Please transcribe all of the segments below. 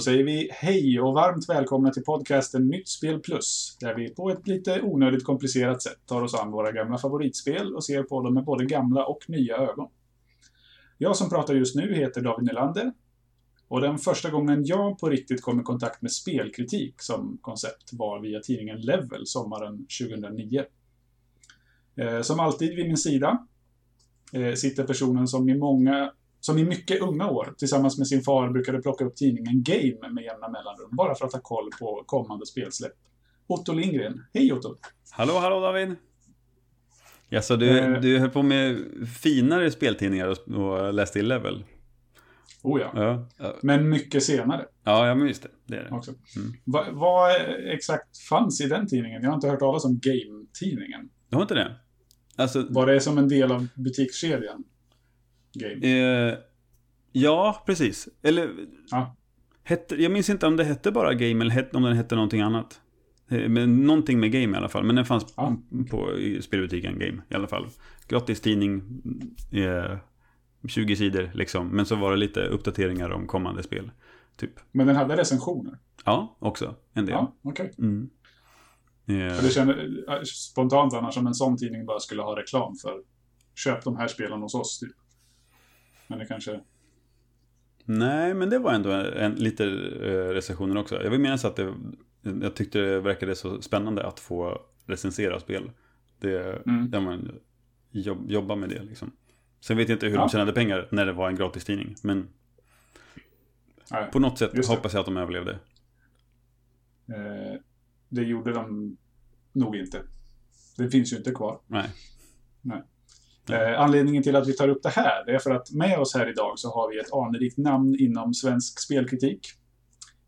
Då säger vi hej och varmt välkomna till podcasten Nytt Spel Plus, där vi på ett lite onödigt komplicerat sätt tar oss an våra gamla favoritspel och ser på dem med både gamla och nya ögon. Jag som pratar just nu heter David Nylander och den första gången jag på riktigt kom i kontakt med spelkritik som koncept var via tidningen Level sommaren 2009. Eh, som alltid vid min sida eh, sitter personen som i många som i mycket unga år tillsammans med sin far brukade plocka upp tidningen Game med jämna mellanrum, bara för att ha koll på kommande spelsläpp. Otto Lindgren. Hej Otto! Hallå, hallå David! Ja, så du, eh, du höll på med finare speltidningar och, och läste i Level? Oh ja. ja. Men mycket senare. Ja, ja men just det. Det är det. Också. Mm. Va, vad exakt fanns i den tidningen? Jag har inte hört talas om Game-tidningen. Du har inte det? Alltså, var det som en del av butikskedjan? Game? Eh, ja, precis. Eller... Ja. Hette, jag minns inte om det hette bara Game eller om den hette någonting annat. Eh, men någonting med Game i alla fall. Men den fanns ja. på i spelbutiken Game i alla fall. Gratis tidning. Eh, 20 sidor liksom. Men så var det lite uppdateringar om kommande spel. Typ. Men den hade recensioner? Ja, också. En del. Ja. Okay. Mm. För det känner eh, spontant annars som en sån tidning bara skulle ha reklam för köp de här spelen hos oss typ. Men det kanske... Nej, men det var ändå en, lite eh, recensioner också. Jag vill minnas att det, jag tyckte det verkade så spännande att få recensera spel. Det, mm. där man jobb, jobba med det liksom. Sen vet jag inte hur ja. de tjänade pengar när det var en gratistidning. Men Nej, på något sätt hoppas jag att de överlevde. Eh, det gjorde de nog inte. Det finns ju inte kvar. Nej. Nej. Eh, anledningen till att vi tar upp det här, är för att med oss här idag så har vi ett anrikt namn inom svensk spelkritik.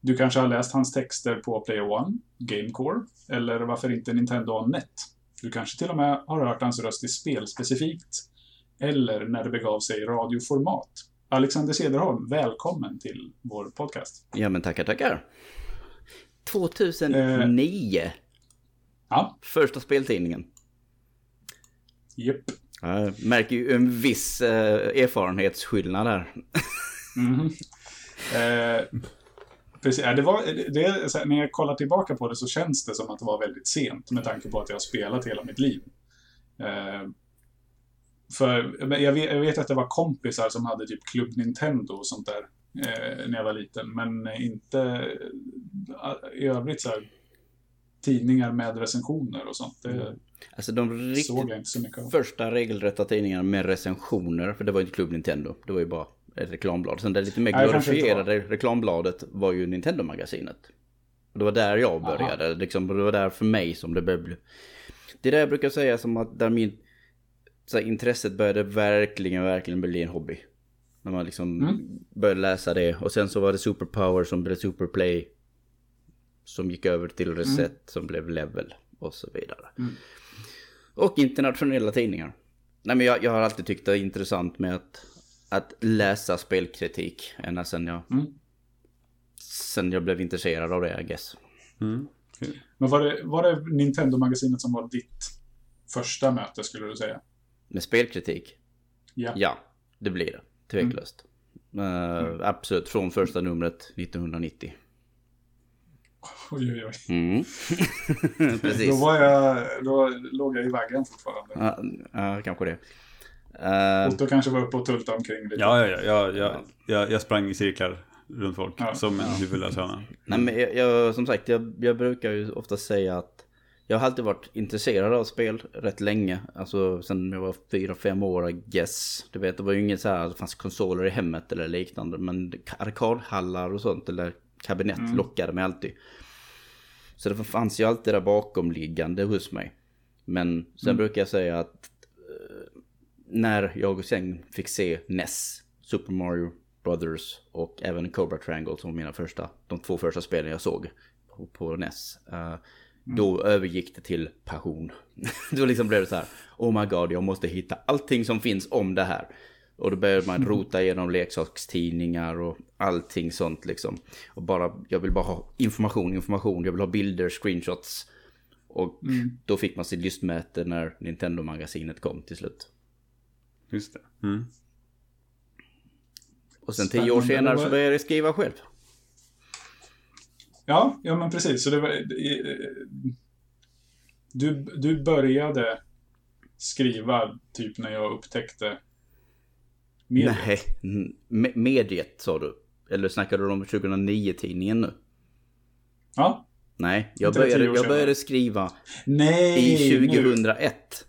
Du kanske har läst hans texter på Player One, Gamecore, eller varför inte Nintendo Net. Du kanske till och med har hört hans röst i spel specifikt, eller när det begav sig i radioformat. Alexander Cederholm, välkommen till vår podcast. Ja, men tackar, tackar. 2009. Eh, ja. Första speltidningen. Japp. Jag märker ju en viss eh, erfarenhetsskillnad där. mm. eh, precis, det var, det, här, när jag kollar tillbaka på det så känns det som att det var väldigt sent med tanke på att jag har spelat hela mitt liv. Eh, för jag vet, jag vet, att det var kompisar som hade typ Club Nintendo och sånt där eh, när jag var liten, men inte eh, i övrigt så här, tidningar med recensioner och sånt. Det, mm. Alltså de riktigt första regelrätta tidningarna med recensioner, för det var inte Club Nintendo, det var ju bara ett reklamblad. Sen det lite mer glorifierade reklambladet var ju Nintendo-magasinet. Det var där jag började, liksom, det var där för mig som det började Det är där jag brukar säga som att där min så här, intresset började verkligen, verkligen bli en hobby. När man liksom mm. började läsa det. Och sen så var det Superpower som blev Superplay. Som gick över till Reset mm. som blev Level och så vidare. Mm. Och internationella tidningar. Nej men jag, jag har alltid tyckt det är intressant med att, att läsa spelkritik. Ända sen jag, mm. sen jag blev intresserad av det, I guess. Mm. Men var det, var det Nintendo-magasinet som var ditt första möte, skulle du säga? Med spelkritik? Ja. Ja, det blir det. Tveklöst. Mm. Uh, absolut, från första numret 1990. Oj, oj, oj. Mm. Precis. Då, var jag, då låg jag i vaggan fortfarande. Ja, uh, kanske det. Uh, Otto kanske var uppe och tultade omkring lite. Ja, ja, ja. Jag, jag, jag sprang i cirklar runt folk ja. som en huvudlös höna. Nej, men jag, jag, som sagt, jag, jag brukar ju ofta säga att jag har alltid varit intresserad av spel rätt länge. Alltså sen jag var fyra, fem år, I guess. Du vet, det var ju inget så här, det fanns konsoler i hemmet eller liknande. Men arkadhallar och sånt, eller kabinett mm. lockade mig alltid. Så det fanns ju alltid där bakomliggande hos mig. Men sen mm. brukar jag säga att eh, när jag sen fick se NES, Super Mario Brothers och även Cobra Triangle som var mina första, de två första spelen jag såg på, på NES. Uh, mm. Då övergick det till passion. då liksom blev det så här, oh my god, jag måste hitta allting som finns om det här. Och då började man rota igenom leksakstidningar och allting sånt liksom. Och bara, jag vill bara ha information, information, jag vill ha bilder, screenshots. Och mm. då fick man sitt lystmäte när Nintendo-magasinet kom till slut. Just det. Mm. Och sen tio år senare så började jag skriva själv. Ja, ja men precis. Så det var, du, du började skriva typ när jag upptäckte mediet? Nej, mediet sa du. Eller snackar du om 2009-tidningen nu? Ja. Nej, jag började, jag började skriva Nej, i 2001.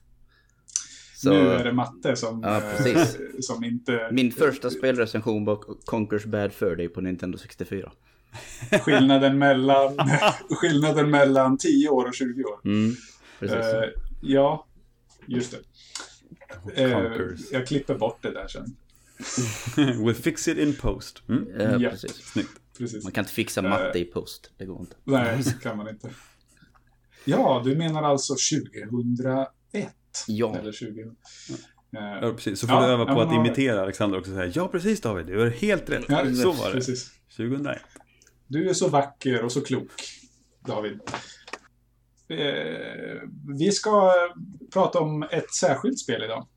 Så, nu är det matte som, ja, precis. som inte... Min första spelrecension var Conquers Bad Fur Day på Nintendo 64. skillnaden, mellan, skillnaden mellan 10 år och 20 år. Mm, precis. Uh, ja, just det. Uh, jag klipper bort det där sen. we'll fix it in post. Mm? Uh, ja, precis. Snyggt. Precis. Man kan inte fixa matte i post. Det går inte. Nej, det kan man inte. Ja, du menar alltså 2001? Ja. Eller 20. Ja, precis. Så får ja, du öva på att imitera Alexander också. Säga, ja, precis David. Du har helt rätt. Ja, så var det. Precis. 2001. Du är så vacker och så klok, David. Eh, vi ska prata om ett särskilt spel idag.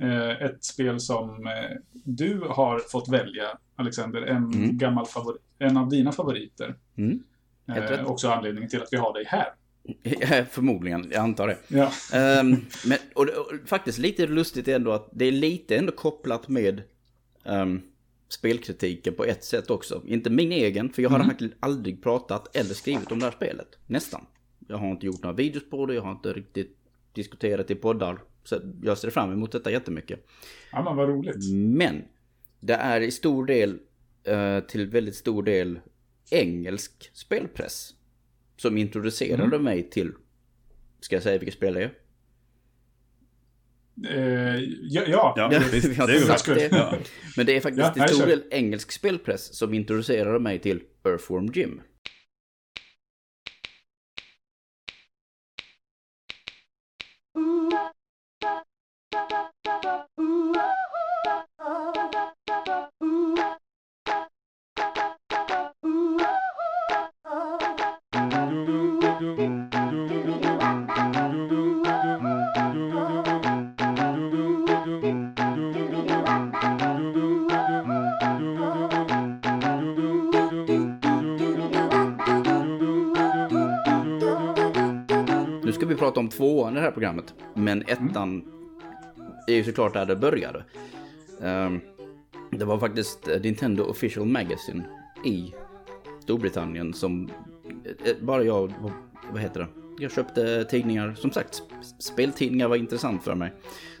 Eh, ett spel som eh, du har fått välja, Alexander. En, mm. gammal favorit, en av dina favoriter. Mm. Eh, också anledningen till att vi har dig här. Förmodligen, jag antar det. Ja. Um, men, och, och, faktiskt lite lustigt ändå att det är lite ändå kopplat med um, spelkritiken på ett sätt också. Inte min egen, för jag har mm. aldrig pratat eller skrivit om det här spelet. Nästan. Jag har inte gjort några videos på det, jag har inte riktigt diskuterat i poddar. Så jag ser fram emot detta jättemycket. Ja men vad roligt. Men det är i stor del, uh, till väldigt stor del, engelsk spelpress. Som introducerade mm. mig till, ska jag säga vilket spel det är? Eh, ja, ja, ja, visst, sagt det. Ja. Men det är faktiskt ja, till stor del engelsk spelpress som introducerade mig till Earthworm Jim. Tvåan i det här programmet. Men ettan mm. är ju såklart där det började. Um, det var faktiskt eh, Nintendo Official Magazine i Storbritannien som eh, bara jag, vad heter det? Jag köpte tidningar, som sagt, speltidningar var intressant för mig.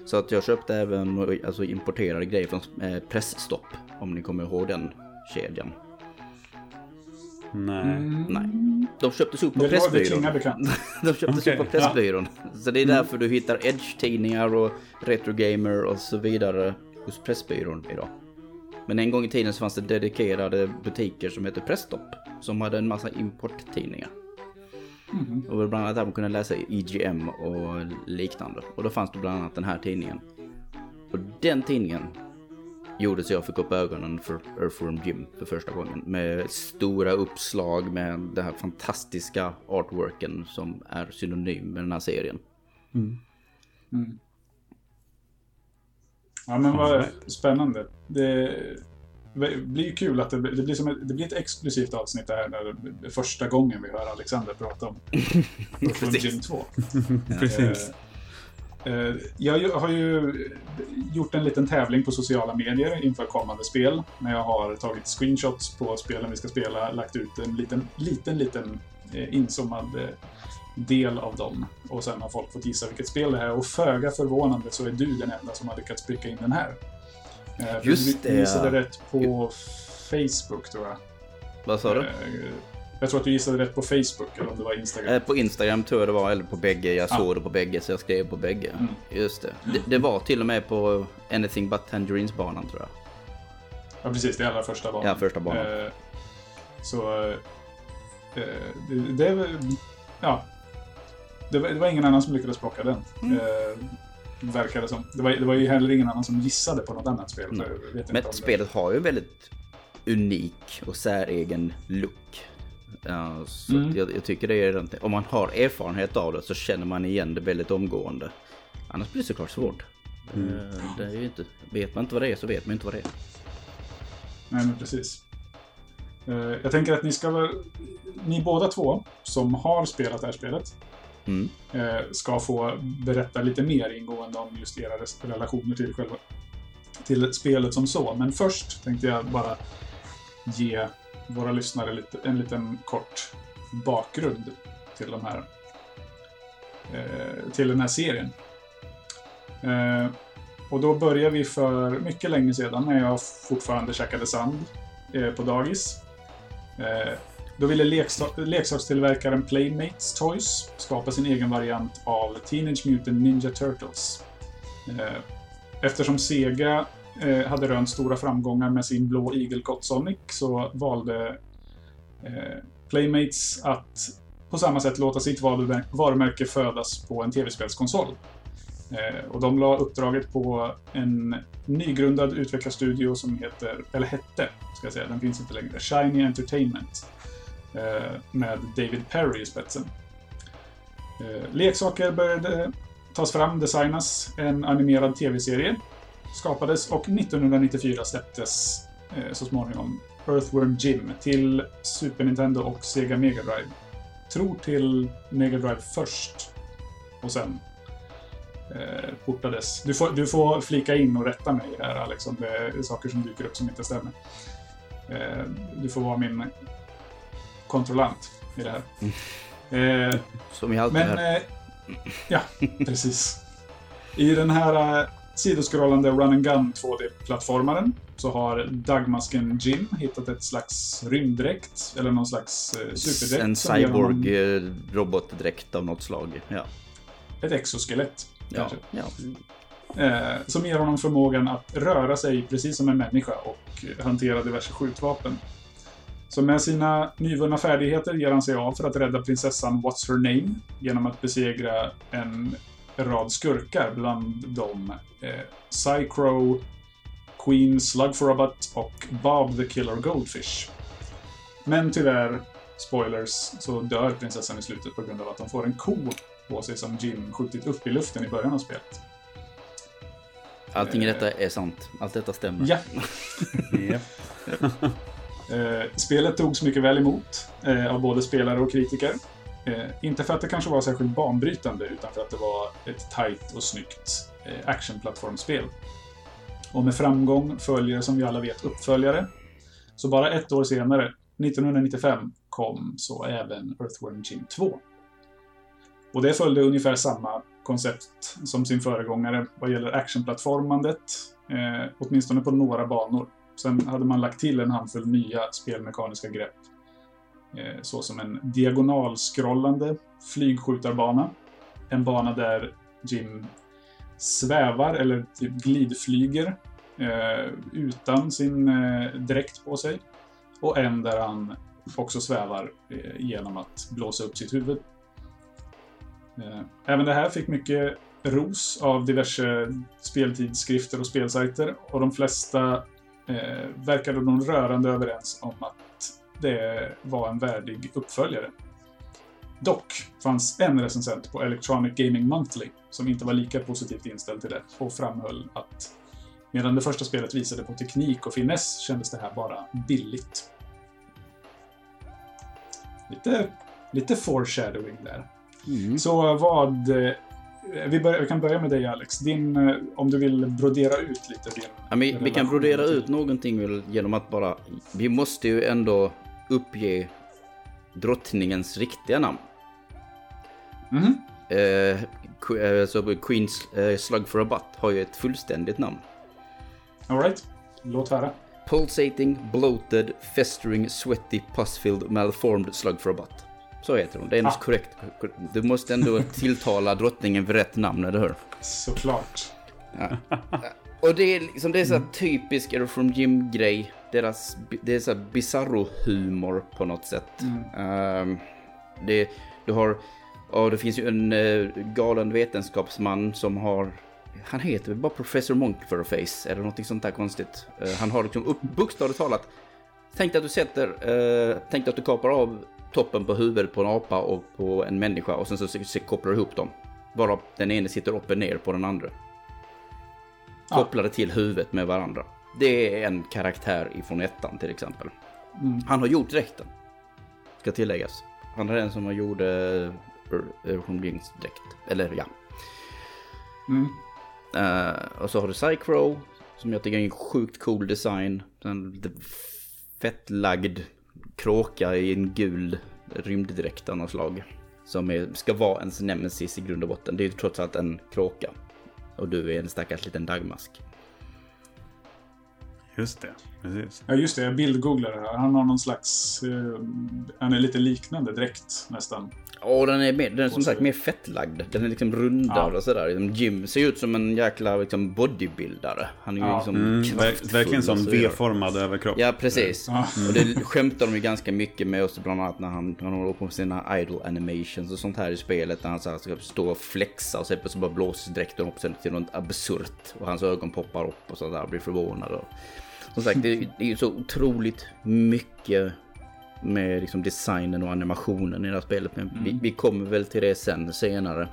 Så att jag köpte även alltså, importerade grejer från eh, Pressstopp, om ni kommer ihåg den kedjan. Nej. Mm. Nej. De köptes upp på Pressbyrån. De köptes okay. upp på Pressbyrån. Ja. Så det är mm. därför du hittar Edge-tidningar och Retro Gamer och så vidare hos Pressbyrån idag. Men en gång i tiden så fanns det dedikerade butiker som hette Presstopp. Som hade en massa importtidningar. Mm. Och bland annat där man kunde läsa IGM och liknande. Och då fanns det bland annat den här tidningen. Och den tidningen gjorde så jag fick upp ögonen för Earthworm Jim för första gången. Med stora uppslag med den här fantastiska artworken som är synonym med den här serien. Mm. Mm. Ja men vad spännande. Det blir ju kul att det, det blir som ett, det blir ett exklusivt avsnitt det här när det första gången vi hör Alexander prata om Earthworm Jim 2. Precis. Eh, jag har ju gjort en liten tävling på sociala medier inför kommande spel. När jag har tagit screenshots på spelen vi ska spela, lagt ut en liten, liten, liten eh, inzoomad eh, del av dem. Och sen har folk fått gissa vilket spel det är. Och föga förvånande så är du den enda som har lyckats pricka in den här. Just det. Du gissade rätt på Facebook tror jag. Vad sa du? Jag tror att du gissade rätt på Facebook, eller om det var Instagram. Eh, på Instagram tror jag det var, eller på bägge. Jag såg det på bägge, så jag skrev på bägge. Mm. Just det. det. det. var till och med på Anything But Tangerines-banan tror jag. Ja, precis. Det är allra första banan. Ja, första banan. Eh, så... Eh, det, det Ja. Det var, det var, ingen annan som lyckades plocka den. Mm. Eh, verkar det som. Det var, det var ju heller ingen annan som gissade på något annat spel. Mm. Men spelet har ju en väldigt unik och säregen look. Ja, så mm. jag, jag, tycker det är, om man har erfarenhet av det så känner man igen det väldigt omgående. Annars blir det såklart svårt. Mm. Det, det är ju inte, vet man inte vad det är så vet man inte vad det är. Nej men precis. Eh, jag tänker att ni ska väl... Ni båda två som har spelat det här spelet mm. Eh, ska få berätta lite mer ingående om just era relationer till själva till spelet som så. Men först tänkte jag bara ge våra lyssnare lite, en liten kort bakgrund till de här eh, till den här serien. Eh, och då börjar vi för mycket länge sedan när jag fortfarande käkade sand eh, på dagis. Eh, då ville leksakstillverkaren Playmates Toys skapa sin egen variant av Teenage Mutant Ninja Turtles. Eh, eftersom Sega eh, hade rönt stora framgångar med sin blå igelkott Sonic så valde eh, Playmates att på samma sätt låta sitt varumärke födas på en tv-spelskonsol. Eh, och de la uppdraget på en nygrundad utvecklarstudio som heter, eller hette, ska jag säga, den finns inte längre, Shiny Entertainment. Eh, med David Perry i spetsen. Eh, leksaker började tas fram, designas, en animerad tv-serie skapades och 1994 släpptes så småningom Earthworm Jim till Super Nintendo och Sega Mega Drive. Tror till Mega Drive först och sen eh, portades. Du får, du får flika in och rätta mig här Alex om det är saker som dyker upp som inte stämmer. Eh, du får vara min kontrollant i det här. Eh, som i allt men, det här. Eh, ja, precis. I den här eh, sidoskrollande Run and Gun 2D-plattformaren så har Dagmasken Jim hittat ett slags rymddräkt, eller någon slags eh, superdräkt. En cyborg-robotdräkt av något slag, ja. Ett exoskelett. Ja, ja. Eh, som ger honom förmågan att röra sig precis som en människa och hantera diverse skjutvapen. Så med sina nyvunna färdigheter ger han sig av för att rädda prinsessan What's Her Name genom att besegra en rad skurkar, bland dem eh, Psycrow, Queen Slug for Butt och Bob the Killer Goldfish. Men tyvärr, spoilers, så dör prinsessan i slutet på grund av att de får en ko på sig som Jim skjutit upp i luften i början av spelet. Allting i detta är sant. Allt detta stämmer. Ja. Eh, spelet togs mycket väl emot eh, av både spelare och kritiker. Eh, inte för att det kanske var särskilt banbrytande, utan för att det var ett tight och snyggt eh, actionplattformsspel. Och med framgång följer, som vi alla vet, uppföljare. Så bara ett år senare, 1995, kom så även Earthworm Jim 2. Och det följde ungefär samma koncept som sin föregångare vad gäller actionplattformandet, eh, åtminstone på några banor. Sen hade man lagt till en handfull nya spelmekaniska grepp. Eh, Såsom en diagonalskrollande flygskjutarbana. En bana där Jim svävar eller typ glidflyger eh, utan sin eh, dräkt på sig. Och en där han också svävar genom att blåsa upp sitt huvud. Även det här fick mycket ros av diverse speltidskrifter och spelsajter och de flesta eh, verkade nog rörande överens om att det var en värdig uppföljare. Dock fanns en recensent på Electronic Gaming Monthly som inte var lika positivt inställd till det och framhöll att medan det första spelet visade på teknik och finess kändes det här bara billigt. Lite, lite foreshadowing där. Mm. Så vad... Eh, vi, börjar, vi, kan börja med dig Alex. Din, eh, om du vill brodera ut lite din... Ja, vi, vi kan brodera ut någonting genom att bara... Vi måste ju ändå uppge drottningens riktiga namn. Mm. Eh, så Queens eh, Slug for a Butt har ju ett fullständigt namn. Alright, låt höra. Pulsating, bloated, festering, sweaty, pus-filled, malformed slug for a butt. Så heter hon. Det är ah. korrekt. Du måste ändå tilltala drottningen för rätt namn, eller hur? Såklart. Ja. Och det är liksom, det är så mm. typisk Error from Jim-grej. Deras, det är så bizarro-humor på något sätt. Mm. Um, det, du har, och det finns ju en uh, galen vetenskapsman som har han heter väl bara Professor Monkeyface eller något sånt där konstigt. Uh, han har liksom upp, bokstavligt talat Tänk dig att du sätter, uh, tänk dig att du kapar av toppen på huvudet på en apa och på en människa och sen så, så, så kopplar du ihop dem. Bara den ene sitter upp och ner på den andra. Kopplade till huvudet med varandra. Det är en karaktär ifrån ettan till exempel. Mm. Han har gjort dräkten. Ska tilläggas. Han är den som gjorde Erosion Blinks dräkt. Eller ja. Mm. Uh, och så har du Cycro. Som jag tycker är en sjukt cool design. En fettlagd kråka i en gul rymddräkt av något slag. Som är, ska vara ens nemesis i grund och botten. Det är ju trots allt en kråka. Och du är en stackars liten dagmask. Just det, precis. Ja, just det. Jag bildgooglade här. Han har någon slags... Uh, han är lite liknande dräkt nästan. Ja, den är, mer, den är som sagt mer fettlagd. Den är liksom rundad ja. och sådär. Liksom Jim ser ut som en jäkla liksom, bodybuildare. Han är ju ja. liksom mm, Verkligen som V-formad överkropp. Ja, precis. Ja. Och det skämtar de ju ganska mycket med oss, bland annat när han, han håller på med sina idol animations och sånt här i spelet. När han så här, ska stå och flexa och så bara blåses dräkten upp till något absurt. Och hans ögon poppar upp och sådär, blir förvånad. Och, som sagt, det, det är ju så otroligt mycket med liksom designen och animationen i det här spelet. Men mm. vi, vi, kommer väl till det sen senare.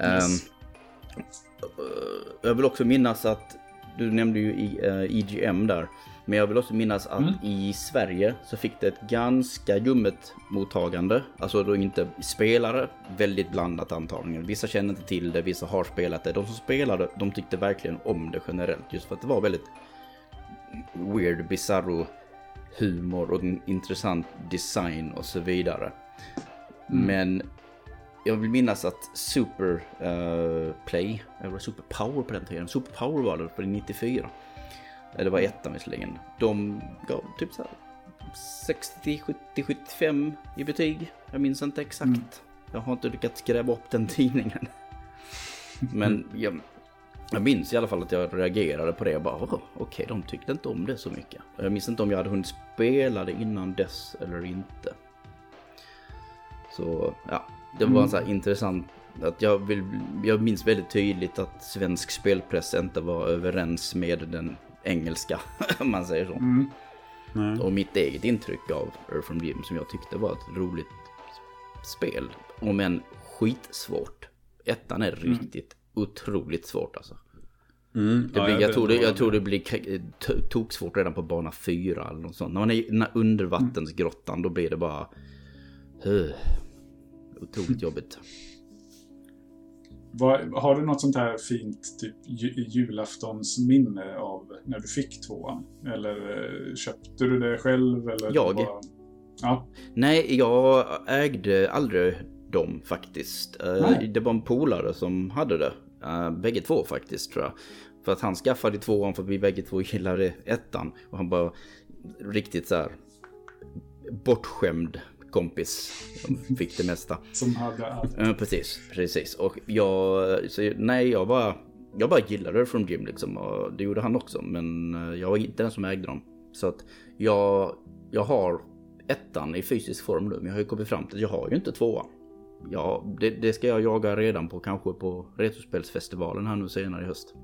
Yes. Um, jag vill också minnas att du nämnde ju i, uh, EGM där. Men jag vill också minnas att mm. i Sverige så fick det ett ganska ljummet mottagande. Alltså då inte spelare, väldigt blandat antagligen. Vissa känner inte till det, vissa har spelat det. De som spelade, de tyckte verkligen om det generellt. Just för att det var väldigt weird, bizarro humor och en intressant design och så vidare. Mm. Men jag vill minnas att Super uh, Play, eller Super Power på den tiden, Super Power var det på 94. Eller var ettan visserligen. De gav typ så 60, 70, 75 i betyg. Jag minns inte exakt. Mm. Jag har inte lyckats gräva upp den tidningen. Men jag, jag minns i alla fall att jag reagerade på det och bara okej, okay, de tyckte inte om det så mycket. Jag minns inte om jag hade hunnit spela det innan dess eller inte. Så ja, det var mm. så här intressant att jag, vill, jag minns väldigt tydligt att svensk spelpress inte var överens med den engelska, om man säger så. Mm. Och mitt eget intryck av Earth from Jim som jag tyckte var ett roligt spel. Om än skitsvårt. Ettan är mm. riktigt otroligt svårt alltså. Mm, det blir, ja, jag, jag, tror det, jag tror det blir toksvårt redan på bana 4 eller något sånt. När man är i undervattensgrottan då blir det bara... Uh, otroligt jobbigt. Var, har du något sånt här fint typ julaftonsminne av när du fick tvåan? Eller eh, köpte du det själv? Eller jag? Bara... Ja. Nej, jag ägde aldrig dem faktiskt. Eh, Nej. Det var en polare som hade det. Uh, bägge två faktiskt tror jag. För att han skaffade tvåan för att vi bägge två gillade ettan. Och han bara riktigt så här bortskämd kompis. Fick det mesta. Som hade allt. Uh, precis, precis. Och jag, så, nej jag bara, jag bara gillade det från Jim liksom. Och det gjorde han också. Men eh, jag var inte den som ägde dem. Så att jag, jag har ettan i fysisk form nu. Men jag har ju kommit fram till att jag har ju inte tvåan. Ja, det, det, ska jag jaga redan på kanske på Retrospelsfestivalen här nu senare i höst.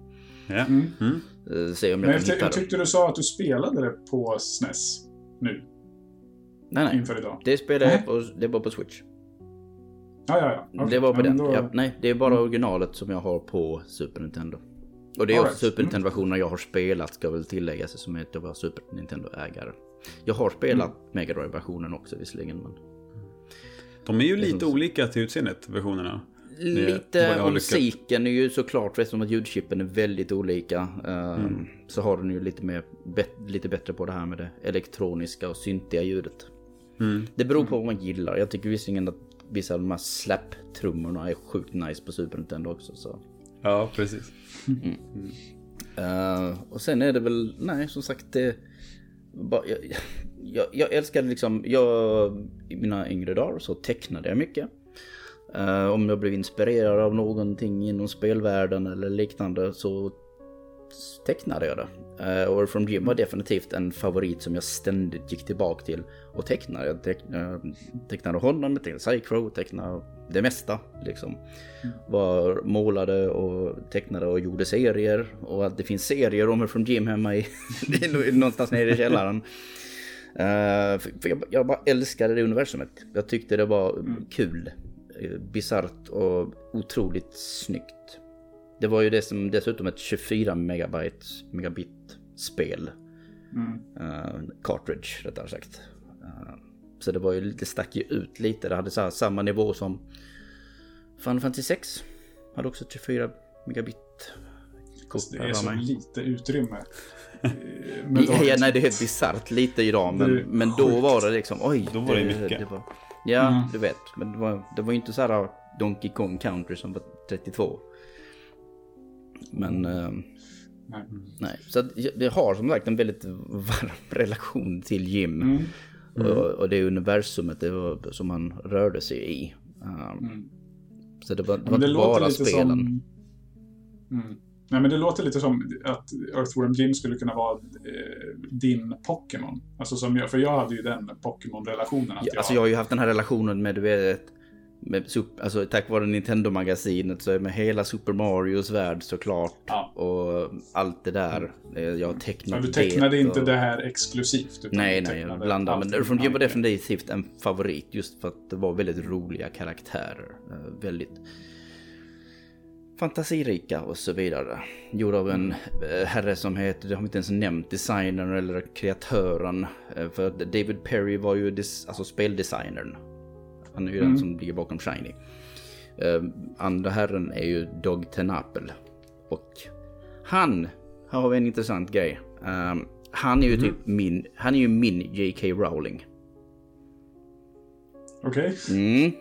Ja. Mm. Mm. Eh, se om jag, Men jag, jag tyckte du sa att du spelade det på SNES nu. Nej, nej. Inför idag. Det spelade jag på, det var på Switch. Ja, ja, ja. Okay. Det var på ja, den. Då... Ja, nej, det är bara mm. originalet som jag har på Super Nintendo. Och det är All också right. Super Nintendo-versioner jag har spelat ska väl tilläggas som att jag var Super Nintendo-ägare. Jag har spelat mm. Mega Drive-versionen också visserligen. Men... De är ju lite olika till utseendet, versionerna. Lite, och musiken är ju såklart, eftersom att ljudchippen är väldigt olika. Ehm, mm. Så har den ju lite, mer, lite bättre på det här med det elektroniska och syntiga ljudet. Mm. Det beror på vad man gillar. Jag tycker visserligen att vissa av de här slap-trummorna är sjukt nice på Super Nintendo också. Så. Ja, precis. Mm. Uh, och sen är det väl, nej som sagt det... Bara, jag, jag, jag älskade liksom, jag, i mina yngre dagar så tecknade jag mycket. Uh, om jag blev inspirerad av någonting inom spelvärlden eller liknande så tecknade jag det. Uh, och From Jim var definitivt en favorit som jag ständigt gick tillbaka till och tecknade. Jag tecknade, tecknade honom, tecknade Cycro, tecknade det mesta liksom. Var målade och tecknade och gjorde serier och att det finns serier om From Jim hemma i någonstans nere i källaren. Uh, för jag, jag, bara älskade det universumet. Jag tyckte det var mm. kul. Uh, Bisarrt och otroligt snyggt. Det var ju det som dessutom ett 24 megabyte, megabit spel. Mm. Uh, cartridge rättare sagt. Uh, så det var ju, det stack ju ut lite. Det hade så här, samma nivå som Final Fantasy 6. Hade också 24 megabit. Det är så lite utrymme. Ja, ja, nej, det är helt bisarrt lite idag. Men, men då var det liksom, oj. Då var det, det mycket. Det var, ja, mm. du vet. Men det var, det var inte så här Donkey Kong Country som var 32. Men... Uh, nej. nej. Så det har som sagt en väldigt varm relation till Jim. Mm. Mm. Och, och, det universumet det var, som han rörde sig i. Um, så det var, det var det inte bara spelen. Som... Nej, men det låter lite som att Earthworm Jim skulle kunna vara eh, din Pokémon. Alltså som jag, för jag hade ju den Pokémon-relationen. Ja, alltså jag har ju haft den här relationen med, du vet, med, alltså, tack vare Nintendo-magasinet så är med hela Super Marios värld såklart. Ja. Och allt det där. Jag har tecknat Men du tecknade inte och... det här exklusivt? Nej, nej, jag blandade. Men Earthworm Jim var definitivt en favorit just för att det var väldigt roliga karaktärer. Eh, väldigt fantasirika och så vidare. Gjord av en eh, herre som heter, det har vi inte ens nämnt, designern eller kreatören. Eh, för David Perry var ju des, alltså speldesignern. Han är ju mm. den som ligger bakom Shiny. Uh, andra herren är ju Dog Tenapel. Och han, här har vi en intressant grej. Han är ju mm. typ min, han är ju min J.K. Rowling. Okej. Okay. Mm.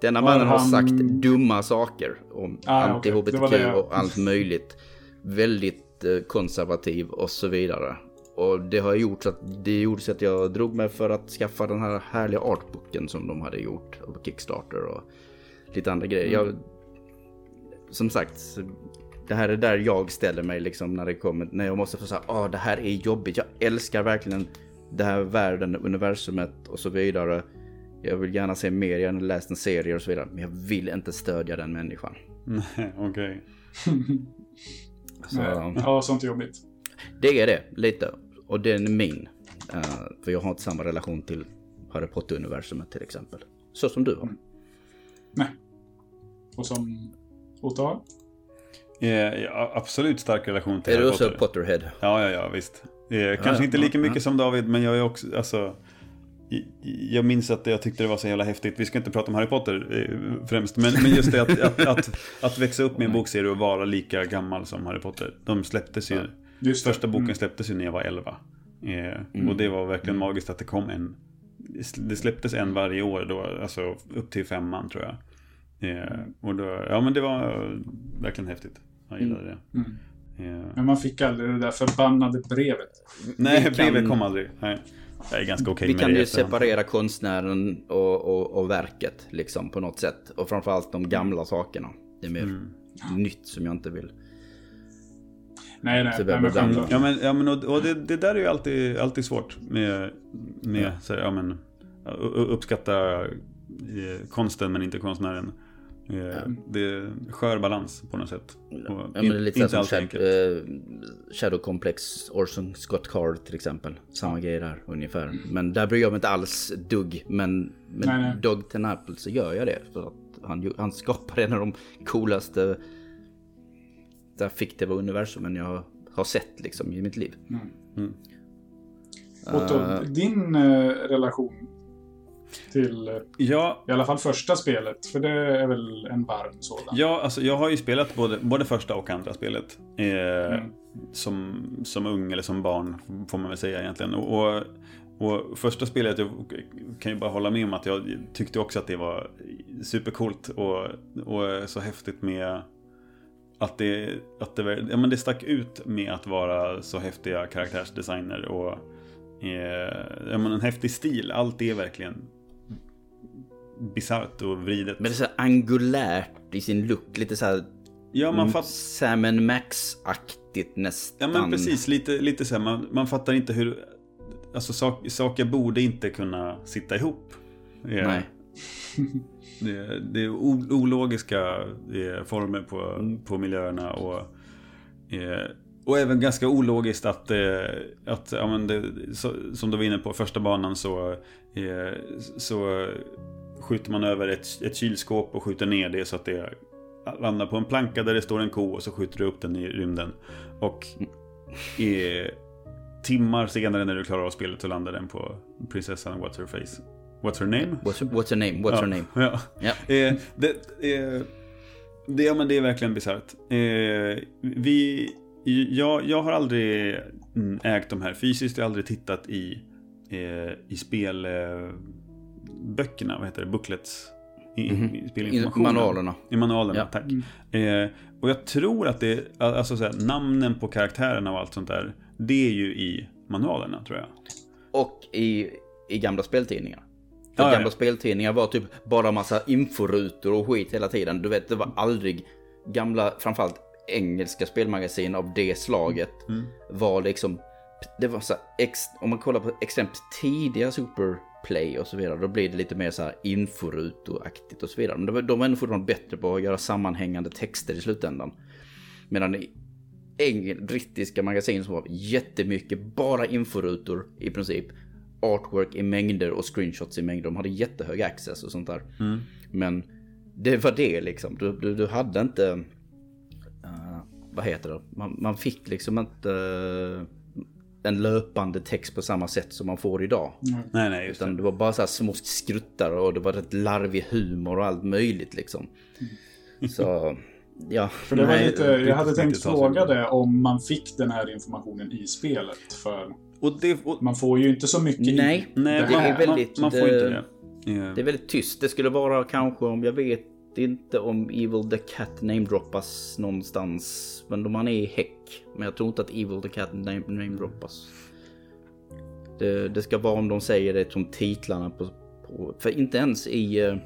Denna mannen han... har sagt dumma saker om ah, anti-HBTQ okay. och allt möjligt. Väldigt eh, konservativ och så vidare. Och det har gjort så att det gjorde så att jag drog mig för att skaffa den här härliga artboken som de hade gjort på Kickstarter och lite andra grejer. Jag, som sagt, det här är där jag ställer mig liksom när det kommer, när jag måste få säga, ah det här är jobbigt. Jag älskar verkligen den här världen, universumet och så vidare. Jag vill gärna se mer, jag har läst en serie och så vidare. Men jag vill inte stödja den människan. Nej, okej. Okay. ja, sånt är jobbigt. Det är det, lite. Och den är min. Uh, för jag har inte samma relation till Harry Potter-universumet till exempel. Så som du har. Mm. Nej. Och som Otto har? Ja, absolut stark relation till är Harry Potter. Är du också Potterhead? Ja, ja, ja, visst. Eh, kanske ja, inte lika mycket ja. som David, men jag är också, alltså jag minns att jag tyckte det var så jävla häftigt. Vi ska inte prata om Harry Potter eh, främst. Men, men just det att, att, att, att, växa upp med en bokserie och vara lika gammal som Harry Potter. De släpptes ju. Första boken mm. släpptes ju när jag var 11. Eh, mm. Och det var verkligen mm. magiskt att det kom en. Det släpptes en varje år då, alltså upp till femman tror jag. Eh, och då, ja men det var verkligen häftigt. Jag gillade det. Mm. Eh. Men man fick aldrig det där förbannade brevet. Nej, brevet kom aldrig. Nej. Jag är ganska okej okay Vi kan ju separera konstnären och, och, och, verket liksom på något sätt. Och framförallt de gamla sakerna. Det är mer mm. nytt som jag inte vill. Nej, nej. nej men ja, men, ja, men och, och det, det, där är ju alltid, alltid svårt med, med ja. Så, ja, men, uppskatta eh, konsten men inte konstnären. Eh. Det är skör balans på något sätt. Ja, men det är lite som Shadow, uh, Shadow Complex, Orson Scott Card till exempel. Samma grej där ungefär. Men där bryr jag mig inte alls dugg. Men med Dog Tenapel så gör jag det. För att han, han skapar en av de coolaste där fiktiva universumen jag har sett liksom i mitt liv. Mm. Mm. Otto, uh, din uh, relation till ja. i alla fall första spelet. För det är väl en varm sådan. Ja, alltså jag har ju spelat både, både första och andra spelet. Eh, mm. som, som ung eller som barn får man väl säga egentligen. Och, och, och, första spelet, jag kan ju bara hålla med om att jag tyckte också att det var supercoolt och, och så häftigt med att det, att det, ja, men det stack ut med att vara så häftiga karaktärsdesigner och eh, ja, men en häftig stil. Allt är verkligen bisarrt och vridet. Men det är så angulärt i sin look. Lite så här Ja, man fatt... Sam Max-aktigt nästan. Ja, men precis. Lite, lite så här, man, man fattar inte hur... Alltså sak, saker borde inte kunna sitta ihop. Ja. Nej. Det, det är ologiska är former på, mm. på miljöerna och... Eh, och även ganska ologiskt att, eh, att ja, men det, så, som du var inne på, första banan så, eh, så skjuter man över ett, ett kylskåp och skjuter ner det så att det landar på en planka där det står en ko och så skjuter du upp den i rymden. Och i timmar senare när du klarar av spelet så landar den på prinsessan What's Her Face. What's her name? What's, what's her name? What's ja, her name? Ja. Ja. Eh, det, eh, det, ja, men det är verkligen bisarrt. Eh, vi, jag, jag har aldrig mm, ägt de här fysiskt. Jag har aldrig tittat i, eh, i spelböckerna, eh, vad heter det, booklets. I, Mhm. i spelinformationen. Manualerna. I manualerna, Ja. tack. Eh, och jag tror att det, alltså så här, namnen på karaktärerna och allt sånt där, det är ju i manualerna tror jag. Och i, i gamla speltidningar. För ja, gamla ja. speltidningar var typ bara massa inforutor och skit hela tiden. Du vet, det var aldrig gamla, framförallt engelska spelmagasin av det slaget. Mm. Var liksom, det var så ex, om man kollar på extremt tidiga Superplay och så vidare, då blir det lite mer så här inforutoaktigt och så vidare. Men de, de ändå fortfarande bättre på att göra sammanhängande texter i slutändan. Medan engel, brittiska magasin som var jättemycket, bara inforutor i princip. Artwork i mängder och screenshots i mängder. De hade jättehög access och sånt där. Men det var det liksom. Du, du, du hade inte... eh, vad heter det? Man, man fick liksom inte eh, en löpande text på samma sätt som man får idag. Nej, nej, just det. Utan det var bara så här små skruttar och det var rätt larvig humor och allt möjligt liksom. Så, ja. För det var nej, lite, jag hade tänkt fråga det om man fick den här informationen i spelet. För Och det, och, man får ju inte så mycket i Nej, nej, det det är väldigt... man, man får inte eh, det. Eh, Det är väldigt tyst. Det skulle vara kanske om, jag vet inte om Evil the Cat namedroppas någonstans. Men om han är i häck. Men jag tror inte att Evil the Cat name, namedroppas. Det, det ska vara om de säger det som titlarna på... på för inte ens i... eh,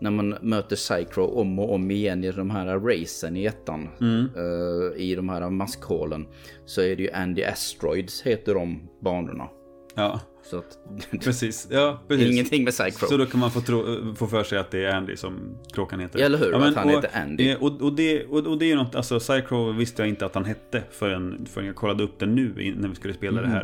När man möter Psycho om och om igen i de här racen i ettan. eh, I de här maskhålen. Så är det ju Andy Asteroids heter de banorna. Ja, Så att... precis. Ja, precis. ingenting med Psycho. Så då kan man få, tro, få för sig att det är Andy som kråkan heter. Ja, eller hur? Att han och, heter Andy. eh, Och, och, det, och, och det är ju något, alltså Psycho visste jag inte att han hette förrän, förrän jag kollade upp det nu när vi skulle spela Mm. det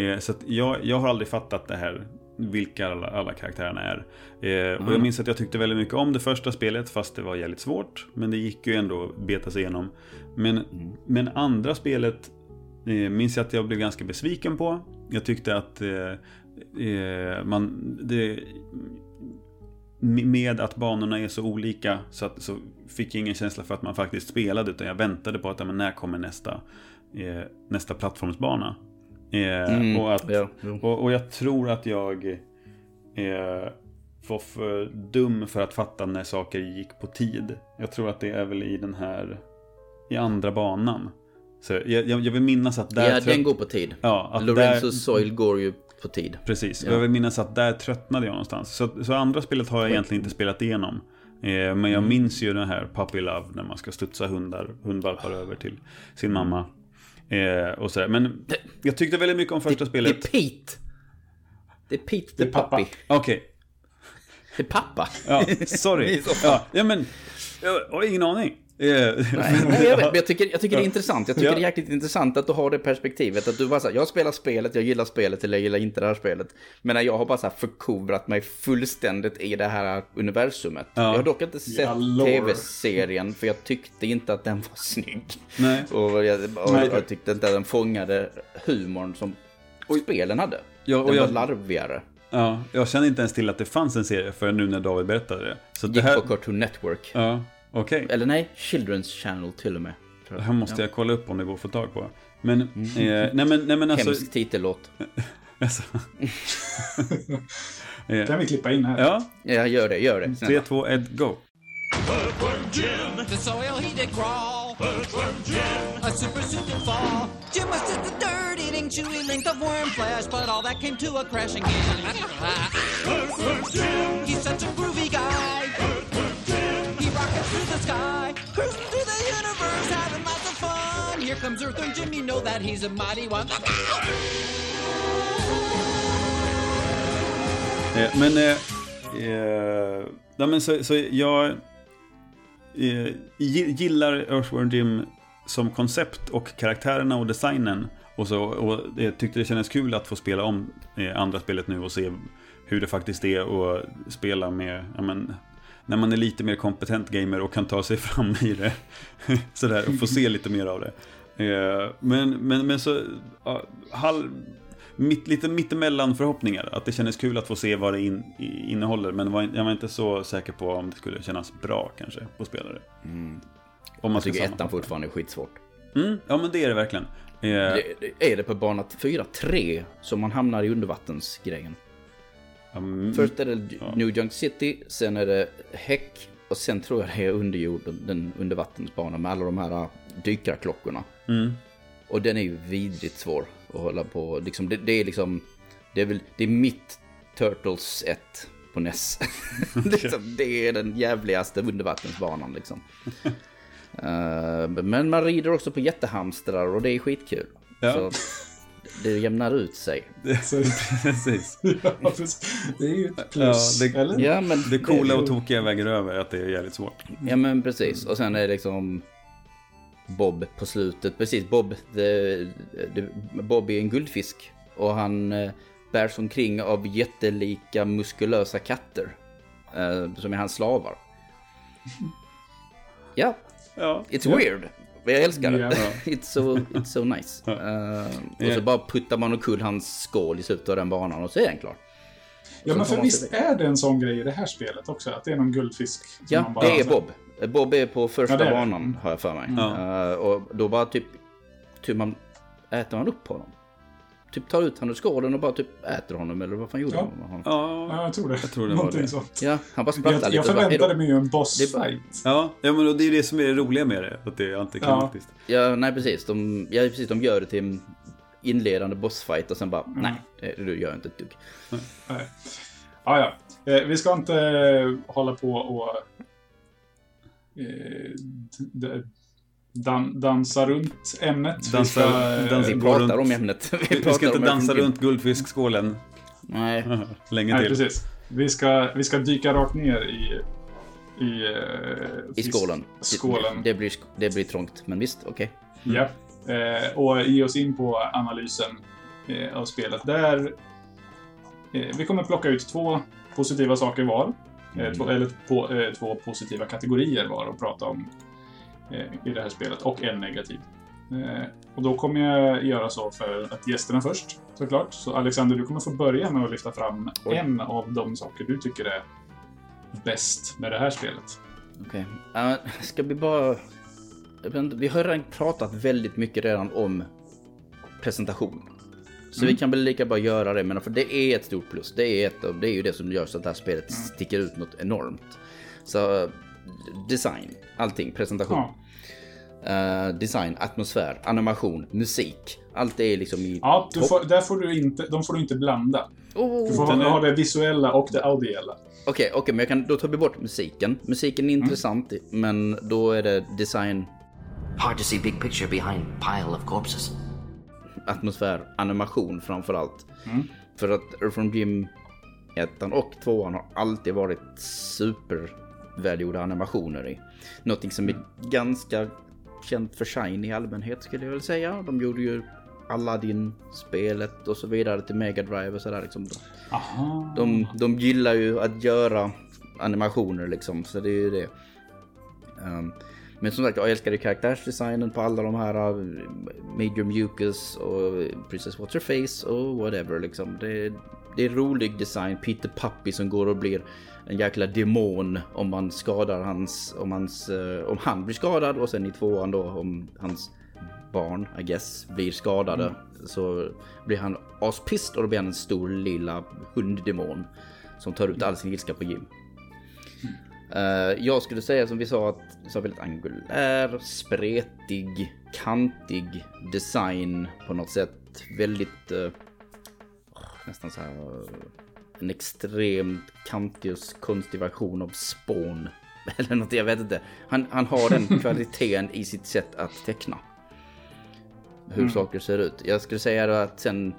här. Eh, så jag, jag har aldrig fattat det här, vilka alla, alla karaktärerna är. Eh, Och Mm. jag minns att jag tyckte väldigt mycket om det första spelet, fast det var jävligt svårt. Men det gick ju ändå att beta sig igenom. Men, Mm. men andra spelet eh, minns jag att jag blev ganska besviken på. Jag tyckte att eh, eh, man... Det, med att banorna är så olika så, att, så fick jag ingen känsla för att man faktiskt spelade utan jag väntade på att men när kommer nästa, eh, nästa plattformsbana. Eh, Mm, och, att, ja, och, och jag tror att jag eh, var för dum för att fatta när saker gick på tid. Jag tror att det är väl i den här, i andra banan. Så jag, jag, vill minnas att där... Ja, den går på tid. Ja, att Lorenzo där, Soil går ju på tid. Precis, Ja. jag vill minnas att där tröttnade jag någonstans. Så, så andra spelet har jag egentligen inte spelat igenom. Eh, men Mm. jag minns ju den här Puppy Love när man ska studsa hundar, hundvalpar över till sin mamma. Eh, och sådär. Men jag tyckte väldigt mycket om första Det spelet. är Pete. Det är Pete Det the är pappa. Puppy. Okej, Det är pappa. ja, sorry. Så ja, men jag har ingen aning. Eh, Nej, nej, jag vet, men jag tycker, jag tycker det är intressant. Jag tycker Ja. det är jäkligt intressant att du har det perspektivet. Att du bara säger, jag spelar spelet, jag gillar spelet eller jag gillar inte det här spelet. Men när jag har bara så här förkovrat mig fullständigt i det här universumet. Ja. Jag har dock inte sett Ja, tv-serien för jag tyckte inte att den var snygg. Nej. Och jag, och Nej. jag tyckte inte att den fångade humorn som spelen hade. Ja, och den jag- var larvigare. Ja, jag kände inte ens till att det fanns en serie förrän nu när David berättade det. Så det Gick här... på Cartoon Network. Ja, okej. Eller nej, Children's Channel till och med. Det här måste jag kolla upp om det går att få tag på. Men, eh, nej men, nej men alltså... Hemsk titellåt. alltså eh, kan vi klippa in här. ja, Ja, gör det, gör det. 3, Snälla. 2, 1, go. The soil he did crawl. A super suit did fall. Jim was just a dirt eating, chewy length of worm flesh, but all that came to a crashing end. He's such a groovy guy. He rockets through the sky, cruising through the universe, having lots of fun. Here comes Earthworm Jim, you know that he's a mighty one. Look out! Eh, men, eh, eh, ja, men så, så jag eh, gillar Earthworm Jim som koncept och karaktärerna och designen. Och, så, och jag tyckte det kändes kul att få spela om eh, andra spelet nu och se hur det faktiskt är att spela med, ja, men, när man är lite mer kompetent gamer och kan ta sig fram i det. Sådär, och få se lite mer av det. Eh, men, men, men så... Halv, mitt, lite mittemellan förhoppningar. Att det kändes kul att få se vad det in, innehåller. Men var, jag var inte så säker på om det skulle kännas bra kanske på spelare. Mm. Om man jag tycker ettan fortfarande är skitsvårt. Mm, ja men det är det verkligen. Eh, det, det är det på bana 4-3 som man hamnar i undervattensgrejen. Um, Först är det ja. New Junk City, sen är det Häck och sen tror jag det är underjorden, den undervattensbanan med alla de här dykarklockorna. Mm. Och den är ju vidrigt svår att hålla på. Liksom, det, det, är liksom, det är väl, det är mitt Turtles 1 på NES. liksom, det är den jävligaste undervattensbanan liksom. uh, men man rider också på jättehamstrar och det är skitkul. Ja. Så det jämnar ut sig. precis. ja, precis. Det är ju ett plus, ja, det, eller? Ja, men det coola och tokiga väger över att det är jävligt svårt. Ja, men precis. Och sen är det liksom Bob på slutet. Precis, Bob, the, the, Bob är en guldfisk. Och han eh, bärs omkring av jättelika muskulösa katter. Eh, som är hans slavar. Ja, ja. it's ja. weird. Jag älskar det. It's, so, it's so nice. Uh, och yeah. så bara puttar man omkull hans skål i slutet av den banan och så är den klar. Ja, men för visst är det en sån grej i det här spelet också? Att det är någon guldfisk? Ja, det är Bob. Bob är på första ja, banan, har jag för mig. Ja. Uh, och då bara typ, typ man, äter man upp honom. Typ tar ut honom ur skålen och bara typ äter honom, eller vad fan gjorde ja. han med honom? Ja, jag tror det. Jag tror det Någonting sånt. Ja, han bara sprattade lite. Jag förväntade mig ju en bossfight. Ja, ja, men det är ju det som är det roliga med det. Att det är antiklimatiskt. Ja. ja, nej precis. De, ja, precis. De gör det till en inledande bossfight och sen bara, mm. nej, du gör inte ett dugg. Nej. Ja, ja. Eh, vi ska inte eh, hålla på och eh, dan dansa runt ämnet. Dansa, vi, ska, dansa, vi pratar runt, om ämnet. Vi, vi ska inte dansa runt guldfiskskålen. Nej. Länge till. Nej, precis. Vi ska, vi ska dyka rakt ner i... I, uh, I skålen. skålen. Det, det, blir, det blir trångt, men visst, okej. Okay. Mm. Ja. Eh, och ge oss in på analysen eh, av spelet. Där eh, vi kommer plocka ut två positiva saker var. Eh, mm. Två, eller på, eh, två positiva kategorier var att prata om eh, i det här spelet och en negativ. Och då kommer jag göra så för att gästerna först, såklart. Så Alexander, du kommer få börja med att lyfta fram Oj. en av de saker du tycker är bäst med det här spelet. Okej. Okay. Uh, ska vi bara... Vi har redan pratat väldigt mycket redan om presentation. Så mm. vi kan väl lika bra göra det, men för det är ett stort plus. Det är, ett, det är ju det som gör så att det här spelet mm. sticker ut något enormt. Så design, allting, presentation. Ja. Uh, design, atmosfär, animation, musik. Allt är liksom i Ja, du får, där får du inte, de får du inte blanda. Oh, du får ha det visuella och det audiella. Okej, okay, okej, okay, men jag kan, då tar vi bort musiken. Musiken är mm. intressant, men då är det design. Hard to see big picture behind pile of corpses atmosfär, animation framförallt. Mm. För att Earthworm Jim 1 och 2 har alltid varit supervälgjorda animationer i. Någonting som är ganska känt för Shine i allmänhet skulle jag väl säga. De gjorde ju Aladdin-spelet och så vidare till Mega Drive och sådär liksom. De, de gillar ju att göra animationer liksom, så det är ju det. Um, men som sagt, jag älskade karaktärsdesignen på alla de här uh, Major Mucus och Princess Waterface och whatever liksom. Det, det är rolig design. Peter Puppy som går och blir en jäkla demon om man skadar hans, om hans, uh, om han blir skadad och sen i tvåan då om hans barn, I guess, blir skadade. Mm. Så blir han aspist och då blir han en stor lilla hunddemon som tar ut all sin ilska på Jim. Uh, jag skulle säga som vi sa att var väldigt angulär, spretig, kantig design på något sätt. Väldigt uh, nästan så här en extremt kantig och konstig version av Spawn. Eller något, jag vet inte. Han, han har den kvaliteten i sitt sätt att teckna. Hur mm. saker ser ut. Jag skulle säga att sen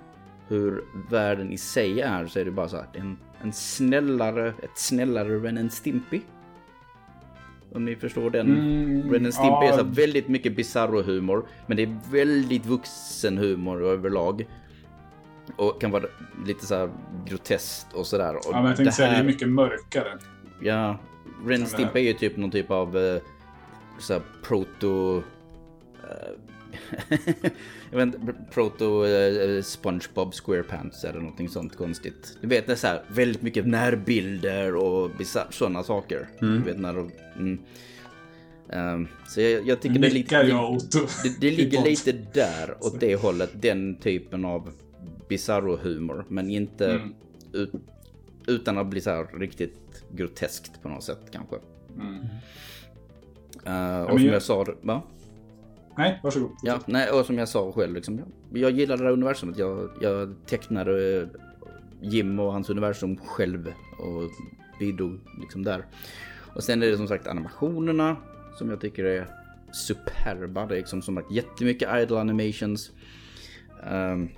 hur världen i sig är så är det bara så här. En, en snällare, ett snällare Ren and Stimpy. Om ni förstår den. Mm, Ren Stimpy ja. är så väldigt mycket bizarro humor. Men det är väldigt vuxen humor överlag. Och kan vara lite så här groteskt och sådär. Ja, men jag tänkte säga det är mycket mörkare. Ja, Ren Stimpy är ju typ någon typ av uh, så här proto... Uh, jag vet inte, Proto uh, SpongeBob SquarePants eller någonting sånt konstigt. Du vet, det är så här, väldigt mycket närbilder och sådana saker. Mm. Du vet när de, mm. um, Så jag, jag tycker det, är lite, det, det ligger lite där åt det hållet, den typen av bizarro-humor. Men inte mm. ut, utan att bli så här riktigt groteskt på något sätt kanske. Mm. Uh, och som jag, jag sa, va? Nej, varsågod. Ja, nej, och som jag sa själv, liksom, jag, jag gillar det här universumet. Jag, jag tecknade Jim och hans universum själv och bidrog liksom där. Och sen är det som sagt animationerna som jag tycker är superba. Det är liksom som sagt jättemycket idle animations. Um,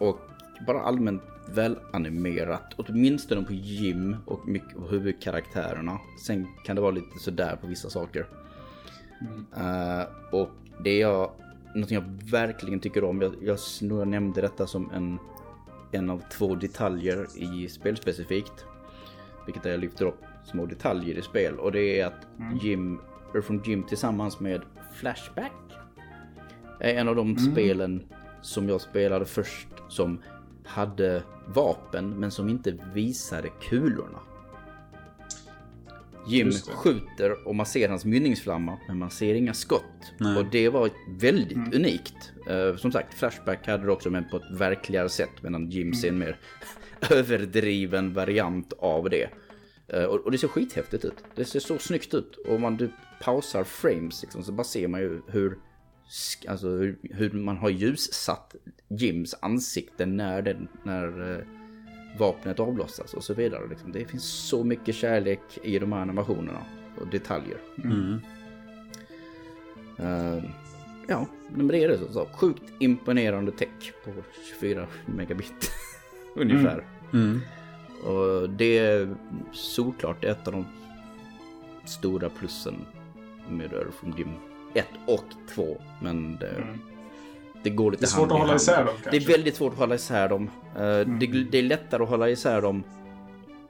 och bara allmänt välanimerat. Åtminstone på Jim och mycket på huvudkaraktärerna. Sen kan det vara lite sådär på vissa saker. Mm. Uh, och det är jag, någonting jag verkligen tycker om. Jag, jag, jag nämnde detta som en, en av två detaljer i spel specifikt. Vilket jag lyfter upp små detaljer i spel. Och det är att mm. Jim, från Jim tillsammans med Flashback. Är en av de mm. spelen som jag spelade först som hade vapen men som inte visade kulorna. Jim skjuter och man ser hans mynningsflamma men man ser inga skott. Nej. Och det var väldigt mm. unikt. Uh, som sagt, Flashback hade det också men på ett verkligare sätt medan Jim mm. ser en mer överdriven variant av det. Uh, och, och, det ser skithäftigt ut. Det ser så snyggt ut. Och om man du pausar frames liksom, så bara ser man ju hur alltså hur, hur, man har ljussatt Jims ansikte när, den, när uh, vapnet avlossas och så vidare. Liksom. Det finns så mycket kärlek i de här animationerna och detaljer. Mm. Uh, ja, men det är det. Så, så. Sjukt imponerande tech på 24 megabit ungefär. Mm. Mm. Och det är såklart ett av de stora plussen med Earth Dim 1 och 2. Men det, mm. det går lite Det är svårt att hålla isär dem kanske? Det är väldigt svårt att hålla isär dem. Uh, mm. det, det, är lättare att hålla isär dem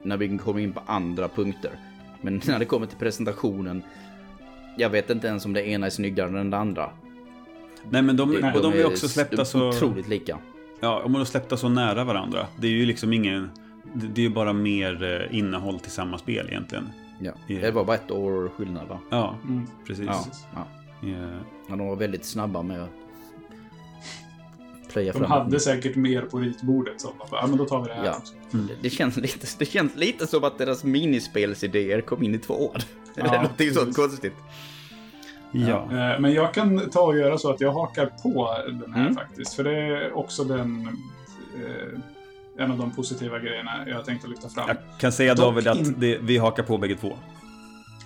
när vi kommer in på andra punkter. Men när det kommer till presentationen, jag vet inte ens om det ena är snyggare än det andra. Nej men de, de, och de är också släppta så... Otroligt lika. Ja, och de är släppta så nära varandra. Det är ju liksom ingen... Det är ju bara mer eh, innehåll till samma spel egentligen. Ja, det var bara ett år skillnad va? Ja, mm. precis. Ja, ja. Yeah. Ja, de var väldigt snabba med att plöja fram. De hade säkert mer på ritbordet. Så ja, men då tar vi det här ja. Mm. Det, känns lite, det känns lite som att deras minispelsidéer kom in i två år. Ja, Eller någonting sånt konstigt. Ja. ja. Eh, men jag kan ta och göra så att jag hakar på den här mm. faktiskt. För det är också den... Eh, en av de positiva grejerna jag tänkte lyfta fram. Jag kan säga David att det, vi hakar på bägge två.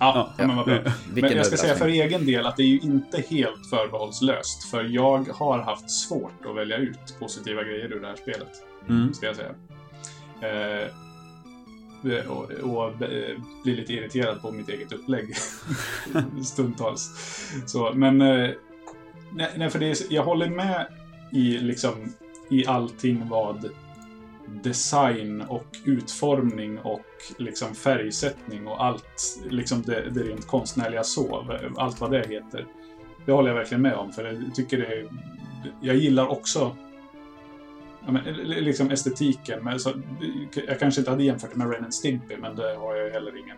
Ja, ja, men vad bra. Men jag ska säga för egen del att det är ju inte helt förbehållslöst. För jag har haft svårt att välja ut positiva grejer ur det här spelet. Mm. Ska jag säga. Eh, och, och eh, blir lite irriterad på mitt eget upplägg. Stundtals. Så, men... Eh, nej, för det är, jag håller med i liksom i allting vad design och utformning och liksom färgsättning och allt liksom det, det rent konstnärliga så, allt vad det heter. Det håller jag verkligen med om, för jag tycker det är, Jag gillar också ja, men, liksom estetiken. Men så, jag kanske inte hade jämfört det med Ren Stimpy, men det har jag heller ingen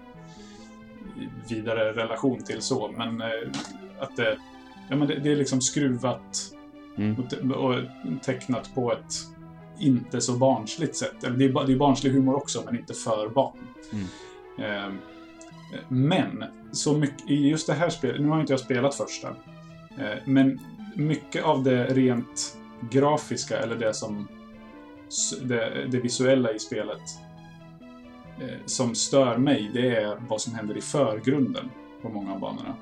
vidare relation till så. Men eh, att det, ja, men det, det är liksom skruvat mm. och, och tecknat på ett inte så barnsligt sätt. Eller det är, det är barnslig humor också, men inte för barn. Mm. Eh, men, så mycket, i just det här spelet, nu har inte jag spelat första, eh, men mycket av det rent grafiska, eller det som det, det visuella i spelet eh, som stör mig, det är vad som händer i förgrunden på många av banorna.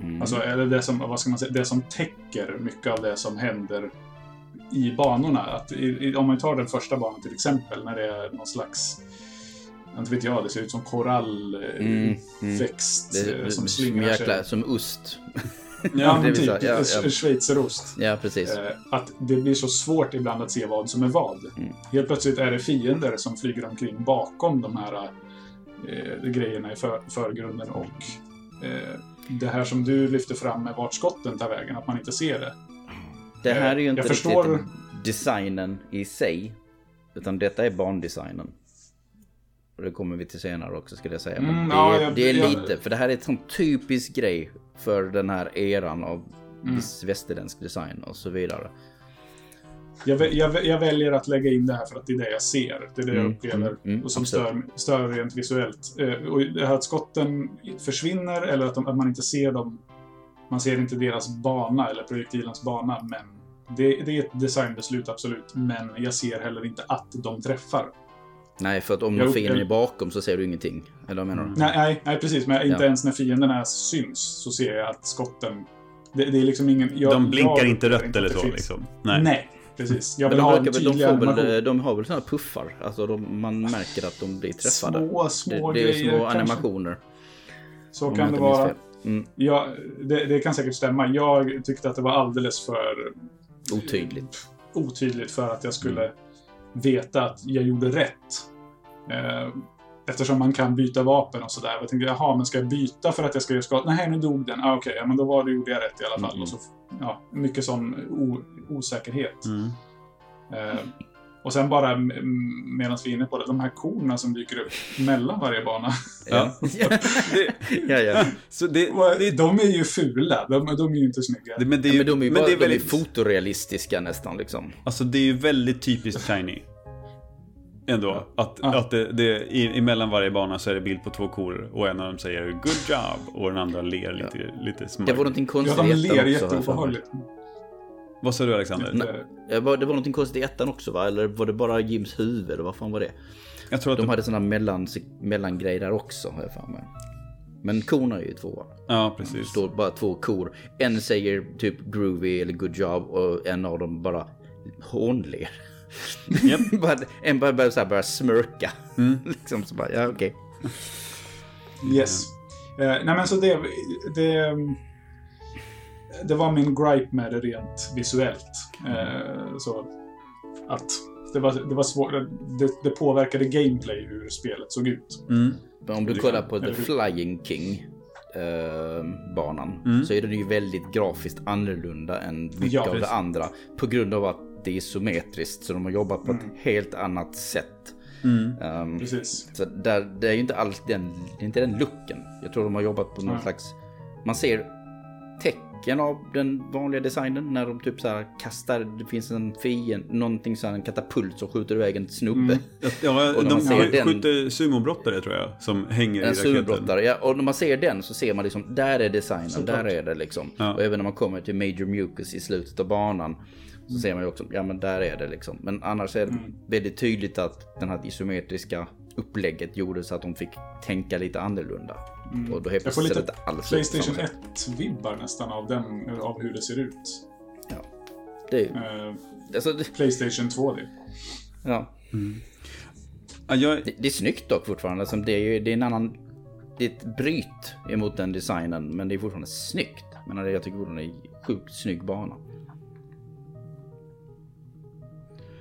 Mm. Alltså, eller det som, vad ska man säga, det som täcker mycket av det som händer i banorna. Att i, om man tar den första banan till exempel, när det är någon slags inte vet jag, det ser ut som korallväxt mm, mm. som slingar sig. Som ost. Ja, men typ. Ja, ja. Schweizerost. Ja, precis. Eh, att det blir så svårt ibland att se vad som är vad. Mm. Helt plötsligt är det fiender som flyger omkring bakom de här eh, grejerna i för, förgrunden och eh, det här som du lyfter fram med vart skotten tar vägen, att man inte ser det. Det här är ju inte jag riktigt förstår- designen i sig. Utan detta är bandesignen. Och det kommer vi till senare också skulle jag säga. Men Mm, det, ja, är, jag- det är jag- lite, för det här är en sån typisk grej för den här eran av Mm. västerländsk design och så vidare. Jag, jag, vä- jag väljer att lägga in det här för att det är det jag ser. Det är det jag Mm, upplever mm, mm, och som stör, stör rent visuellt. Eh, och det här att skotten försvinner eller att, de, att man inte ser dem. Man ser inte deras bana eller projektilens bana, men det, det är ett designbeslut absolut. Men jag ser heller inte att de träffar. Nej, för att om Jo, fienden jag- är bakom så ser du ingenting. Eller menar du? Nej, nej, nej precis. Men inte Ja. ens när fienderna syns så ser jag att skotten... Det, det är liksom ingen... Jag, De blinkar jag inte rött eller att det så finns. liksom. Nej. Nej. precis. Jag Men vill de, ha en brukar, väl- de, får väl, de har väl sådana puffar? Alltså de, man märker att de blir träffade. Små, det, små det är grejer. små animationer. Så kan jag det inte vara. Mm, Ja, det, det kan säkert stämma. Jag tyckte att det var alldeles för otydligt. otydligt för att jag skulle Mm. veta att jag gjorde rätt. Eh, eftersom man kan byta vapen och sådär. Jag tänkte, jaha, men ska jag byta för att jag ska göra skada? Nej, nu dog den. Ah, Okej, ja, men då var det, gjorde jag rätt i alla fall. Mm. Och så, ja, mycket sån o, osäkerhet. Mm. Eh, och sen bara medan vi är inne på det, de här korna som dyker upp mellan varje bana. Ja. Det, ja, ja. så det, det, de är ju fula. De, de är ju inte snygga. det, men det är Ja, ju, men de är ju men bara, det är de är väldigt, fotorealistiska nästan liksom. alltså det är ju väldigt typiskt shiny. Ändå. Att, Ja. att det, det, i, emellan varje bana så är det bild på två kor och en av dem säger good job och den andra ler lite, lite Det smart. var någonting Ja, konstigt de i ler jätteobehagligt. Vad sa du Alexander? Ja, var- Det var någonting konstigt i ettan också va? Eller var det bara Jims huvud? Eller vad fan var det? Jag tror att De det, hade sådana mellan, mellangrejer där också har jag för mig. Men korna är ju två. Ja, Det precis. står bara två kor. En säger typ groovy eller good job och en av dem bara hånler. Bara, en bara börjar, så här, börjar smörka. Mm. liksom så bara, ja okej. Yes. Eh, nej men så det, det... Det var min gripe med det rent visuellt. Eh, så att det var, det var svårt. Det, det påverkade gameplay hur spelet såg ut. Mm. Men om du kollar på The? Flying King eh, banan Mm. så är den ju väldigt grafiskt annorlunda än mycket Ja, av det andra. På grund av att det är isometriskt så de har jobbat på Mm. ett helt annat sätt. Mm. Ehm, Precis. så där, det är ju inte alls den, det är inte den looken. Jag tror de har jobbat på någon Nej. slags... Man ser tecken av den vanliga designen när de typ så här kastar, det finns en fiende, någonting så här, en katapult som skjuter iväg en snubbe. Mm. Ja, Och de ser den- skjuter sumobrottare tror jag, som hänger i En raketen. sumobrottare, ja. Och när man ser den så ser man liksom, där är designen, Såklart. där är det liksom. Ja. Och även när man kommer till Major Mucus i slutet av banan så ser man ju också, ja men där är det liksom. Men annars är det Mm. väldigt tydligt att den här isometriska upplägget gjorde så att de fick tänka lite annorlunda. Och då helt Mm. Jag får lite Playstation samma sätt. 1-vibbar nästan av, den, av hur det ser ut. Ja. Det är ju, Eh, alltså, det, Playstation 2D. ja. Ja, jag, det, det är snyggt dock fortfarande. Alltså, det, är ju, det är en annan... Det är ett bryt emot den designen, men det är fortfarande snyggt. Men jag tycker fortfarande det är en sjukt snygg bana.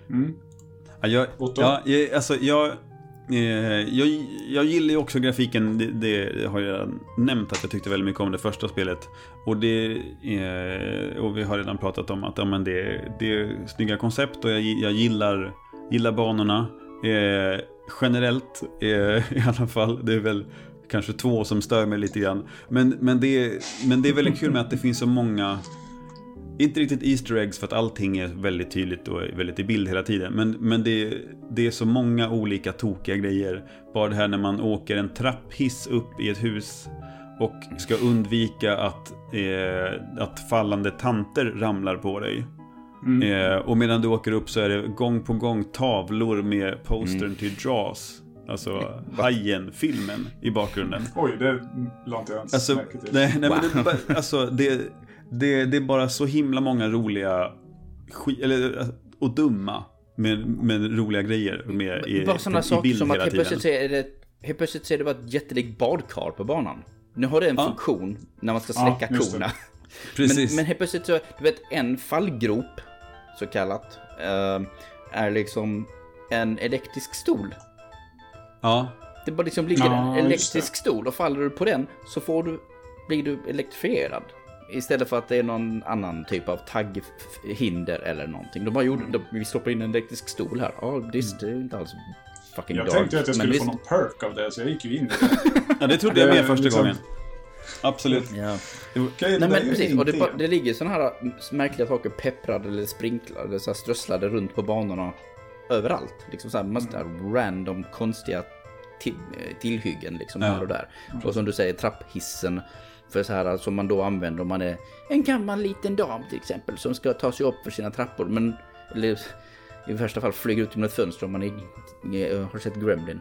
Mm. Ja, jag, ja, jag, alltså jag, Eh, jag, jag gillar ju också grafiken, det, det har jag nämnt att jag tyckte väldigt mycket om det första spelet. Och, det, eh, och vi har redan pratat om att ja, men det, det är snygga koncept och jag, jag gillar, gillar banorna. Eh, generellt eh, i alla fall, det är väl kanske två som stör mig lite grann. Men, men, det, men det är väldigt kul med att det finns så många inte riktigt Easter eggs för att allting är väldigt tydligt och väldigt i bild hela tiden. Men, men det, det är så många olika tokiga grejer. Bara det här när man åker en trapphiss upp i ett hus och ska undvika att, eh, att fallande tanter ramlar på dig. Mm. Eh, och medan du åker upp så är det gång på gång tavlor med postern till Jaws. Alltså Hajen-filmen i bakgrunden. Oj, det la inte jag ens Alltså, märke till. nej, nej, men det, alltså det, det, det är bara så himla många roliga eller, och dumma med, med roliga grejer med i, Bara sådana i saker som att helt plötsligt, så är det, helt plötsligt så är det bara ett jättelikt badkar på banan. Nu har det en Ja. funktion när man ska Ja, släcka det. korna. Precis. Men, men helt plötsligt så, du vet en fallgrop, så kallat, eh, är liksom en elektrisk stol. ja, Det bara liksom ligger Ja, en elektrisk stol och faller du på den så får du blir du elektrifierad. Istället för att det är någon annan typ av tagghinder eller någonting. De bara gjorde, de, vi stoppar in en elektrisk stol här. Ja, oh, det är inte alls fucking Jag dark. tänkte att jag skulle Men få visst- någon perk av det, så jag gick ju in i det. Ja, det trodde jag med första liksom- gången. Absolut. Ja. Det Nej men precis, och det, bara- det ligger sådana här märkliga saker pepprade eller sprinklade, så här strösslade runt på banorna överallt. Liksom så här, massa random konstiga till, tillhyggen liksom Ja. här och där. Och som du säger, trapphissen. För så här som man då använder om man är en gammal liten dam till exempel som ska ta sig upp för sina trappor. Men, eller i värsta fall flyger ut genom ett fönster om man är, är, har sett Gremlin.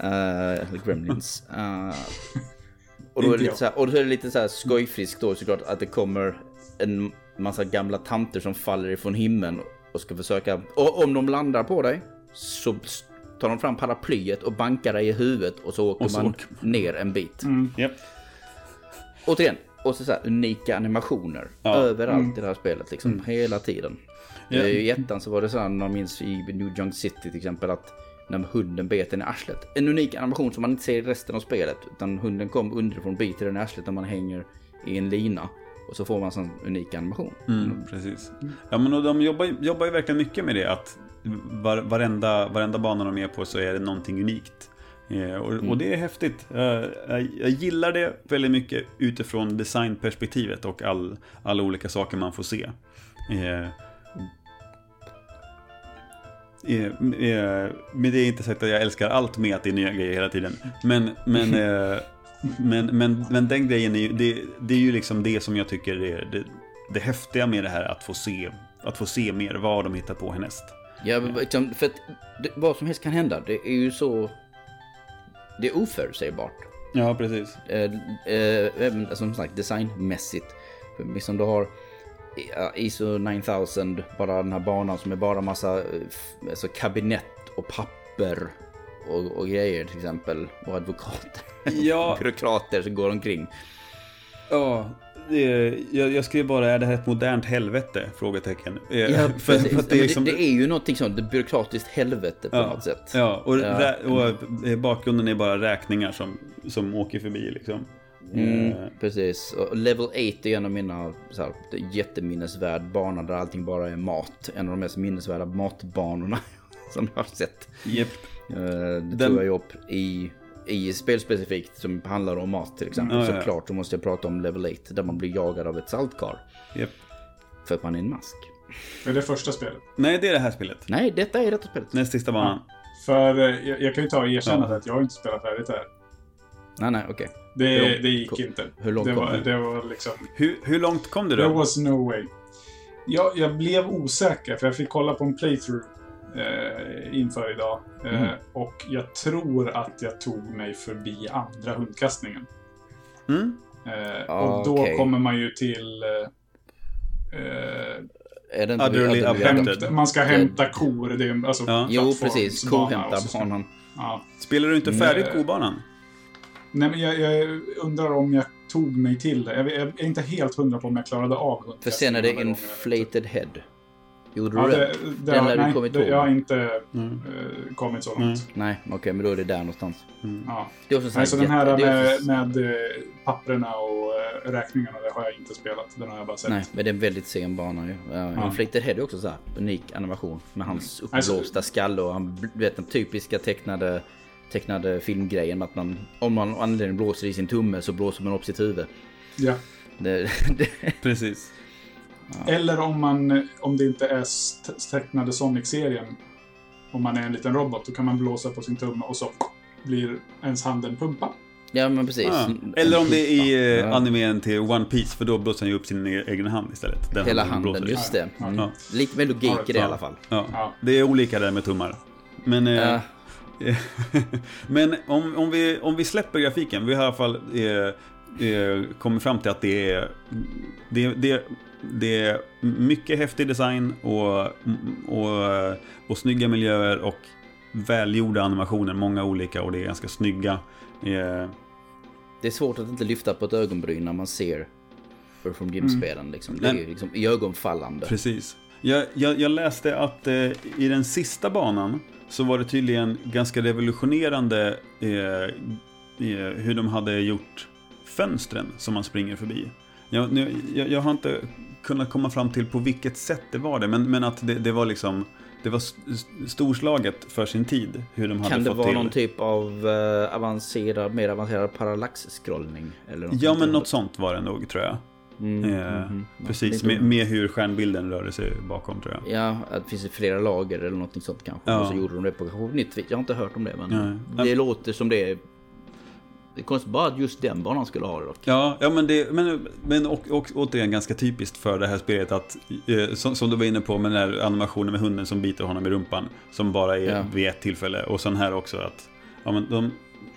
Uh, eller Gremlins. Eh, och då är det lite så här, och då är det lite så här skojfriskt då såklart att det kommer en massa gamla tanter som faller ifrån himlen och ska försöka, och om de landar på dig så tar de fram paraplyet och bankar dig i huvudet och så åker Och så man åker ner en bit. Japp. Återigen, och så, så här, unika animationer Ja. överallt i det här spelet liksom, hela tiden. Eh, I ettan så var det så här, man minns i New Junk City till exempel att när hunden bet en i arslet. En unik animation som man inte ser i resten av spelet. Utan hunden kom underifrån biter den i arslet när man hänger i en lina. Och så får man en sån unik animation. Mm, precis. Ja, men och de jobbar, jobbar ju verkligen mycket med det. Att var, varenda, varenda bana de är på så är det någonting unikt. Eh, och, och det är häftigt. Jag, jag, jag gillar det väldigt mycket utifrån designperspektivet och all, alla olika saker man får se. Eh, eh, eh, med det är inte sagt att jag älskar allt med att det är nya grejer hela tiden. Men, men, eh, men, men, men den grejen är ju, det, det är ju liksom det som jag tycker är det, det häftiga med det här att få se, att få se mer vad de hittar på härnäst. Ja, liksom, för att vad som helst kan hända. Det är ju så... Det är oförutsägbart. Ja, precis. Eh, eh, även som sagt designmässigt. Liksom du har ja, ISO 9000, bara den här banan som är bara massa eh, alltså kabinett och papper och, och grejer till exempel. Och advokater. Ja, Byråkrater som går omkring. ja jag, jag skrev bara, är det här ett modernt helvete? Frågetecken. Eh, Ja, för, för det är liksom, det, det är ju någonting sånt, ett byråkratiskt helvete på ja, något sätt. Ja, och, Ja. Och eh, bakgrunden är bara räkningar som, som åker förbi liksom. Mm, Eh, precis. Och level 8 är en av mina så här, jätteminnesvärd bana där allting bara är mat. En av de mest minnesvärda matbanorna som jag har sett. Japp. Eh, Det Den- tog jag upp i, i spel specifikt som handlar om mat till exempel. Ja, ja, ja. Såklart så måste jag prata om level 8 där man blir jagad av ett saltkar. Japp. För att man är en mask. Det är det första spelet. Nej, det är det här spelet. Nej, detta är detta spelet. Näst sista banan. För eh, jag, jag kan ju ta och erkänna Ja. att jag har inte spelat färdigt här. Nej, nej, okej. Det, Hur långt det gick kom- inte. hur långt det kom var, du? det var liksom... Hur, hur långt kom du There då? was no way. Jag, jag blev osäker, för jag fick kolla på en playthrough eh, inför idag. Eh, Mm. Och jag tror att jag tog mig förbi andra hundkastningen. Mm? Eh, Ah, och då okej. kommer man ju till... Eh, eh, Är det inte abducted. hämta, man ska hämta kor. Det är alltså Ja. Jo, precis. Kohämta ska- banan. Ja. Spelar du inte färdigt Nej. kobanan? Nej, men jag, jag undrar om jag tog mig till det. Jag, jag är inte helt hundra på om jag klarade av För hundkastningen sen är det inflated head. Gjorde Ja, du det, det? det, Den har, lär du nej, kommit det, jag har inte Mm. eh, kommit så långt. Nej, okej, men då är det där någonstans. Ja. Det är också så Nej, så den här med, också- med eh, papperna och eh, räkningarna, det har jag inte spelat. Den har jag bara sett. Nej, men det är en väldigt sen bana ju. Uh, Ja. Inflated Head är också så här unik animation med hans uppblåsta skalle och han, du vet den typiska tecknade, tecknade filmgrejen med att man om man anledning blåser i sin tumme så blåser man upp sitt huvud. Ja. Det, det, Precis. Eller om man, om det inte är tecknade Sonic-serien, om man är en liten robot, då kan man blåsa på sin tumme och så blir ens hand en pumpa. ja men precis. Ah. Eller om det är i eh, Ja. animen till One Piece för då blåser han ju upp sin e- egen hand istället. Den Hela han handen, blåser i. just det. Ja. Mm. Ja. Lite med logik i det i alla fall. Ja. Ja. Det är olika där med tummar. Men, eh, men om, om, vi, om vi släpper grafiken, vi har i alla fall eh, eh, kommit fram till att det är, det, det, det är mycket häftig design och, och, och snygga miljöer och välgjorda animationer, många olika och det är ganska snygga. Eh, Det är svårt att inte lyfta på ett ögonbryn när man ser Earth from Jim-spelen. Liksom. Det är ju liksom iögonfallande. Precis. Jag, jag, jag läste att eh, i den sista banan så var det tydligen ganska revolutionerande eh, eh, hur de hade gjort fönstren som man springer förbi. Jag, jag, jag har inte kunnat komma fram till på vilket sätt det var det, men, men att det, det var liksom det var storslaget för sin tid. Hur de hade kan det fått vara till. någon typ av uh, avancerad, mer avancerad parallax-scrollning? Eller ja, men något sånt var det nog, tror jag. Mm, Eh, mm, mm. Precis, med, med hur stjärnbilden rörde sig bakom, tror jag. Ja, att det finns flera lager eller något sånt kanske. Ja. Och så gjorde de det på kanske nytt. Jag har inte hört om det, men Nej. det låter som det. Det är konstigt bara att just den banan skulle ha det dock. Ja, ja men, det, men, men och, och, återigen ganska typiskt för det här spelet att, eh, som, som du var inne på med den här animationen med hunden som biter honom i rumpan, som bara är Ja. vid ett tillfälle. Och sen här också att ja, men de,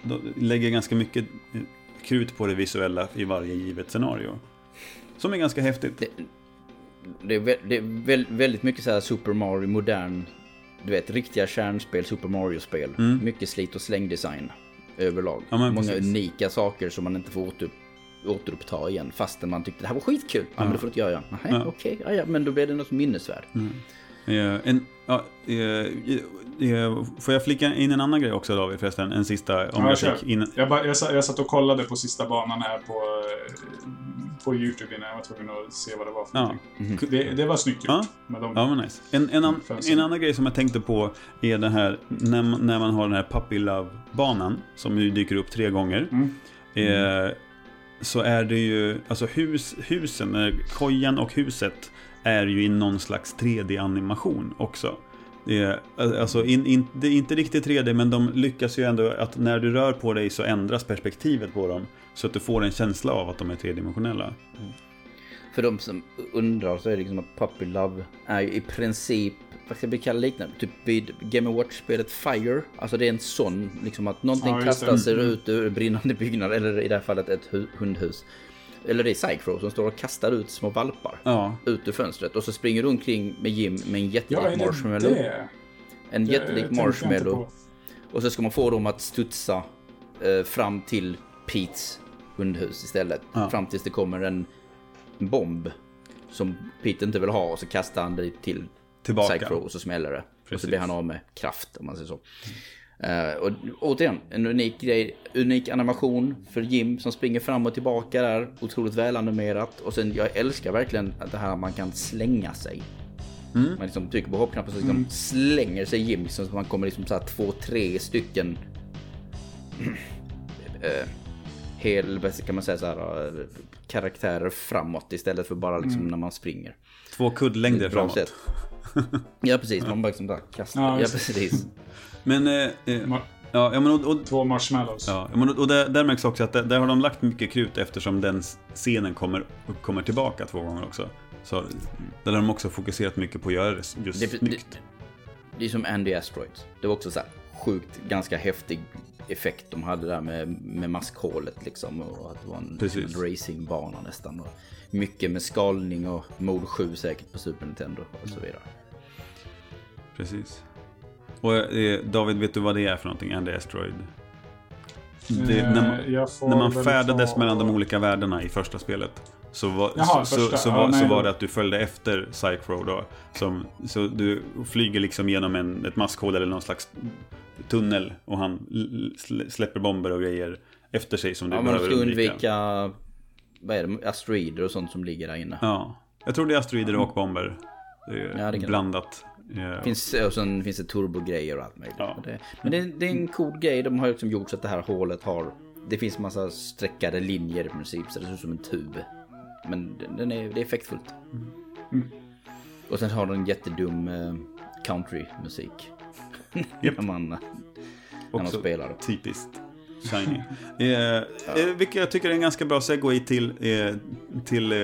de lägger ganska mycket eh, krut på det visuella i varje givet scenario. Som är ganska häftigt. Det, det är, vä- det är väl, väldigt mycket så här Super Mario modern. Du vet, riktiga kärnspel, Super Mario-spel. Mycket slit och släng-design överlag. Mm. Ja, Många precis. unika saker som man inte får åter, återuppta igen. Fastän man tyckte det här var skitkul. Ja, men det får du inte göra. Nej, Ja. okej. Ja, ja, men då blir det något minnesvärd. Eh, en, ja, eh, eh, får jag flika in en annan grej också David förresten? En sista om Ja, jag fick in... Jag, bara, jag, jag satt och kollade på sista banan här på, eh, på YouTube innan jag var tvungen att se vad det var för Ja. någonting. Det, det var snyggt gjort. Ja. Med de, Ja, men nice. En, en, an, en annan grej som jag tänkte på är det här när, man- när man har den här Puppy Love-banan som ju dyker upp tre gånger. Mm. Eh, så är det ju, alltså hus, husen, eh, kojan och huset är ju i någon slags 3D-animation också. Det är, alltså in, in, det är inte riktigt 3D men de lyckas ju ändå att när du rör på dig så ändras perspektivet på dem. Så att du får en känsla av att de är tredimensionella. För de som undrar så är det liksom att Puppy Love är ju i princip, vad ska vi kalla liknande? Typ vid Game Watch-spelet Fire. Alltså det är en sån, liksom att någonting Ja, kastar sig ut ur brinnande byggnad. Eller i det här fallet ett hu- hundhus. Eller det är Psychro som står och kastar ut små valpar. Ja, Ut ur fönstret. Och så springer du omkring med Jim med en jättelik Ja, marshmallow. det? En Det jättelik marshmallow. Och så ska man få dem att studsa eh, fram till Petes hundhus istället. Ja. Fram tills det kommer en bomb som Pete inte vill ha och så kastar han det till Tillbaka. Psycho och så smäller det. Och Precis. så blir han av med kraft om man säger så. Eh, och återigen, en unik grej, unik animation för Jim som springer fram och tillbaka där. Otroligt välanimerat. Och sen, jag älskar verkligen att det här man kan slänga sig. Mm. Man liksom trycker på hoppknappen så liksom slänger sig Jim så man kommer liksom så här två, tre stycken eh, hel, kan man säga så här, eh, karaktärer framåt istället för bara liksom när man springer. två kuddlängder framåt. sätt. Ja precis, man bara liksom där kastar. Ja, Ja, det. precis. Men, eh, eh, ja, ja, men och, och, Två marshmallows. Ja, men och där, där märks också att där, där har de lagt mycket krut eftersom den scenen kommer, kommer tillbaka två gånger också. Så där har de också fokuserat mycket på att göra det just Det, det, snyggt. det är som Andy Asteroids. Det var också så här sjukt, ganska häftig effekt de hade där med, med maskhålet liksom. Och att det var en, en racingbana nästan. Och mycket med skalning och Mode 7 säkert på Super Nintendo och så vidare. Precis. Och eh, David, vet du vad det är för någonting? Andy Asteroid? Det, Eh, när man, får när man färdades ta- mellan de olika världarna i första spelet så var, Jaha, så, första. så, så, Ja, var, nej, så var det att du följde efter Psychro då. Som, så du flyger liksom genom en, ett maskhål eller någon slags tunnel och han släpper bomber och grejer efter sig som du Ja, men de behöver ska undvika. undvika, vad är det, asteroider och sånt som ligger där inne. Ja, jag tror det är asteroider och bomber. Det är Ja, blandat. Eh, Finns, och sen finns det turbogrejer och allt möjligt. Ja. Det, men det, det är en cool grej. De har liksom gjort så att det här hålet har... Det finns massa streckade linjer i princip. Så det ser ut som en tub. Men den- är, det är effektfullt. Och sen har den jättedum eh, countrymusik. när man, när man spelar. Typiskt shiny. eh, eh, vilket jag tycker är en ganska bra segway till, eh, till eh,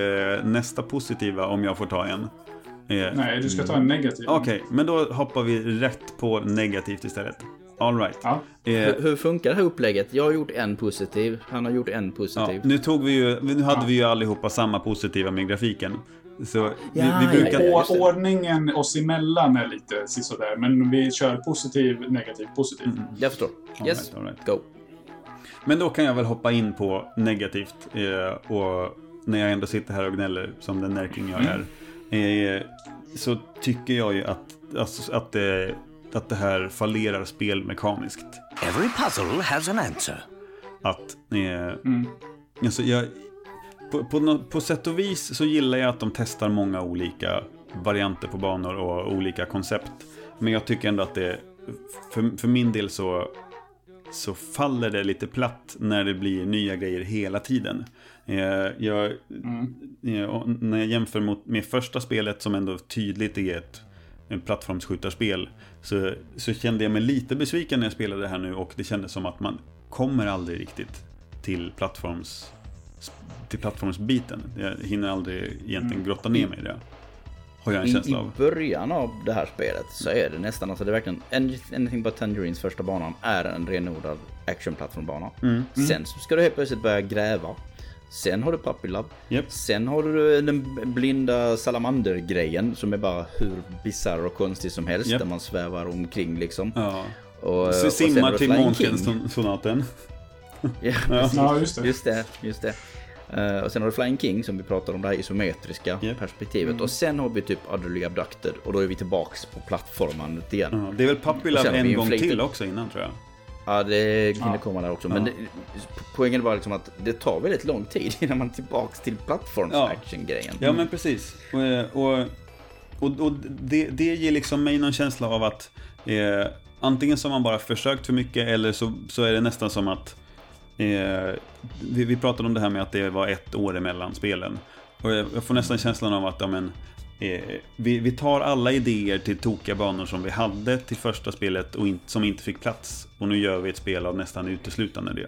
nästa positiva om jag får ta en. Eh, Nej, du ska ta en negativ. Okej, men då hoppar vi rätt på negativt istället. All right. Ja. Eh, Hur, hur funkar det här upplägget? Jag har gjort en positiv. Han har gjort en ja, positiv. nu, tog vi ju, nu hade vi ju allihopa samma positiva med grafiken. Så Ja, vi, vi brukar... ja. Det. Ordningen oss emellan är lite sisådär, men vi kör positiv, negativ, positiv. Jag förstår. All Yes, right, all right. go. Men då kan jag väl hoppa in på negativt. Eh, och när jag ändå sitter här och gnäller som den närking jag är. Eh, så tycker jag ju att, alltså, att, det, att det här fallerar spelmekaniskt. Every puzzle has an answer. Att eh, alltså jag, på, på, på sätt och vis så gillar jag att de testar många olika varianter på banor och olika koncept. Men jag tycker ändå att det, för, för min del så, så faller det lite platt när det blir nya grejer hela tiden. Eh, jag, mm. när jag jämför mot, med första spelet som ändå tydligt är ett plattformsskjutarspel så, så kände jag mig lite besviken när jag spelade det här nu och det kändes som att man kommer aldrig riktigt till plattforms till plattformsbiten. Jag hinner aldrig egentligen mm. grotta ner mig i det. Har jag en känsla av. I början av det här spelet så är det nästan, alltså det är verkligen Anything But Tangerines första banan är en renodlad actionplattformbana. Mm. Mm. Sen ska du helt plötsligt börja gräva. Sen har du Puppy Love. Yep. Sen har du den blinda salamander-grejen som är bara hur bisarr och konstig som helst. Yep. Där man svävar omkring liksom. Ja. Och, Så simmar till Månskenssonaten. ja, ja, just det. Just det, just det. Uh, och sen har du Flying King som vi pratade om, det här isometriska yep. perspektivet. Mm. Och sen har vi typ Utterly Abducted och då är vi tillbaks på plattformandet igen. Uh, det är väl Love en gång till också innan tror jag. Ja, det hinner ja. komma där också. Men ja. det, poängen var liksom att det tar väldigt lång tid innan man är tillbaks till plattforms-action-grejen. Ja. ja, men precis. Och, och, och, och det, det ger liksom mig någon känsla av att eh, antingen så har man bara försökt för mycket eller så, så är det nästan som att eh, vi, vi pratade om det här med att det var ett år emellan spelen. Och jag, jag får nästan känslan av att ja, men, Eh, vi, vi, tar alla idéer till tokiga banor som vi hade till första spelet och in, som inte fick plats. Och nu gör vi ett spel av nästan uteslutande det.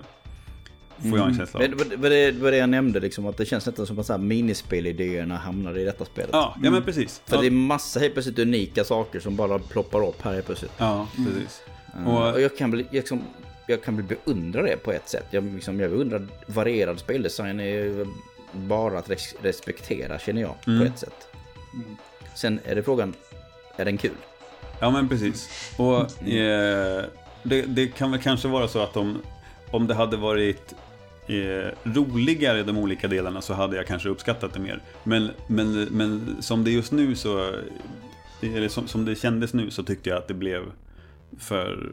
Får jag en mm. känsla av. Mm. Vad det, var det jag nämnde, liksom, att det känns nästan som att så här, minispelidéerna hamnade i detta spelet. Ja, ja men mm. precis. För ja. det är massa helt plötsligt unika saker som bara ploppar upp här helt plötsligt. Ja, precis. Mm. Och, och, jag kan bli, liksom, jag kan beundra det på ett sätt. Jag, liksom, jag beundrar varierad speldesign är bara att respektera känner jag mm. på ett sätt. Sen är det frågan, är den kul? Ja men precis. Och eh, det, det, kan väl kanske vara så att om, om det hade varit eh, roligare de olika delarna så hade jag kanske uppskattat det mer. Men, men, men som det just nu så, eller som, som det kändes nu så tyckte jag att det blev för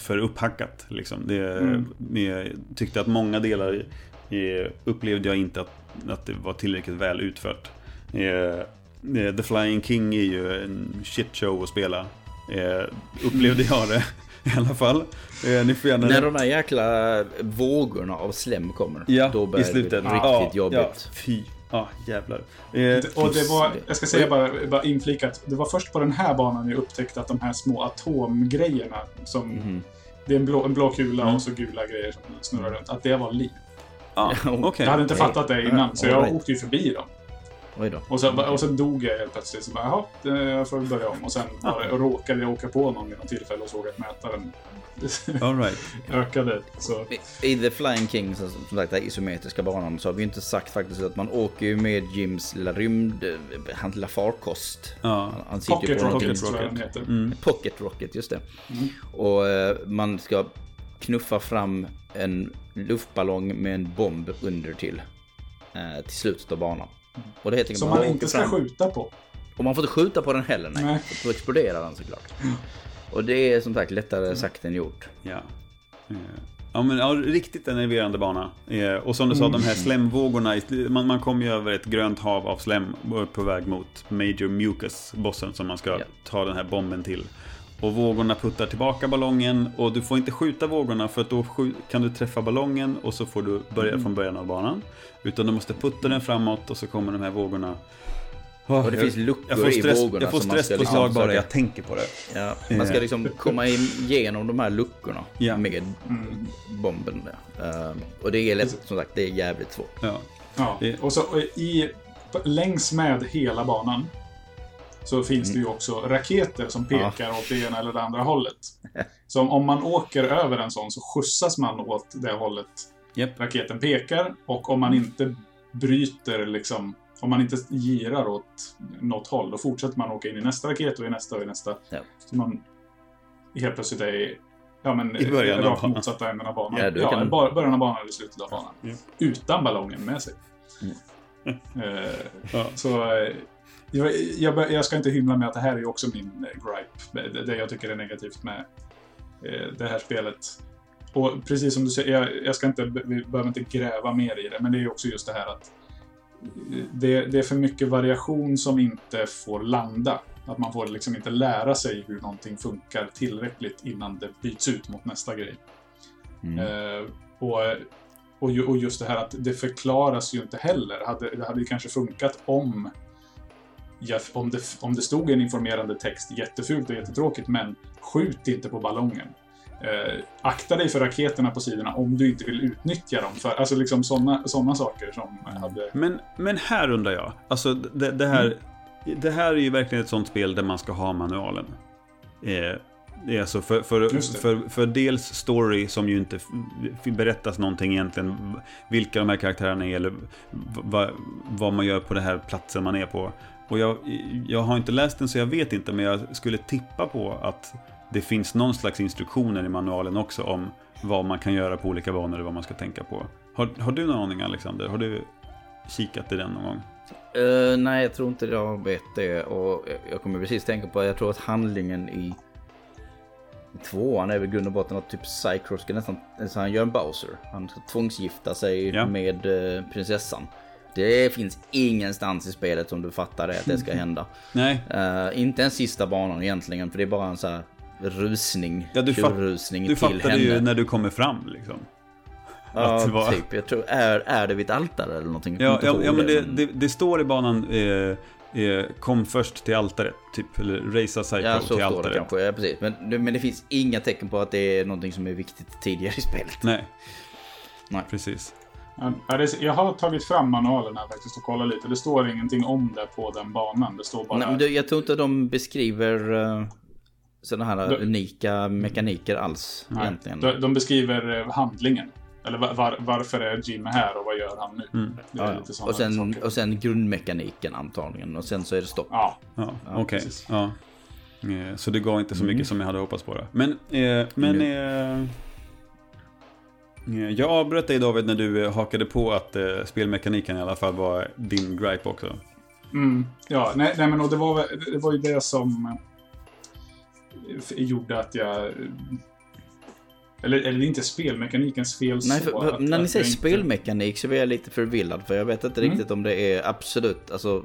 för upphackat. Liksom. Det, mm. Jag tyckte att många delar eh, upplevde jag inte att, att det var tillräckligt väl utfört. Eh, eh, The Flying King är ju en shitshow att spela. Eh, upplevde jag det i alla fall. Eh, ni får gärna... När de där jäkla vågorna av slem kommer. Ja, då börjar i slutet. det bli riktigt ja, jobbigt. Ja, fy. Ja, ah, jävlar. Eh, och det var, jag ska säga bara, bara inflikat, det var först på den här banan jag upptäckte att de här små atomgrejerna som... Mm. Det är en blå, en blå kula mm. och så gula grejer som snurrar runt. Att det var liv. Ah, okay. Jag hade inte fattat det innan, så jag åkte ju förbi dem. Och sen, och sen dog jag helt plötsligt. Så bara, jaha, jag får börja om. Och sen bara, och råkade jag åka på någon vid något tillfälle och såg att mätaren All right. ökade. Så. I, The Flying King, som sagt, den isometriska banan, så har vi inte sagt faktiskt att man åker ju med Jims lilla rymd, hans lilla farkost. Ja. Han sitter Pocket på Rocket, tror jag den heter. Mm. Pocket Rocket, just det. Mm. Och eh, man ska knuffa fram en luftballong med en bomb under till. Eh, till slutet av banan. Och det heter Som man, man inte ska fram. skjuta på. Och man får inte skjuta på den heller, nej. nej. Då exploderar den såklart. Och det är som sagt lättare mm. sagt än gjort. Ja. Eh, ja men ja, riktigt enerverande bana. Eh, och som du sa, de här mm. slemvågorna. Man, man kommer ju över ett grönt hav av slem på väg mot Major Mucus, bossen som man ska ja. ta den här bomben till. Och vågorna puttar tillbaka ballongen och du får inte skjuta vågorna för att då kan du träffa ballongen och så får du börja mm. från början av banan. Utan du måste putta den framåt och så kommer de här vågorna Oh, och det jag, finns luckor stress, i vågorna. Jag får stresspåslag liksom, bara jag tänker på det. Ja, man ska liksom komma igenom de här luckorna ja. med mm. bomben. Uh, och det är lätt, som sagt, det är jävligt svårt. Ja. ja. Och så i, längs med hela banan så finns mm. det ju mm. också raketer som pekar ja. åt det ena eller det andra hållet. Så om man åker över en sån så skjutsas man åt det hållet yep. raketen pekar. Och om man inte bryter liksom om man inte girar åt något håll, då fortsätter man åka in i nästa raket och i nästa och i nästa. Ja. Så man helt plötsligt är i, ja, men, I början rakt motsatta änden av banan. Ja, ja kan... början av banan eller slutet av banan. Ja. Utan ballongen med sig. Mm. Ja. Så eh, jag, jag, jag, ska inte hymla med att det här är också min eh, gripe. Det, det jag tycker är negativt med eh, det här spelet. och precis som du säger, jag, jag, ska inte, vi behöver inte gräva mer i det, men det är också just det här att det, det, är för mycket variation som inte får landa. Att man får liksom inte lära sig hur någonting funkar tillräckligt innan det byts ut mot nästa grej. Mm. Uh, och, och, och, just det här att det förklaras ju inte heller. Hade, det hade ju kanske funkat om om det, om det stod en informerande text jättefult och jättetråkigt, men skjut inte på ballongen. Eh, akta dig för raketerna på sidorna om du inte vill utnyttja dem. För, alltså liksom sådana såna saker som hade... Men, men här undrar jag. Alltså det, det här, mm. det här är ju verkligen ett sånt spel där man ska ha manualen. Eh, det är alltså för, för, för, för, dels story som ju inte berättas någonting egentligen. Vilka de här karaktärerna är eller vad, vad man gör på den här platsen man är på. Och jag, jag har inte läst den så jag vet inte, men jag skulle tippa på att det finns någon slags instruktioner i manualen också om vad man kan göra på olika banor och vad man ska tänka på. Har, har du någon aning Alexander? Har du kikat i den någon gång? Uh, nej, jag tror inte jag vet det. Och jag kommer precis tänka på att jag tror att handlingen i tvåan är väl grund och botten att typ Cycross ska nästan, han gör en Bowser. Han ska tvångsgifta sig ja. med uh, prinsessan. Det finns ingenstans i spelet som du fattar det att det ska hända. Nej. Uh, inte ens sista banan egentligen, för det är bara en så här rusning, ja, du, fatt, du fattar det ju när du kommer fram liksom. Ja, var... typ. Jag tror, är, är det vid ett altare eller någonting? Ja, ja, ja men det, det, det, står i banan eh, eh, kom först till altaret, typ. Eller racea cycle ja, så till altaret. Det kanske, ja, precis. Men, men det finns inga tecken på att det är någonting som är viktigt tidigare i spelet. Nej. Nej. Precis. Jag har tagit fram manualen här faktiskt och kollat lite. Det står ingenting om det på den banan. Det står bara... Nej, men jag tror inte de beskriver uh, sådana här de... unika mekaniker alls Nej, egentligen. De, de beskriver eh, handlingen. Eller var, varför är Jim här och vad gör han nu? Mm. Ja, och, sen, och sen grundmekaniken antagligen. Och sen så är det stopp. Ja, ja, ja okej. Okay. Ja. Eh, så det gav inte så mycket mm. som jag hade hoppats på det. Men, eh, men mm. eh, Eh, jag avbröt dig David när du eh, hakade på att eh, spelmekaniken i alla fall var din gripe också. Mm, ja, nej, nej men och det var, det var ju det som gjorde att jag... Eller, eller det är inte spelmekanikens fel Nej, för, för, att, när ni säger inte... spelmekanik så blir jag lite förvillad. För jag vet inte mm. riktigt om det är absolut, alltså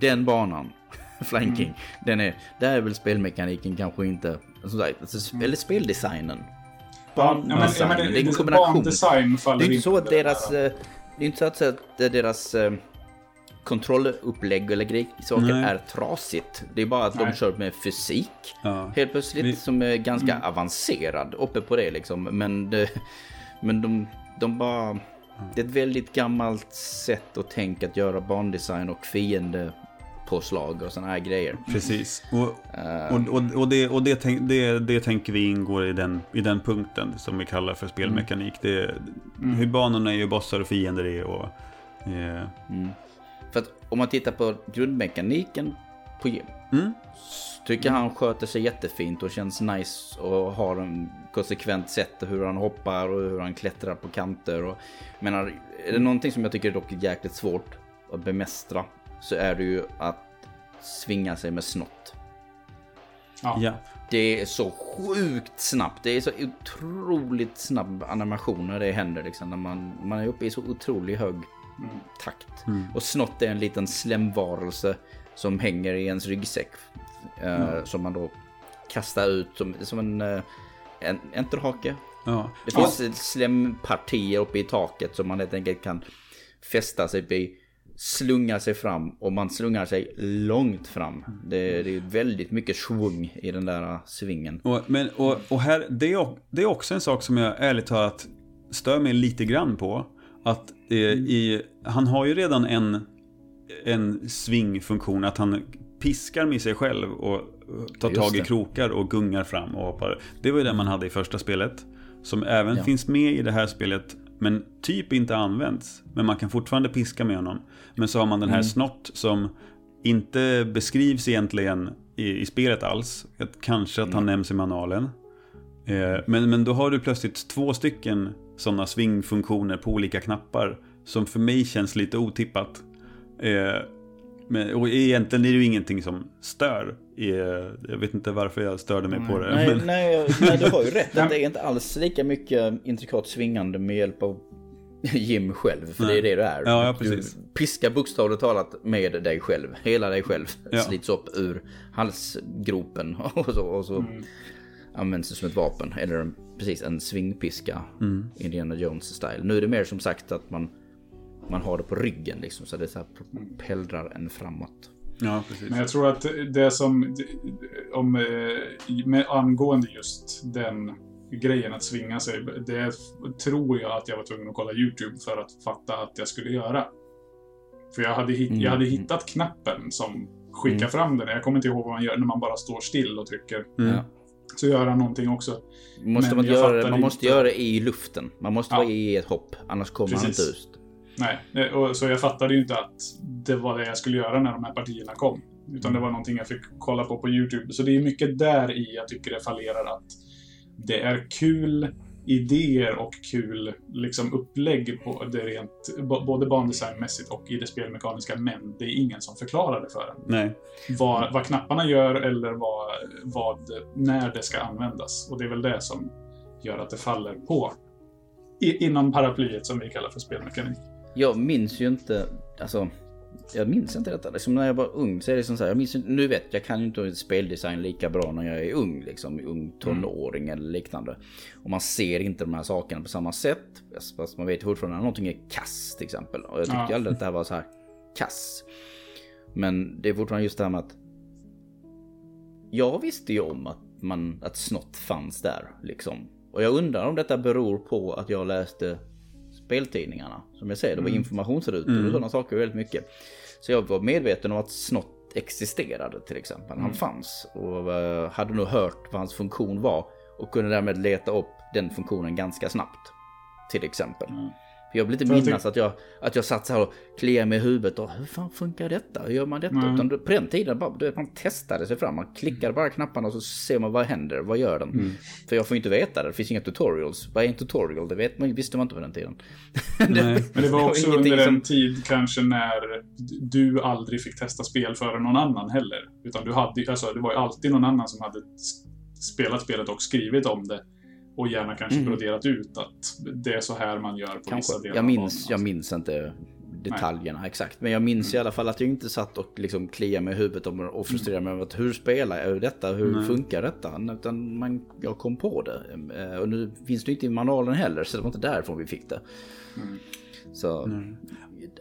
den banan, Flanking, mm. den är, där är väl spelmekaniken kanske inte, alltså, eller speldesignen. Ja, men, ja, men det, är en kombination. Det är inte så att deras... Eh, det är inte så att deras eh, kontrollupplägg eller grej, saker Nej. är trasigt. Det är bara att Nej. de kör med fysik ja. helt plötsligt Vi... som är ganska mm. avancerad uppe på det liksom. Men, det, men de, de bara... Det är ett väldigt gammalt sätt att tänka att göra bandesign och fiende påslag och sådana här grejer. Precis. Och, uh, och, och, och, det, och det, det, det tänker vi ingår i den, i den punkten som vi kallar för spelmekanik. Mm. Det, mm. Hur banorna är, hur bossar och fiender är och... Yeah. Mm. För att om man tittar på grundmekaniken på Jim. Mm. Tycker han sköter sig jättefint och känns nice och har en konsekvent sätt hur han hoppar och hur han klättrar på kanter. Och, menar, är det någonting som jag tycker är dock jäkligt svårt att bemästra så är det ju att svinga sig med snott. Ja. Det är så sjukt snabbt. Det är så otroligt snabb animation när det händer. Liksom, när man, man är uppe i så otroligt hög mm. takt. Mm. Och snott är en liten slemvarelse som hänger i ens ryggsäck. Uh, mm. Som man då kastar ut som, som en, uh, en enterhake. Ja. Det finns ja. slempartier uppe i taket som man helt enkelt kan fästa sig vid slungar sig fram och man slungar sig långt fram. Det, det är väldigt mycket svung i den där svingen. Och, men, och, och här, det är, det är också en sak som jag ärligt talat stör mig lite grann på. Att eh, i, han har ju redan en, en svingfunktion, att han piskar med sig själv och tar tag i krokar och gungar fram och hoppar. Det var ju det man hade i första spelet. Som även ja. finns med i det här spelet men typ inte används. Men man kan fortfarande piska med honom. Men så har man den här mm. snott som inte beskrivs egentligen i, i spelet alls. Kanske att han mm. nämns i manualen. Eh, men, men då har du plötsligt två stycken sådana svingfunktioner på olika knappar. Som för mig känns lite otippat. Eh, Men, och egentligen är det ju ingenting som stör. Jag vet inte varför jag störde mig nej, på det. Nej, men... nej, nej, du har ju rätt. att det är inte alls lika mycket intrikat svingande med hjälp av Jim själv. För nej. det är det du är. Ja, ja, precis. Du piskar bokstavligt talat med dig själv. Hela dig själv ja. slits upp ur halsgropen och så, och så mm. används det som ett vapen. Eller precis en svingpiska. Mm. Indiana Jones-style. Nu är det mer som sagt att man man har det på ryggen liksom. Så det så här propellrar en framåt. Ja, precis. Men jag tror att det som, om, eh, med angående just den grejen att svinga sig, det tror jag att jag var tvungen att kolla YouTube för att fatta att jag skulle göra. För jag hade, hit, mm. jag hade hittat knappen som skickar mm. fram den. Jag kommer inte ihåg vad man gör när man bara står still och trycker. Mm. Så gör han någonting också. Måste man göra, man måste göra det i luften. Man måste ja. vara i ett hopp, annars kommer Precis. man inte ut. Nej, och, så jag fattade ju inte att det var det jag skulle göra när de här partierna kom. Utan det var någonting jag fick kolla på på YouTube. Så det är mycket där i jag tycker det fallerar att det är kul idéer och kul liksom, upplägg på det rent, både bandesignmässigt och i det spelmekaniska, men det är ingen som förklarar det för en. Nej. Vad, vad knapparna gör eller vad, vad, när det ska användas. Och det är väl det som gör att det faller på i, inom paraplyet som vi kallar för spelmekanik. Jag minns ju inte, alltså jag minns inte detta. Liksom när jag var ung så är det som så här, jag minns nu vet jag kan ju inte speldesign lika bra när jag är ung, liksom ung tonåring mm. eller liknande. Och man ser inte de här sakerna på samma sätt. Fast man vet fortfarande när någonting är kass till exempel. Och jag tyckte ja. aldrig att det här var så här kass. Men det är fortfarande just det här med att jag visste ju om att, man, att snott fanns där liksom. Och jag undrar om detta beror på att jag läste speltidningarna. Som jag säger, det var mm. informationsrutor mm. och sådana saker väldigt mycket. Så jag var medveten om att snott existerade till exempel. Han mm. fanns och uh, hade nog hört vad hans funktion var och kunde därmed leta upp den funktionen ganska snabbt. Till exempel. Mm. Jag vill inte minnas att jag, att jag satt så här och kliade mig i huvudet och hur fan funkar detta? Hur gör man detta? Mm. Utan på den tiden bara, man testade sig fram. Man klickade bara knapparna och så ser man vad händer. Vad gör den? Mm. För jag får inte veta det. Det finns inga tutorials. Vad är en tutorial? Det vet man, visste man inte på den tiden. det, Men det var också det var under en tid kanske när du aldrig fick testa spel före någon annan heller. Utan du hade, alltså, det var ju alltid någon annan som hade spelat spelet och skrivit om det. Och gärna kanske mm. broderat ut att det är så här man gör på kanske. vissa delar jag minns, Jag minns inte detaljerna Nej. exakt. Men jag minns mm. i alla fall att jag inte satt och liksom kliade mig i huvudet och frustrerade mig över att hur spelar jag detta? Hur Nej. funkar detta? Utan man, jag kom på det. Eh, och nu finns det inte i manualen heller så det var inte därifrån vi fick det. Mm. Så mm.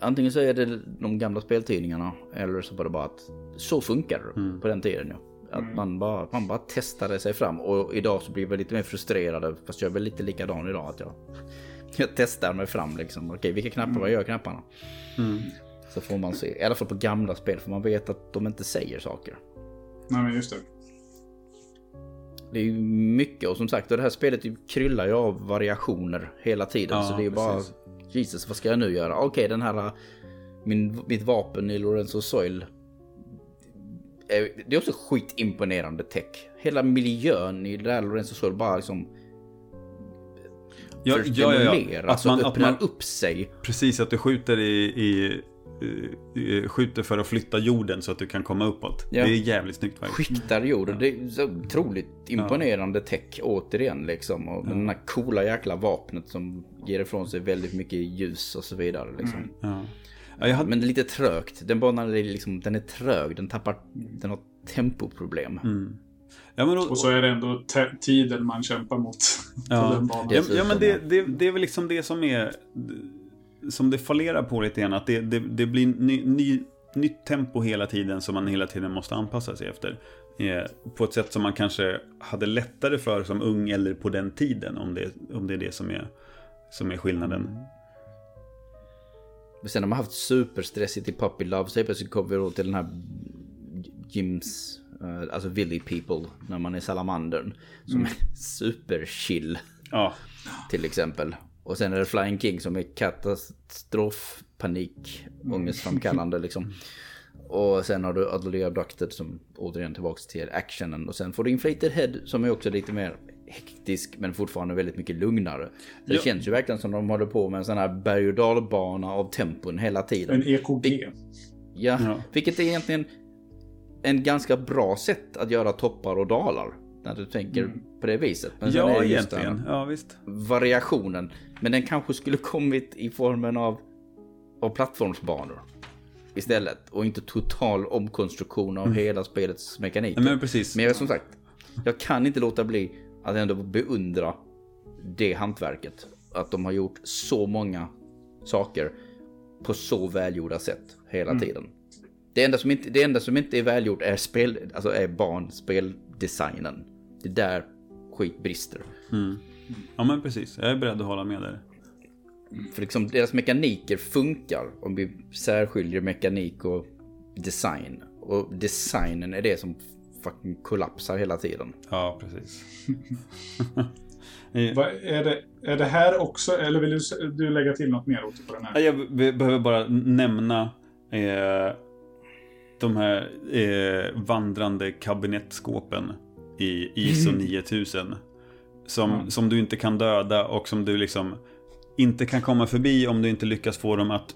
antingen så är det de gamla speltidningarna eller så var det bara att så funkar det mm. på den tiden. Ja. Att mm. man, bara, man bara testade sig fram och idag så blir jag lite mer frustrerad. Fast jag är väl lite likadan idag. Att jag, jag testar mig fram liksom. Okej, vilka knappar, mm. vad gör knapparna? Mm. Så får man se. I alla fall på gamla spel. För man vet att de inte säger saker. Nej, men just det. Det är ju mycket och som sagt det här spelet kryllar ju av variationer hela tiden. Ja, så det är bara Jesus vad ska jag nu göra? Okej den här min, mitt vapen i Lorenzo Soil det är också skitimponerande tech. Hela miljön i det där Lorenzo Sol bara liksom... Ja, ja, ja, ja. Alltså att man, öppnar att man, upp sig. Precis, att du skjuter i, i, skjuter för att flytta jorden så att du kan komma uppåt. Ja. Det är jävligt snyggt faktiskt. Skiktar jorden. Det är så otroligt imponerande ja. tech återigen liksom. Och ja. den här coola jäkla vapnet som ger ifrån sig väldigt mycket ljus och så vidare liksom. Mm. Ja. Ja, hade... Men det är lite trögt. Den banan är liksom, den är trög. Den tappar, den har tempoproblem. Mm. Ja, men, och, och så är det ändå tiden man kämpar mot. Ja, den banan. ja, ja men det, det, det är väl liksom det som är som det fallerar på lite grann. Att det, det, det blir ny, ny, nytt tempo hela tiden som man hela tiden måste anpassa sig efter. Eh, på ett sätt som man kanske hade lättare för som ung eller på den tiden. Om det, om det är det som är, som är skillnaden. Men sen har man haft superstressigt i Puppy Love så plötsligt kommer vi då till den här Jims, uh, alltså Willy People, när man är salamandern. Som mm. är superchill. Ja. Till exempel. Och sen är det Flying King som är katastrof, panik, mm. ångestframkallande liksom. Och sen har du Utterly Abducted som återigen tillbaks till actionen. Och sen får du Inflated Head som är också lite mer hektisk men fortfarande väldigt mycket lugnare. Det ja. känns ju verkligen som de håller på med en sån här berg och dalbana av tempon hela tiden. En EKG. Ja, ja, vilket är egentligen en ganska bra sätt att göra toppar och dalar. När du tänker mm. på det viset. Men ja, egentligen. Ja, visst. Variationen. Men den kanske skulle kommit i formen av, av plattformsbanor. Istället. Och inte total omkonstruktion av mm. hela spelets mekanik. Men precis. Men som sagt, jag kan inte låta bli att ändå beundra det hantverket. Att de har gjort så många saker på så välgjorda sätt hela mm. tiden. Det enda, som inte, det enda som inte är välgjort är, spel, alltså är barnspeldesignen. Det är där skit brister. Mm. Ja men precis, jag är beredd att hålla med där. För liksom deras mekaniker funkar om vi särskiljer mekanik och design. Och designen är det som fucking kollapsar hela tiden. Ja, precis. Va, är, det, är det här också, eller vill du, du lägga till något mer Otto på den här? Jag behöver bara nämna eh, de här eh, vandrande kabinettskåpen i ISO 9000. Som, mm. som du inte kan döda och som du liksom inte kan komma förbi om du inte lyckas få dem att,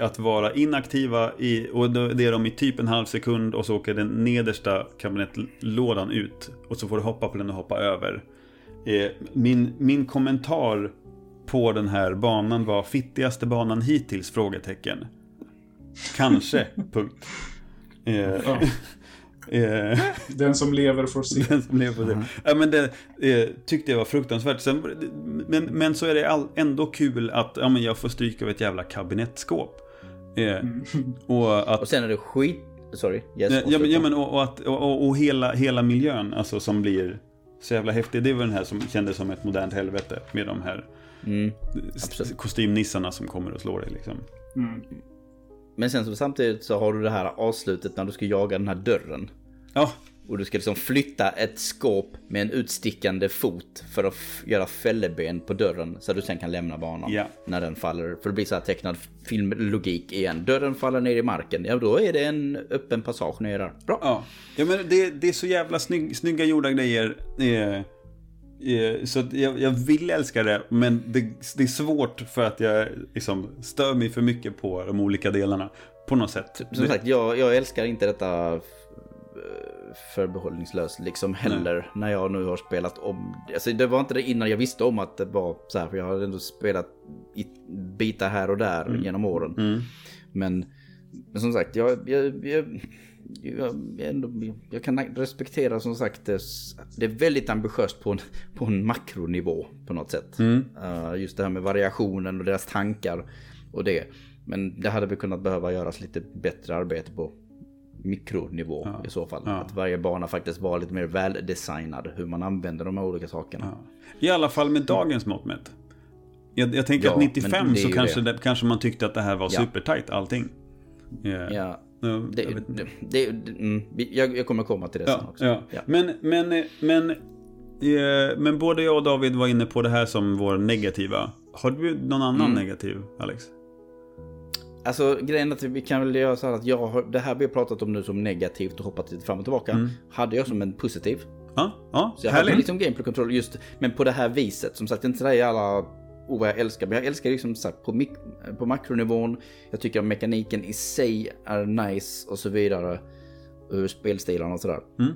att vara inaktiva. I, och det är de i typ en halv sekund och så åker den nedersta kabinettlådan ut. Och så får du hoppa på den och hoppa över. Eh, min, min kommentar på den här banan var fittigaste banan hittills? Frågetecken. Kanske, punkt. Eh. Eh, den som lever får se. Den som lever får se. Mm. Ja, men det eh, tyckte jag var fruktansvärt. Sen, men, men så är det all, ändå kul att ja, men jag får stryka av ett jävla kabinettskåp. Eh, mm. och, att, och sen är det skit... Sorry. Yes, ja, men, ja, men och, och, att, och, och, hela, hela miljön alltså, som blir så jävla häftig. Det var den här som kändes som ett modernt helvete. Med de här mm, kostymnissarna som kommer och slår dig. Liksom. Mm. Men sen så samtidigt så har du det här avslutet när du ska jaga den här dörren. Ja. Och du ska liksom flytta ett skåp med en utstickande fot för att göra fälleben på dörren så att du sen kan lämna banan ja. när den faller. För det blir så här tecknad filmlogik igen. Dörren faller ner i marken, ja då är det en öppen passage ner där. Bra. Ja, ja men det, det är så jävla snygg, snygga gjorda grejer. Eh, så jag, jag, vill älska det, men det, det, är svårt för att jag liksom stör mig för mycket på de olika delarna. På något sätt. Som sagt, jag, jag älskar inte detta förbehållningslöst liksom heller Nej. när jag nu har spelat om. Alltså det var inte det innan jag visste om att det var så här för jag har ändå spelat bitar här och där mm. genom åren. Mm. Men, men, som sagt, jag, jag, jag, jag, ändå, jag kan respektera som sagt det, det är väldigt ambitiöst på en, på en makronivå på något sätt. Mm. Uh, just det här med variationen och deras tankar och det. Men det hade vi kunnat behöva göras lite bättre arbete på mikronivå ja. i så fall. Ja. Att varje bana faktiskt var lite mer väldesignad hur man använder de här olika sakerna. Ja. I alla fall med dagens mått mätt. Jag, jag tänker att 95 så kanske, det. Det, kanske man tyckte att det här var ja. supertight allting. Yeah. Ja. Det, jag, det, mm, jag, jag, kommer komma till det sen också. Ja. Men, men, men, eh, men både jag och David var inne på det här som vår negativa. Har du någon annan mm. negativ, Alex? Alltså grejen är att vi kan väl göra så här att jag har, det här vi har pratat om nu som negativt och hoppat lite fram och tillbaka. Mm. Hade jag som en positiv. Ja, ja Så jag härligt. hade liksom gameplay control just, men på det här viset. Som sagt, inte sådär alla oh, vad jag älskar. Men jag älskar liksom så på, mik- på makronivån. Jag tycker att mekaniken i sig är nice och så vidare. Ur spelstilarna och sådär. Mm.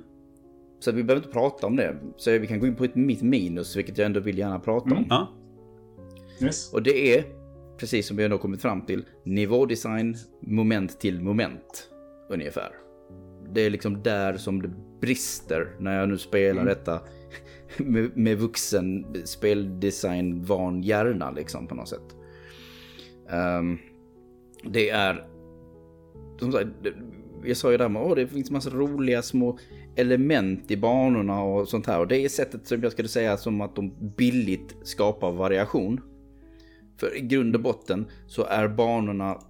Så vi behöver inte prata om det. Så vi kan gå in på ett mitt minus, vilket jag ändå vill gärna prata om. Mm. Ja. Yes. Och det är precis som vi har kommit fram till, nivådesign moment till moment ungefär. Det är liksom där som det brister när jag nu spelar mm. detta med, med vuxen speldesign van hjärna liksom på något sätt. Um, det är, som sagt, jag sa ju där med, oh, det finns massa roliga små element i banorna och sånt här. Och det är sättet som jag skulle säga som att de billigt skapar variation. För i grund och botten så är banorna...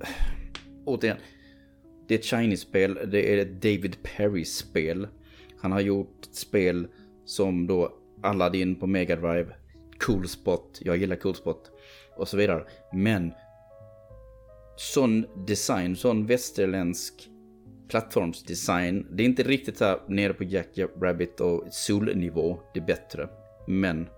Återigen. Det är ett Chinese-spel. Det är ett David Perry-spel. Han har gjort spel som då Aladdin på Mega Drive. Cool Spot. Jag gillar Cool Spot. Och så vidare. Men sån design, sån västerländsk plattformsdesign. Det är inte riktigt så här nere på Jack Rabbit och solnivå Det är bättre. Men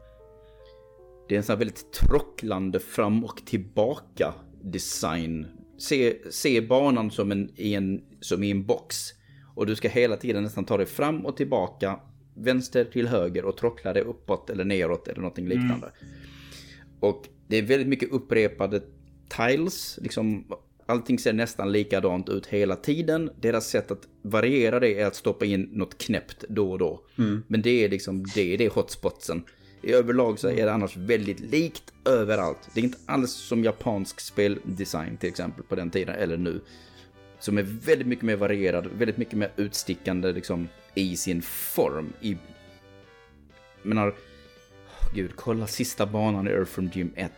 det är en sån här väldigt trocklande fram och tillbaka design. se, se banan som, en, i en, som i en box. Och du ska hela tiden nästan ta dig fram och tillbaka, vänster till höger och trockla dig uppåt eller neråt eller någonting mm. liknande. Mm. Och det är väldigt mycket upprepade tiles, liksom allting ser nästan likadant ut hela tiden. Deras sätt att variera det är att stoppa in något knäppt då och då. Mm. Men det är liksom det, det är hotspotsen. I överlag så är det annars väldigt likt överallt. Det är inte alls som japansk speldesign till exempel på den tiden eller nu. Som är väldigt mycket mer varierad, väldigt mycket mer utstickande liksom i sin form. I... menar, oh, gud, kolla sista banan i Earthworm Gym 1.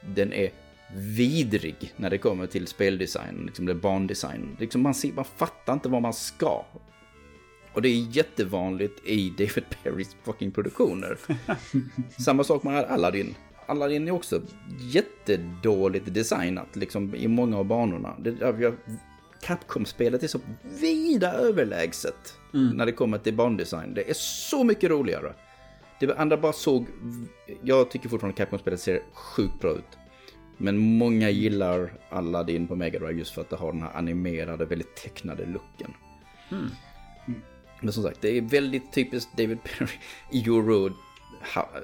Den är vidrig när det kommer till speldesign, liksom det bandesign. Liksom man, ser, man fattar inte vad man ska. Och det är jättevanligt i David Perrys fucking produktioner. Samma sak med Aladdin. Aladdin är också jättedåligt designat liksom, i många av banorna. Capcom-spelet är så vida överlägset mm. när det kommer till bandesign. Det är så mycket roligare. Det andra bara såg... Jag tycker fortfarande Capcom-spelet ser sjukt bra ut. Men många gillar Aladdin på Mega Drive just för att det har den här animerade, väldigt tecknade looken. Mm. Men som sagt, det är väldigt typiskt David Perry. Euro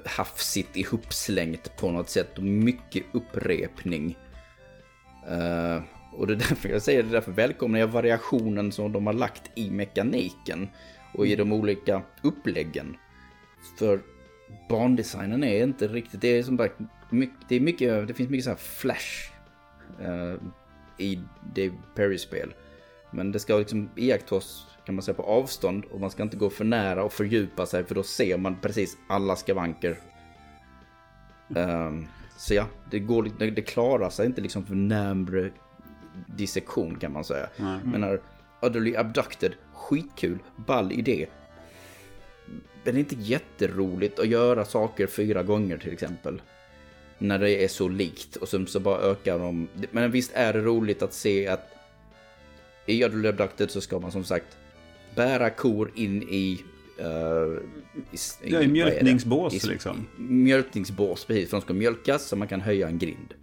hafsigt ihopslängt på något sätt och mycket upprepning. Uh, och det är därför jag säger det, därför välkomnar jag variationen som de har lagt i mekaniken och i de olika uppläggen. För bandesignen är inte riktigt, det är som sagt mycket, det är mycket, det finns mycket så här flash eh, i Dave Perry-spel. Men det ska liksom iakttas kan man säga på avstånd och man ska inte gå för nära och fördjupa sig för då ser man precis alla skavanker. Um, så ja, det, går, det, det klarar sig inte liksom för närmre dissektion kan man säga. Mm. Men när Utterly Abducted, skitkul, ball idé. Men det är inte jätteroligt att göra saker fyra gånger till exempel. När det är så likt och sen så bara ökar de. Men visst är det roligt att se att i Utterly Abducted så ska man som sagt bära kor in i... Uh, i, ja, i mjölkningsbås liksom. Mjölkningsbås, precis. För de ska mjölkas så man kan höja en grind.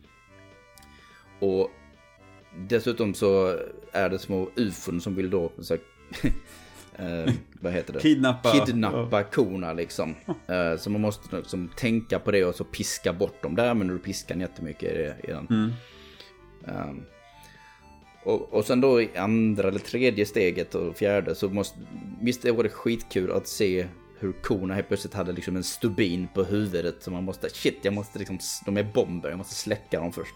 Och dessutom så är det små ufon som vill då... Så, uh, vad heter det? Kidnappa. Kidnappa korna liksom. Uh, så man måste liksom, tänka på det och så piska bort dem. Där använder du piskan jättemycket i, i den. Mm. Um, och, och sen då i andra eller tredje steget och fjärde så måste, visst det var det skitkul att se hur korna helt plötsligt hade liksom en stubin på huvudet så man måste, shit jag måste liksom, de är bomber, jag måste släcka dem först.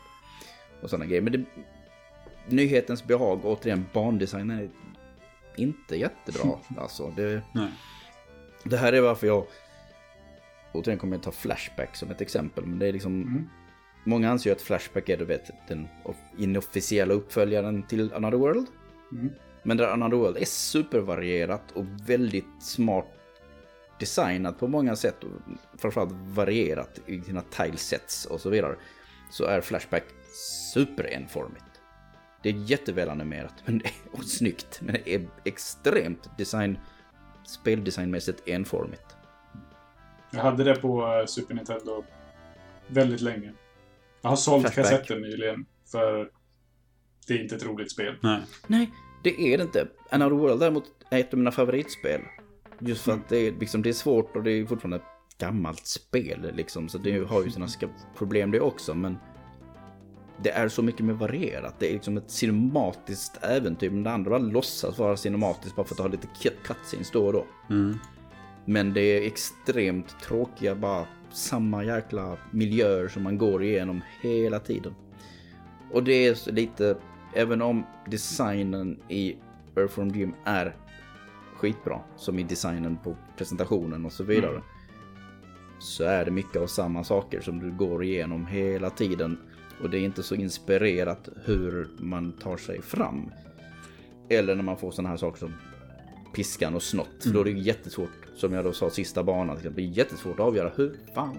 Och sådana grejer. Men det, nyhetens behag, återigen bandesignen är inte jättebra. alltså, det, det här är varför jag, återigen kommer jag ta Flashback som ett exempel, men det är liksom mm. Många anser ju att Flashback är du vet, den inofficiella uppföljaren till Another World. Mm. Men där Another World är supervarierat och väldigt smart designat på många sätt och framförallt varierat i sina tilesets och så vidare. Så är Flashback superenformigt. Det är jättevelanimerat men det är, och snyggt men det är extremt design, speldesignmässigt enformigt. Jag hade det på eh, Super Nintendo väldigt länge. Jag har sålt Flashback. kassetten nyligen, för det är inte ett roligt spel. Nej. Nej, det är det inte. Another World däremot är ett av mina favoritspel. Just för mm. att det är, liksom, det är svårt och det är fortfarande ett gammalt spel. Liksom, så det har ju sina problem det också. Men det är så mycket mer varierat. Det är liksom ett cinematiskt äventyr. Men det andra bara låtsas vara cinematiskt bara för att ha lite cutscenes då och då. Mm. Men det är extremt tråkiga bara samma jäkla miljöer som man går igenom hela tiden. Och det är lite, även om designen i Earthworm Jim är skitbra, som i designen på presentationen och så vidare. Mm. Så är det mycket av samma saker som du går igenom hela tiden. Och det är inte så inspirerat hur man tar sig fram. Eller när man får sådana här saker som piskan och snott. För då är det mm. jättesvårt, som jag då sa sista banan, det blir jättesvårt att avgöra hur fan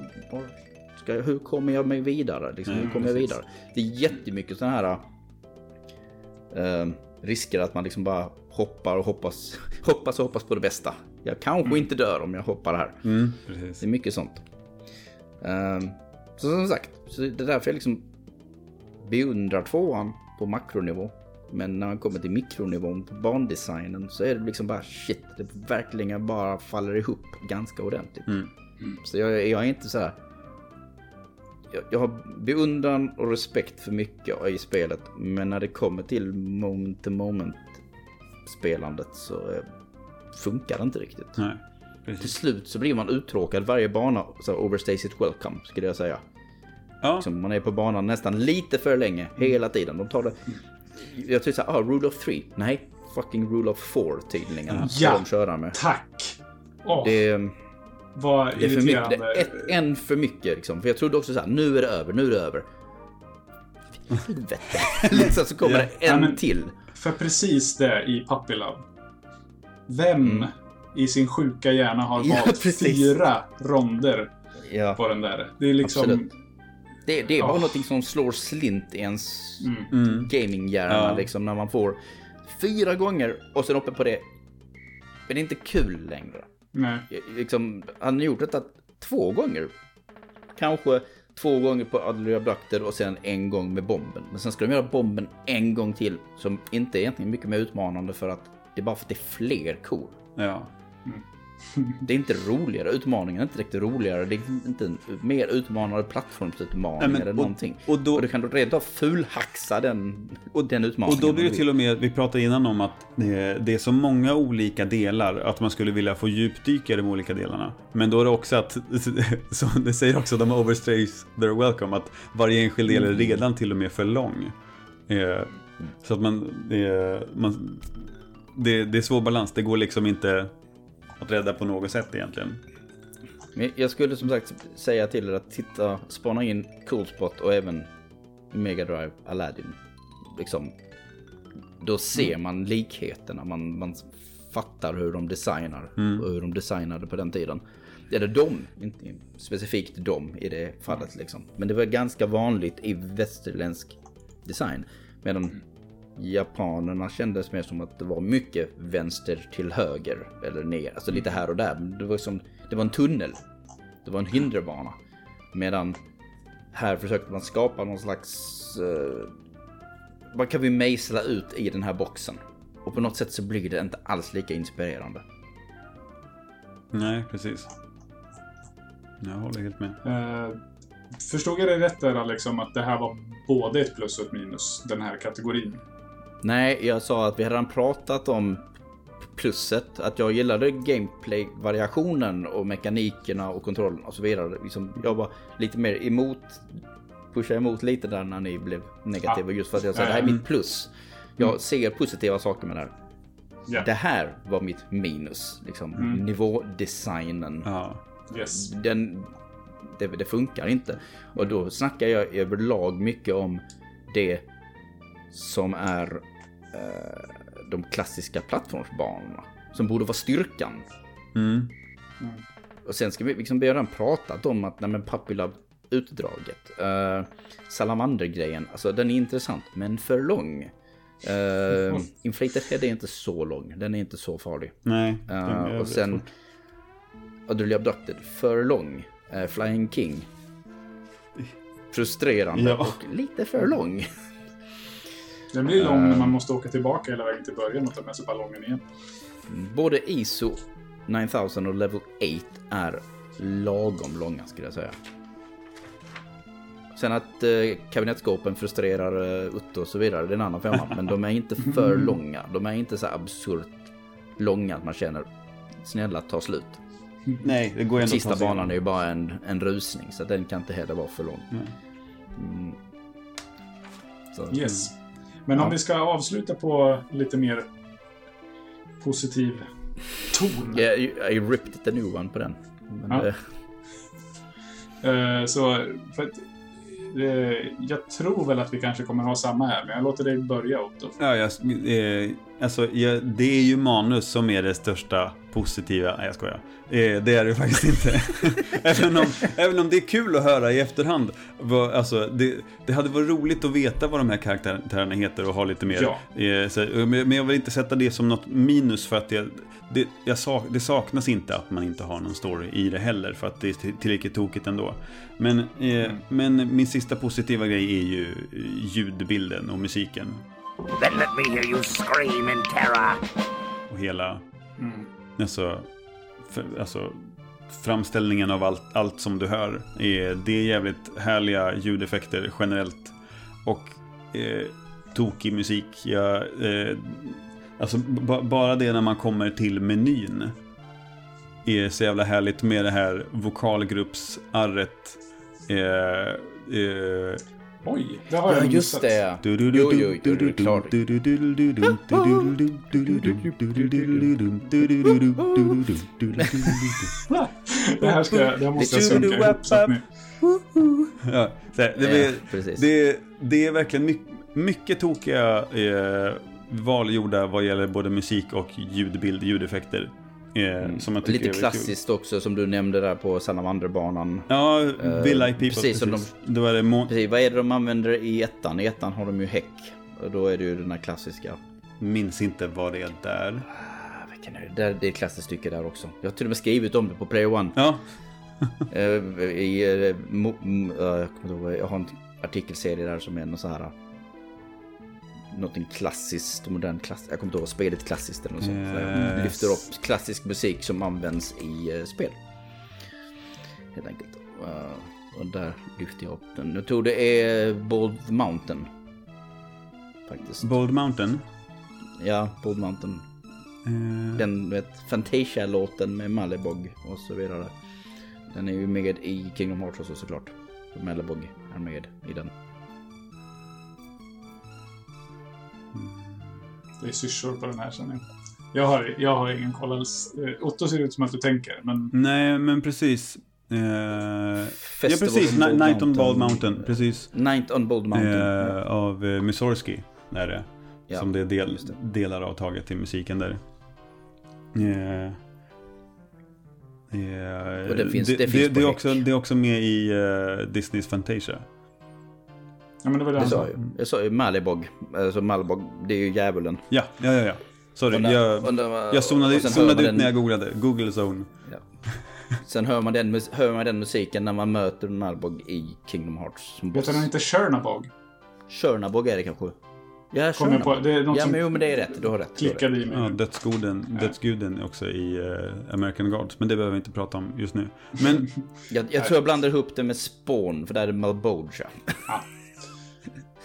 ska jag, hur kommer jag mig vidare? Liksom, hur kommer jag vidare? Det är jättemycket sådana här äh, risker att man liksom bara hoppar och hoppas, hoppas och hoppas på det bästa. Jag kanske mm. inte dör om jag hoppar här. Mm, det är mycket sånt. Äh, så som sagt, så det är därför jag liksom beundrar tvåan på makronivå. Men när man kommer till mikronivån på bandesignen så är det liksom bara shit. Det verkligen bara faller ihop ganska ordentligt. Mm. Så jag, jag, är inte så här. Jag, jag, har beundran och respekt för mycket i spelet. Men när det kommer till moment to moment spelandet så eh, funkar det inte riktigt. Nej, till slut så blir man uttråkad varje bana. Så overstays it welcome skulle jag säga. Ja. Liksom, man är på banan nästan lite för länge hela tiden. De tar det jag tycker såhär, ah, rule of three. Nej, fucking rule of four tidningarna. Ja, de köra med. tack! Oh. Det, Vad det är för mycket. Det ett, en för mycket liksom. För jag trodde också såhär, nu är det över, nu är det över. Helvete. liksom, så kommer yeah. det en ja, men, till. För precis det i Puppy Love. Vem mm. i sin sjuka hjärna har ja, valt precis. fyra ronder ja. på den där? Det är liksom... Absolut. Det, det är bara oh. någonting som slår slint i ens mm. mm. gaminghjärna ja. liksom när man får fyra gånger och sen uppe på det. Men det är inte kul längre. Nej. Liksom, han har gjort detta två gånger. Kanske två gånger på Adler Abducted och sen en gång med bomben. Men sen ska de göra bomben en gång till som inte är egentligen mycket mer utmanande för att det är bara för att det är fler kor. Ja. Mm. Det är inte roligare, utmaningen är inte riktigt roligare. Det är inte mer utmanande plattformsutmaning Nej, eller någonting. Och, då, och du kan då rent av fulhaxa den, och den utmaningen. Och då blir det till och med, vi pratade innan om att det är så många olika delar att man skulle vilja få djupdyka i de olika delarna. Men då är det också att, som det säger också de overstrays they're welcome, att varje enskild del är mm. redan till och med för lång. Eh, så att man, det, man det, det är svår balans, det går liksom inte att rädda på något sätt egentligen. Jag skulle som sagt säga till er att titta, spana in Coolspot och även Mega Drive Aladdin. Liksom, då ser mm. man likheterna, man, man fattar hur de designar mm. och hur de designade på den tiden. Eller de, inte specifikt de i det fallet liksom. Men det var ganska vanligt i västerländsk design. Medan mm japanerna kändes mer som att det var mycket vänster till höger eller ner, alltså lite här och där. Det var som, det var en tunnel. Det var en hinderbana. Medan här försökte man skapa någon slags... Uh, vad kan vi mejsla ut i den här boxen? Och på något sätt så blir det inte alls lika inspirerande. Nej, precis. Jag håller helt med. Uh, förstod jag dig rätt där Alex, om att det här var både ett plus och ett minus, den här kategorin? Nej, jag sa att vi redan pratat om plusset. Att jag gillade gameplay-variationen och mekanikerna och kontrollen och så vidare. Liksom, jag var lite mer emot, pusha emot lite där när ni blev negativa. Just för att jag sa att det här är mitt plus. Jag mm. ser positiva saker med det här. Yeah. Det här var mitt minus. Liksom, mm. Nivådesignen. Ja. Yes. Den, det, det, funkar inte. Och då snackar jag överlag mycket om det som är de klassiska plattformsbanorna. Som borde vara styrkan. Mm. Mm. Och sen ska vi liksom, vi redan pratat om att, nej men Papilab utdraget. Uh, Salamander-grejen, alltså den är intressant men för lång. Uh. Inflated Head är inte så lång, den är inte så farlig. Nej. Uh, och sen Adrelie Abducted, för lång. Uh, Flying King. Frustrerande ja. och lite för lång. Den blir lång när man ehm. måste åka tillbaka hela vägen till början och ta med sig ballongen igen. Både ISO 9000 och Level 8 är lagom långa skulle jag säga. Sen att eh, kabinettskåpen frustrerar eh, Utto och så vidare, det är en annan femma. men de är inte för långa. De är inte så absurt långa att man känner snälla ta slut. Nej, det går ändå Sista banan är ju bara en, en rusning så den kan inte heller vara för lång. Mm. Så, yes. Men ja. om vi ska avsluta på lite mer positiv ton. Yeah, I ripped the new one på den. Men ja. uh, så, för att, uh, jag tror väl att vi kanske kommer ha samma här, men jag låter dig börja Otto. Ja, jag, eh, alltså, jag, det är ju manus som är det största positiva, nej jag skojar. Eh, det är det faktiskt inte. även, om, även om det är kul att höra i efterhand. Alltså, det, det hade varit roligt att veta vad de här karaktärerna heter och ha lite mer. Ja. Eh, så, men jag vill inte sätta det som något minus för att det, det, jag sak, det saknas inte att man inte har någon story i det heller. För att det är tillräckligt tokigt ändå. Men, eh, mm. men min sista positiva grej är ju ljudbilden och musiken. Then let me hear you scream in terror. Och hela... Mm. Alltså, för, alltså framställningen av allt, allt som du hör. Är, det är jävligt härliga ljudeffekter generellt. Och eh, tokig musik. Jag, eh, alltså bara det när man kommer till menyn. Är så jävla härligt med det här vokalgruppsarret. Eh, eh, Oj, det har jag Ja, just det. Jo, jo, jo, det är klart. det här ska det här måste jag synka ihop så att ni... Ja, det, det, det, det är verkligen mycket, mycket tokiga eh, val gjorda vad gäller både musik och ljudbild, ljudeffekter. Mm. Som jag Lite klassiskt kul. också som du nämnde där på Salamanderbanan. Ja, Vill uh, People. Precis, precis. De, Då är det precis, vad är det de använder i ettan? I ettan har de ju häck. Och då är det ju den här klassiska. Minns inte vad det är där. Ah, vilken är det? det är ett klassiskt stycke där också. Jag har till och med skrivit om det på Play One. Ja. uh, i, uh, jag, jag har en artikelserie där som är en så här någonting klassiskt, modern klass. Jag kommer inte ihåg, spelet klassiskt eller något sånt. Yes. lyfter upp klassisk musik som används i uh, spel. Helt enkelt. Uh, och där lyfter jag upp den. Jag tror det är Bold Mountain. Faktiskt. Bold Mountain? Ja, Bold Mountain. Uh... Den, vet, Fantasia-låten med Malibog och så vidare. Den är ju med i Kingdom Hearts också såklart. Malibog är med i den. Det är syrsor på den här känner jag. Jag har, jag har ingen koll alls. Eh, Otto ser ut som att du tänker, men... Nej, men precis. Eh, ja, precis. Night, Night on Bald Mountain. Precis. Night on Bald Mountain. Eh, av eh, Mussorgsky. Är det. Ja, som det är del, delar av taget till musiken där. Eh, och det finns, det, det, finns det, det, är också, det är också med i uh, Disneys Fantasia. Ja, men det var det, det sa jag. Jag sa ju Malibog. Alltså Malibog, det är ju djävulen. Ja, ja, ja. ja. Sorry, där, jag, där, jag zonade, zonade ut den... när jag googlade. Google Zone. Ja. Sen hör man, den, hör man den musiken när man möter Malbog i Kingdom Hearts. Heter den inte Chernabog? Chernabog är det kanske. Ja, på, det är något ja, men, jo, men det är rätt. Du har rätt. Klickade i mig. Ja, dödsguden, ja. dödsguden också i uh, American Gods. Men det behöver vi inte prata om just nu. Men... jag, jag tror jag blandar ihop det med Spawn, för där är det Malboja.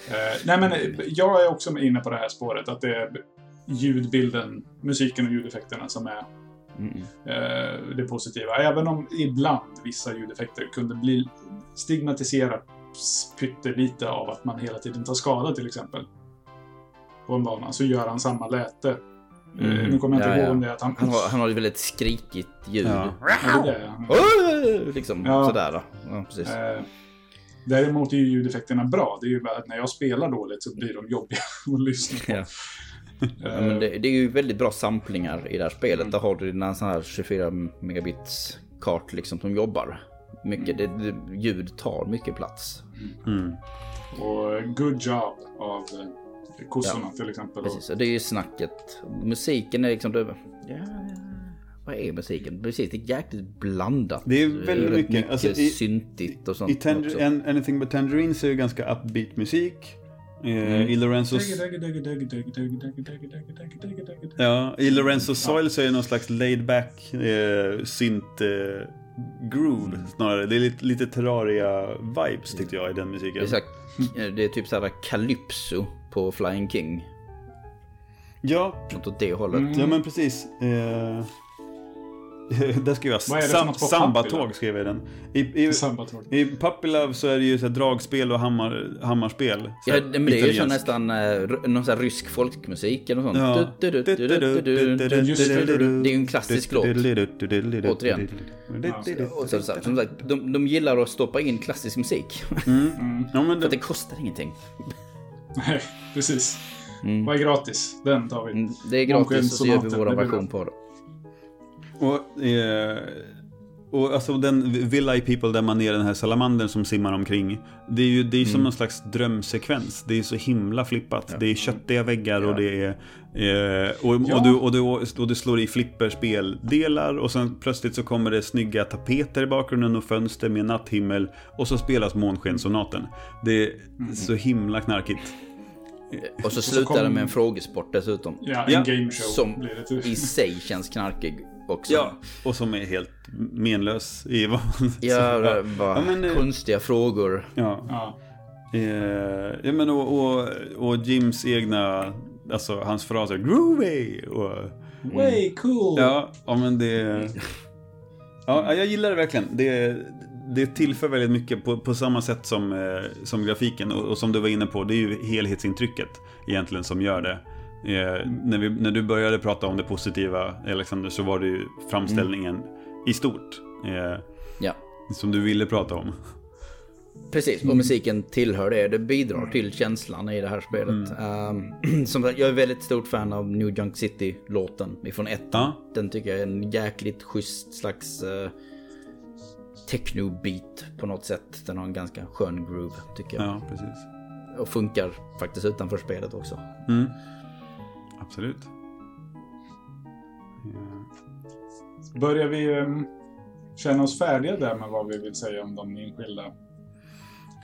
Eh, nej, men jag är också inne på det här spåret. Att det är ljudbilden, musiken och ljudeffekterna som är mm. eh, det positiva. Även om ibland vissa ljudeffekter kunde bli stigmatiserat pyttelite av att man hela tiden tar skada till exempel. På en bana så gör han samma läte. Eh, mm. Nu kommer jag inte ja, ihåg om det att han... Han har, han har ett väldigt skrikigt ljud. Ja. Ja, det är det. Liksom ja. sådär då. Ja, precis. Eh, Däremot är ju ljudeffekterna bra. Det är ju bara att när jag spelar dåligt så blir de jobbiga att lyssna på. Ja. ja men det, det, är ju väldigt bra samplingar i det här spelet. Mm. Där har du dina sån här 24 megabits kart liksom som jobbar. Mycket, mm. det, det, ljud tar mycket plats. Mm. Och good job av eh, kossorna ja. till exempel. Precis, och det är ju snacket. Musiken är liksom... Det, ja, vad är musiken? Precis, det är jäkligt blandat. Det är väldigt mycket. mycket alltså, i, syntigt och sånt. I tender, an, Anything But Tangerines är ju ganska upbeat musik. Mm. I Lorenzos... Ja, i Lorenzos Soil så är det någon slags laid back eh, synt eh, groove mm. snarare. Det är lite, lite Terraria-vibes tyckte jag i den musiken. Det är, så, det är typ såhär Calypso på Flying King. Ja. Något åt det hållet. Mm. Ja men precis. Eh, Där skrev jag sam sambatåg, skrev jag den. I, i, i Puppy Love så är det ju så dragspel och hammar, hammarspel. Ja, men det är ju så nästan uh, någon sån här rysk folkmusik eller något sånt. Ja. Det är ju en klassisk låt. Återigen. Och så, som sagt, de, de gillar att stoppa in klassisk musik. Mm. Mm. Ja, För att det kostar ingenting. Nej, precis. Mm. Vad är gratis? Den tar vi. Det är gratis och så gör vi vår version på det. Och, eh, och alltså den Villa People där man är den här salamandern som simmar omkring. Det är ju det är mm. som någon slags drömsekvens. Det är så himla flippat. Ja. Det är köttiga väggar ja. och det är... Eh, och, ja. och, du, och, du, och du slår i flipperspeldelar och sen plötsligt så kommer det snygga tapeter i bakgrunden och fönster med natthimmel. Och så spelas Månskensonaten. Det är mm. så himla knarkigt. Och så slutar och så det med en frågesport dessutom. Ja, en ja. gameshow. Som i sig känns knarkig också. Ja, och som är helt menlös i vad man Ja, bara ja, men, eh, konstiga frågor. Ja. ja. Eh, ja men och, och, och Jims egna, alltså hans fraser groovy och... Way cool! Ja, ja men det... Ja, jag gillar det verkligen. Det, det tillför väldigt mycket på, på samma sätt som, eh, som grafiken och, och, som du var inne på, det är ju helhetsintrycket egentligen som gör det. Eh, när, vi, när du började prata om det positiva, Alexander, så var det ju framställningen mm. i stort. Eh, ja. Som du ville prata om. Precis, och musiken tillhör det. Det bidrar till känslan i det här spelet. Mm. Um, som jag är väldigt stort fan av New Junk City-låten ifrån ettan. Ja. Den tycker jag är en jäkligt schysst slags uh, techno-beat på något sätt. Den har en ganska skön groove tycker jag. Ja, precis. Och funkar faktiskt utanför spelet också. Mm. Absolut. Ja. Börjar vi um, känna oss färdiga där med vad vi vill säga om de enskilda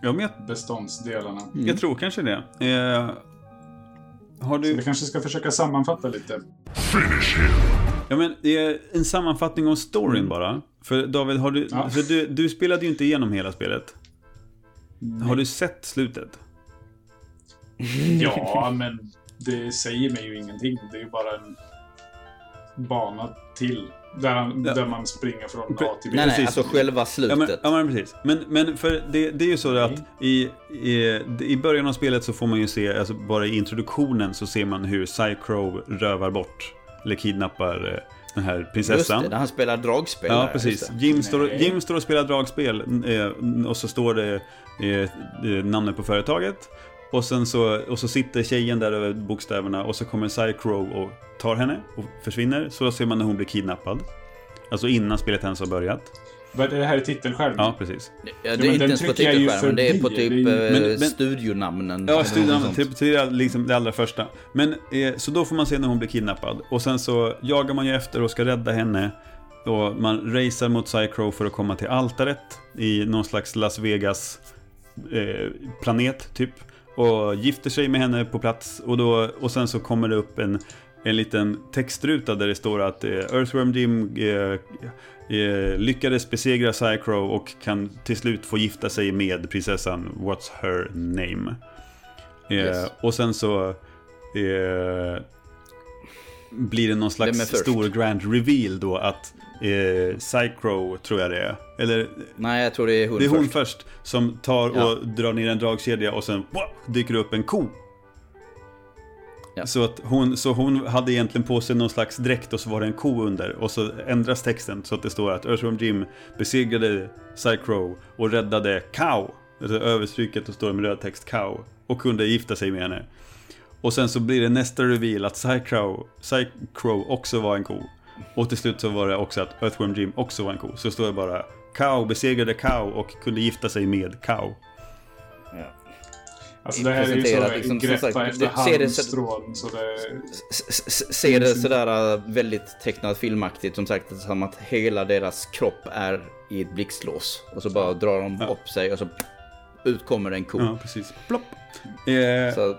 ja, men jag, beståndsdelarna? Mm. Jag tror kanske det. Eh, har du... Så vi kanske ska försöka sammanfatta lite. Finish him! Ja, men en sammanfattning om storyn mm. bara. För David, har du, ja. för du, du spelade ju inte igenom hela spelet. Nej. Har du sett slutet? Ja, men det säger mig ju ingenting. Det är ju bara en bana till. Där, ja. där man springer från A till B. Nej, nej, alltså själva slutet. Ja, men, ja, men precis. Men, men för det, det är ju så att i, i, i början av spelet så får man ju se, alltså bara i introduktionen så ser man hur Psycrow rövar bort, eller kidnappar eh, den här prinsessan. Just det, när han spelar dragspel. Ja, precis. Jim står, Jim står och spelar dragspel eh, och så står det eh, namnet på företaget. Och sen så, och så sitter tjejen där över bokstäverna och så kommer Psycrow och tar henne och försvinner. Så då ser man när hon blir kidnappad. Alltså innan spelet ens har börjat. Men det här är titelskärmen? Ja, precis. Ja, det är inte ens på titelskärmen, det är på typ är... men, men, studionamnen. Ja, studionamnen, typ, det är liksom det allra första. Men, eh, så då får man se när hon blir kidnappad. Och sen så jagar man ju efter och ska rädda henne. Och man racear mot Psycrow för att komma till altaret i någon slags Las Vegas eh, planet, typ och gifter sig med henne på plats och, då, och sen så kommer det upp en, en liten textruta där det står att eh, Earthworm Jim eh, eh, lyckades besegra Psycrow och kan till slut få gifta sig med prinsessan What's Her Name. Eh, yes. Och sen så eh, blir det någon slags stor grand reveal då att eh, Psycrow, tror jag det är. Eller, Nej, jag tror det är hon Det är hon först, först som tar och ja. drar ner en dragkedja och sen wow, dyker upp en ko. Ja. Så, att hon, så hon hade egentligen på sig någon slags dräkt och så var det en ko under. Och så ändras texten så att det står att Earthworm Jim besegrade Psycrow och räddade Cow. Alltså överstryket och står med röd text Cow. Och kunde gifta sig med henne. Och sen så blir det nästa reveal att Psycrow, Psycrow också var en ko. Och till slut så var det också att Earthworm Jim också var en ko. Så står det bara Cow besegrade Cow och kunde gifta sig med Cow. Ja. Alltså det här är ju så liksom, greppa sagt, efter halmstrån. Så det... Ser det sådär äh, väldigt tecknat filmaktigt som sagt. Som att hela deras kropp är i ett blixtlås. Och så bara drar de ja. upp sig och så ut kommer en ko. Ja, precis. Plopp. Eh, så,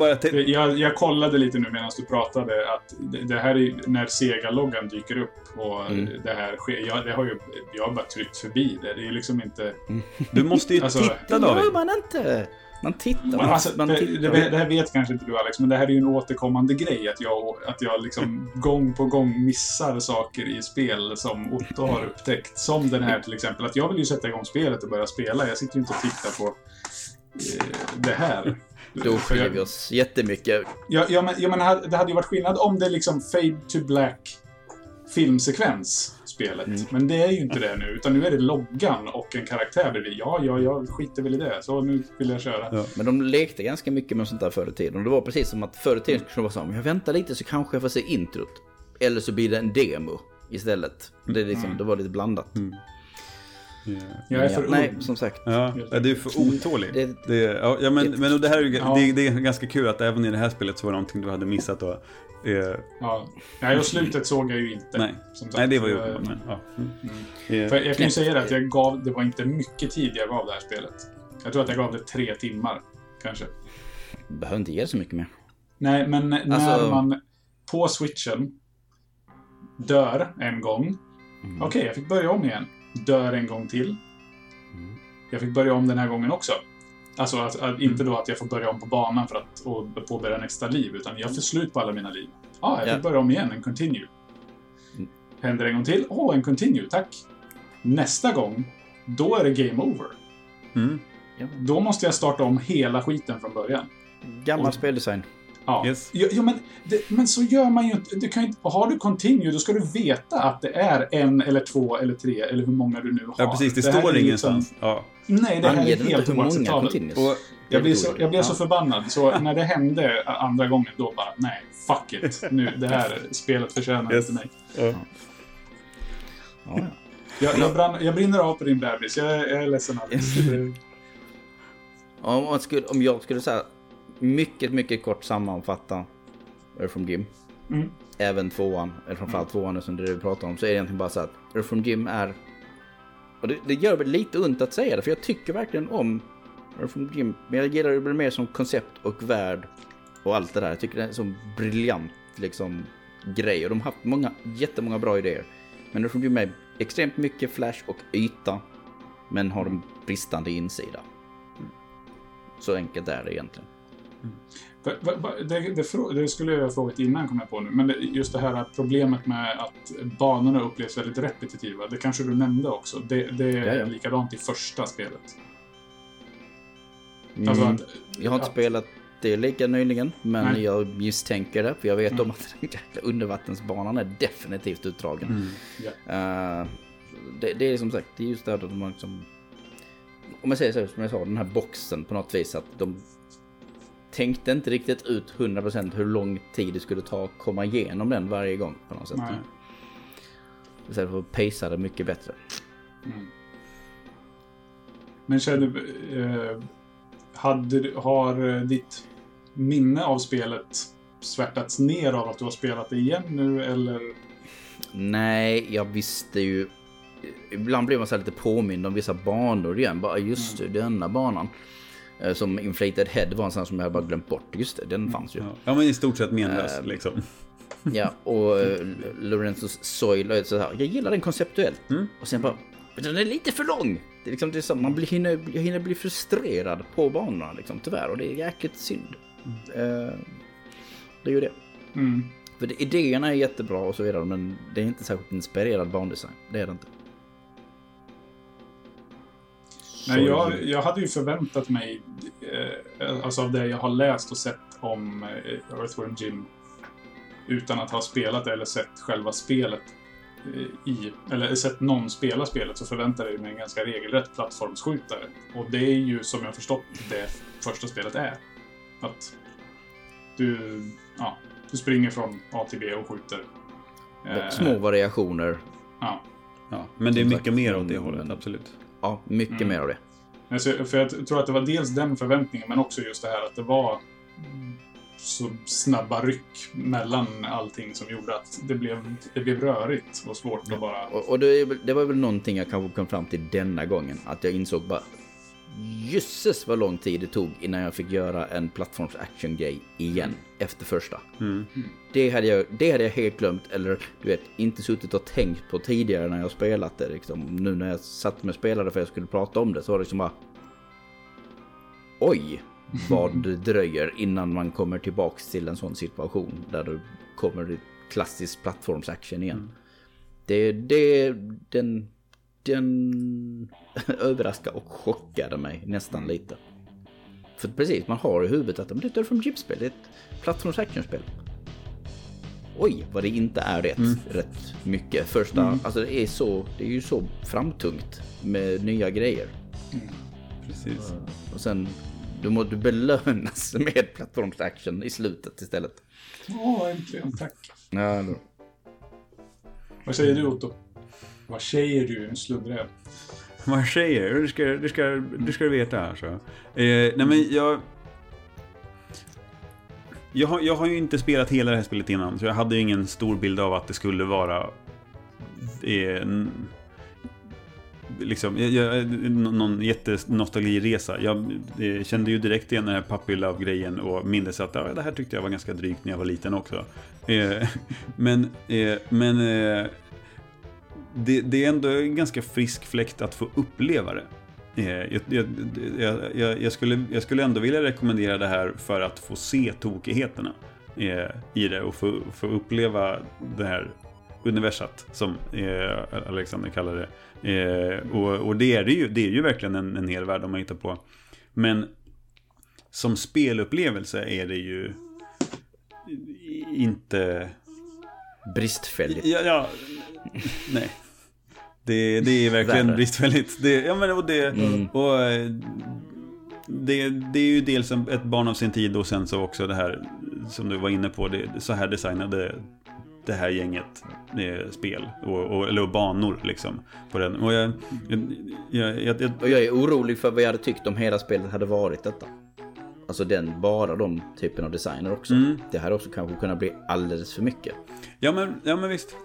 jag, bara jag, jag kollade lite nu medan du pratade att det, det här är när Sega-loggan dyker upp och mm. det här sker. Jag, det har ju, jag har bara tryckt förbi det. Det är liksom inte... Mm. Du måste ju alltså, titta David. Det gör man inte. Man tittar. Man, alltså, man det, tittar. Det, det, här vet kanske inte du Alex, men det här är ju en återkommande grej. Att jag, att jag liksom gång på gång missar saker i spel som Otto har upptäckt. Som den här till exempel. Att jag vill ju sätta igång spelet och börja spela. Jag sitter ju inte och tittar på eh, det här. Då skiljer vi oss jättemycket. Ja, ja, men, ja, men det hade ju varit skillnad om det liksom fade to black filmsekvens, spelet. Mm. Men det är ju inte det nu, utan nu är det loggan och en karaktär bredvid. Ja, ja, jag skiter väl i det, så nu vill jag köra. Ja. Men de lekte ganska mycket med sånt där förr i tiden. Och det var precis som att förr i tiden skulle vara så här, jag väntar lite så kanske jag får se introt. Eller så blir det en demo. istället. Det, liksom, mm. det var lite blandat. Mm. Yeah. Jag är för ja, Nej, som sagt. Ja, du är för otålig. Det, det, ja, ja, men, men det här är, ja. det, det, är ganska kul att även i det här spelet så var det någonting du hade missat. Då. Eh. Ja. Nej, och slutet såg jag ju inte. Nej, Nej det var ju... Men, ja. mm. Mm. För jag kan ju säga det att jag gav, det var inte mycket tid jag gav det här spelet. Jag tror att jag gav det tre timmar, kanske. Behöver inte ge så mycket mer. Nej, men när alltså... man på switchen dör en gång. Mm. Okej, okay, jag fick börja om igen. Dör en gång till. Mm. Jag fick börja om den här gången också. Alltså att, att, inte mm. då att jag får börja om på banan för att och påbörja nästa liv, utan jag får slut på alla mina liv. Ja, ah, jag fick ja. börja om igen, en continue. Mm. Händer en gång till, åh, oh, en continue, tack. Nästa gång, då är det game over. Mm. Då måste jag starta om hela skiten från början. Gammal och, speldesign. Ja, yes. ja, ja men, det, men så gör man ju inte. Du kan inte. Har du continue, då ska du veta att det är en eller två eller tre eller hur många du nu har. Ja, precis. Det, det står ingenstans. Liksom, ja. Nej, det här är helt oacceptabelt. Jag blev så, jag blev så förbannad, så när det hände andra gången, då bara, nej, fuck it. Nu, det här spelet förtjänar yes. inte mig. Ja. Ja, Jag, jag, brann, jag brinner av på din bebis, jag, jag är ledsen Alex. om, skulle, om jag skulle säga mycket, mycket kort sammanfatta Earthworm Jim. Mm. Även tvåan, eller framförallt tvåan som det du pratar om, så är det egentligen bara så att Earthworm Jim är... Och det, det gör väl lite ont att säga det, för jag tycker verkligen om Earthworm Jim. Men jag gillar det mer som koncept och värld och allt det där. Jag tycker det är en så briljant liksom grej. Och de har haft många, jättemånga bra idéer. Men Earthworm Jim är extremt mycket flash och yta. Men har en bristande insida. Så enkelt är det egentligen. Det, det, det, skulle jag ha frågat innan, kom jag på nu. Men det, just det här problemet med att banorna upplevs väldigt repetitiva. Det kanske du nämnde också. Det, det är Jaja. likadant i första spelet. Mm. Alltså att, jag har inte att, spelat det lika nyligen, men nej. jag misstänker det. För jag vet mm. om att undervattensbanan är definitivt utdragen. Mm. Yeah. Uh, det, det, är som sagt, det är just det att de liksom... Om jag säger så som jag sa, den här boxen på något vis att de tänkte inte riktigt ut 100% hur lång tid det skulle ta att komma igenom den varje gång på något sätt. Nej. Istället för att pacea det mycket bättre. Mm. Men känner du, eh, hade, har eh, ditt minne av spelet svärtats ner av att du har spelat det igen nu eller? Nej, jag visste ju. Ibland blir man så lite påmind om vissa banor igen. Bara just mm. denna banan. Eh, som Inflated Head var en sån som jag bara glömt bort. Just det, den mm. fanns ju. Ja, men i stort sett menlös uh, liksom. Ja, och uh, Lorenzos Soil och så här. Jag gillar den konceptuellt. Mm. Och sen bara, den är lite för lång. Det är liksom, det är så, man blir, hinner, hinner bli frustrerad på banorna liksom, tyvärr. Och det är jäkligt synd. Mm. Uh, det är ju det. Mm. För det, idéerna är jättebra och så vidare, men det är inte särskilt inspirerad bandesign. Det är det inte. Nej, jag, jag hade ju förväntat mig, eh, alltså av det jag har läst och sett om eh, Earthworm Jim, utan att ha spelat eller sett själva spelet eh, i, eller sett någon spela spelet, så förväntade jag mig en ganska regelrätt plattformsskjutare. Och det är ju, som jag förstått, det första spelet är. Att du, ja, du springer från A till B och skjuter. Små variationer. Ja. ja men det är mycket mer åt det hållet, absolut. Ja, mycket mm. mer av det. Alltså, för jag tror att det var dels den förväntningen, men också just det här att det var så snabba ryck mellan allting som gjorde att det blev, det blev rörigt och svårt att bara... Och, och det, det, var väl någonting jag kanske kom fram till denna gången. Att jag insåg bara Jösses vad lång tid det tog innan jag fick göra en plattforms action-grej igen mm. efter första. Mm. Det, hade jag, det hade jag helt glömt, eller du vet, inte suttit och tänkt på tidigare när jag spelat det. Liksom. Nu när jag satt med spelare för att jag skulle prata om det så var det liksom bara... Oj, vad det dröjer innan man kommer tillbaks till en sån situation där du kommer till klassisk plattforms action igen. Mm. Det, det, den den överraskade och chockade mig nästan lite. För precis, man har i huvudet att det är från Jeep-spel, det är ett plattforms actionspel. Oj, vad det inte är rätt, mm. rätt mycket. Första, mm. alltså det är, så, det är ju så framtungt med nya grejer. Mm. Precis. Och sen, du måste belönas med plattforms action i slutet istället. Åh, äntligen, tack. Ja, då. Vad säger du Otto? Vad säger du? Nu sluddrar jag. Vad säger du? Det ska, det ska, det ska du veta alltså. Eh, nej men jag... Jag har, jag har ju inte spelat hela det här spelet innan, så jag hade ju ingen stor bild av att det skulle vara... Eh, liksom, jag, jag, någon jättenostalgiresa. Jag eh, kände ju direkt igen den här Puppy Love-grejen och mindes att ja, det här tyckte jag var ganska drygt när jag var liten också. Eh, men eh, men eh, det, det, är ändå en ganska frisk fläkt att få uppleva det. Eh, jag, jag, jag, skulle, jag skulle ändå vilja rekommendera det här för att få se tokigheterna eh, i det och få, få uppleva det här universat som Alexander kallar det. Eh, och, och, det är det ju, det är ju verkligen en, en hel värld om man hittar på. Men som spelupplevelse är det ju inte... Bristfälligt. Ja, ja nej. Det, det är verkligen Värre. bristfälligt. Det, ja, men, och det, mm. och, det, det är ju dels ett barn av sin tid och sen så också det här som du var inne på. Det, så här designade det här gänget eh, spel och, och, eller banor liksom. På den. Och jag, jag, jag, jag, och jag är orolig för vad jag hade tyckt om hela spelet hade varit detta. Alltså den, bara de typen av designer också. Mm. Det hade också kanske kunnat bli alldeles för mycket. Ja men, ja, men visst.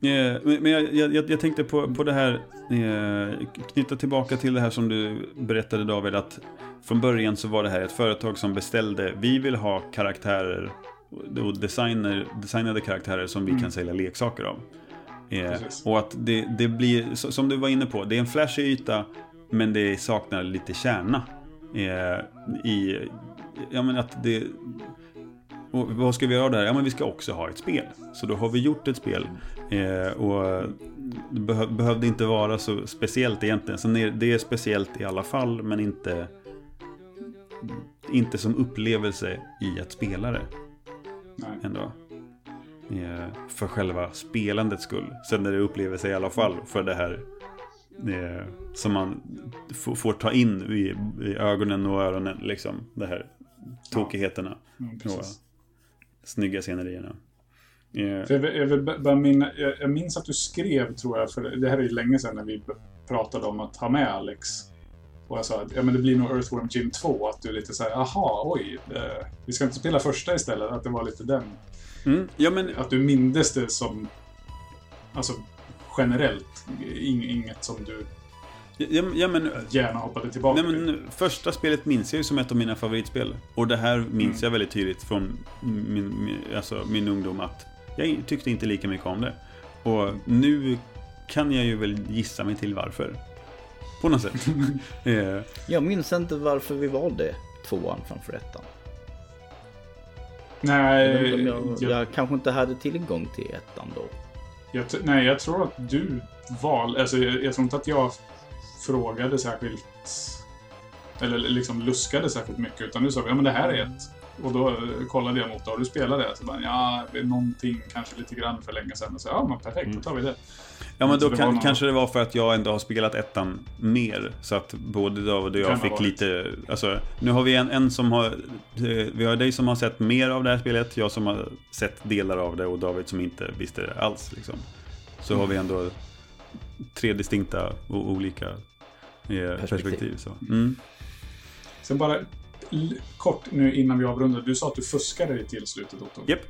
Men jag, jag, jag, tänkte på, på det här, eh, knyta tillbaka till det här som du berättade David, att från början så var det här ett företag som beställde, vi vill ha karaktärer och designer, designade karaktärer som vi mm. kan sälja leksaker av. Eh, och att det, det blir, som du var inne på, det är en flashig yta men det saknar lite kärna. Eh, I, ja men att det... Och vad ska vi göra där? Ja men vi ska också ha ett spel. Så då har vi gjort ett spel. Eh, och det behöv, behövde inte vara så speciellt egentligen. Så det är speciellt i alla fall men inte, inte som upplevelse i att spela det. Nej. Ändå. Eh, för själva spelandets skull. Sen är det upplevelse i alla fall för det här eh, som man får ta in i, ögonen och öronen. Liksom, det här tokigheterna. Ja. Mm, och snygga scenerierna. Yeah. Jag, jag, jag, minna, jag, minns att du skrev, tror jag, för det här är ju länge sedan när vi pratade om att ha med Alex och jag sa att ja, men det blir nog Earthworm Jim 2. Att du lite såhär, aha, oj. Eh, vi ska inte spela första istället. Att det var lite den. Mm, ja, men... Att du mindes det som, alltså generellt. Inget som du Ja, ja, men, gärna hoppade tillbaka nej, men, Första spelet minns jag ju som ett av mina favoritspel. Och det här minns mm. jag väldigt tydligt från min, min, alltså, min ungdom att jag tyckte inte lika mycket om det. Och nu kan jag ju väl gissa mig till varför. På något sätt. Eh. Jag minns inte varför vi valde tvåan framför ettan. Nej. Jag, jag, jag, jag kanske inte hade tillgång till ettan då. Jag, nej, jag tror att du valde... Alltså, jag, jag tror inte att jag frågade särskilt... Eller liksom luskade särskilt mycket. Utan du sa ja men det här är ett. Och då kollade jag mot det. Har du spelat det? Så bara, ja, någonting kanske lite grann för länge sedan. Så, ja, men perfekt, då tar vi det. Ja, men då kan, någon... kanske det var för att jag ändå har spelat ettan mer. Så att både David och jag fick lite... Alltså, nu har vi en, en som har... Vi har dig som har sett mer av det här spelet, jag som har sett delar av det och David som inte visste det alls. Liksom. Så mm. har vi ändå tre distinkta och olika eh, perspektiv. perspektiv så. Mm. Sen bara kort nu innan vi avrundar. Du sa att du fuskade dig till slutet, Otto. Yep.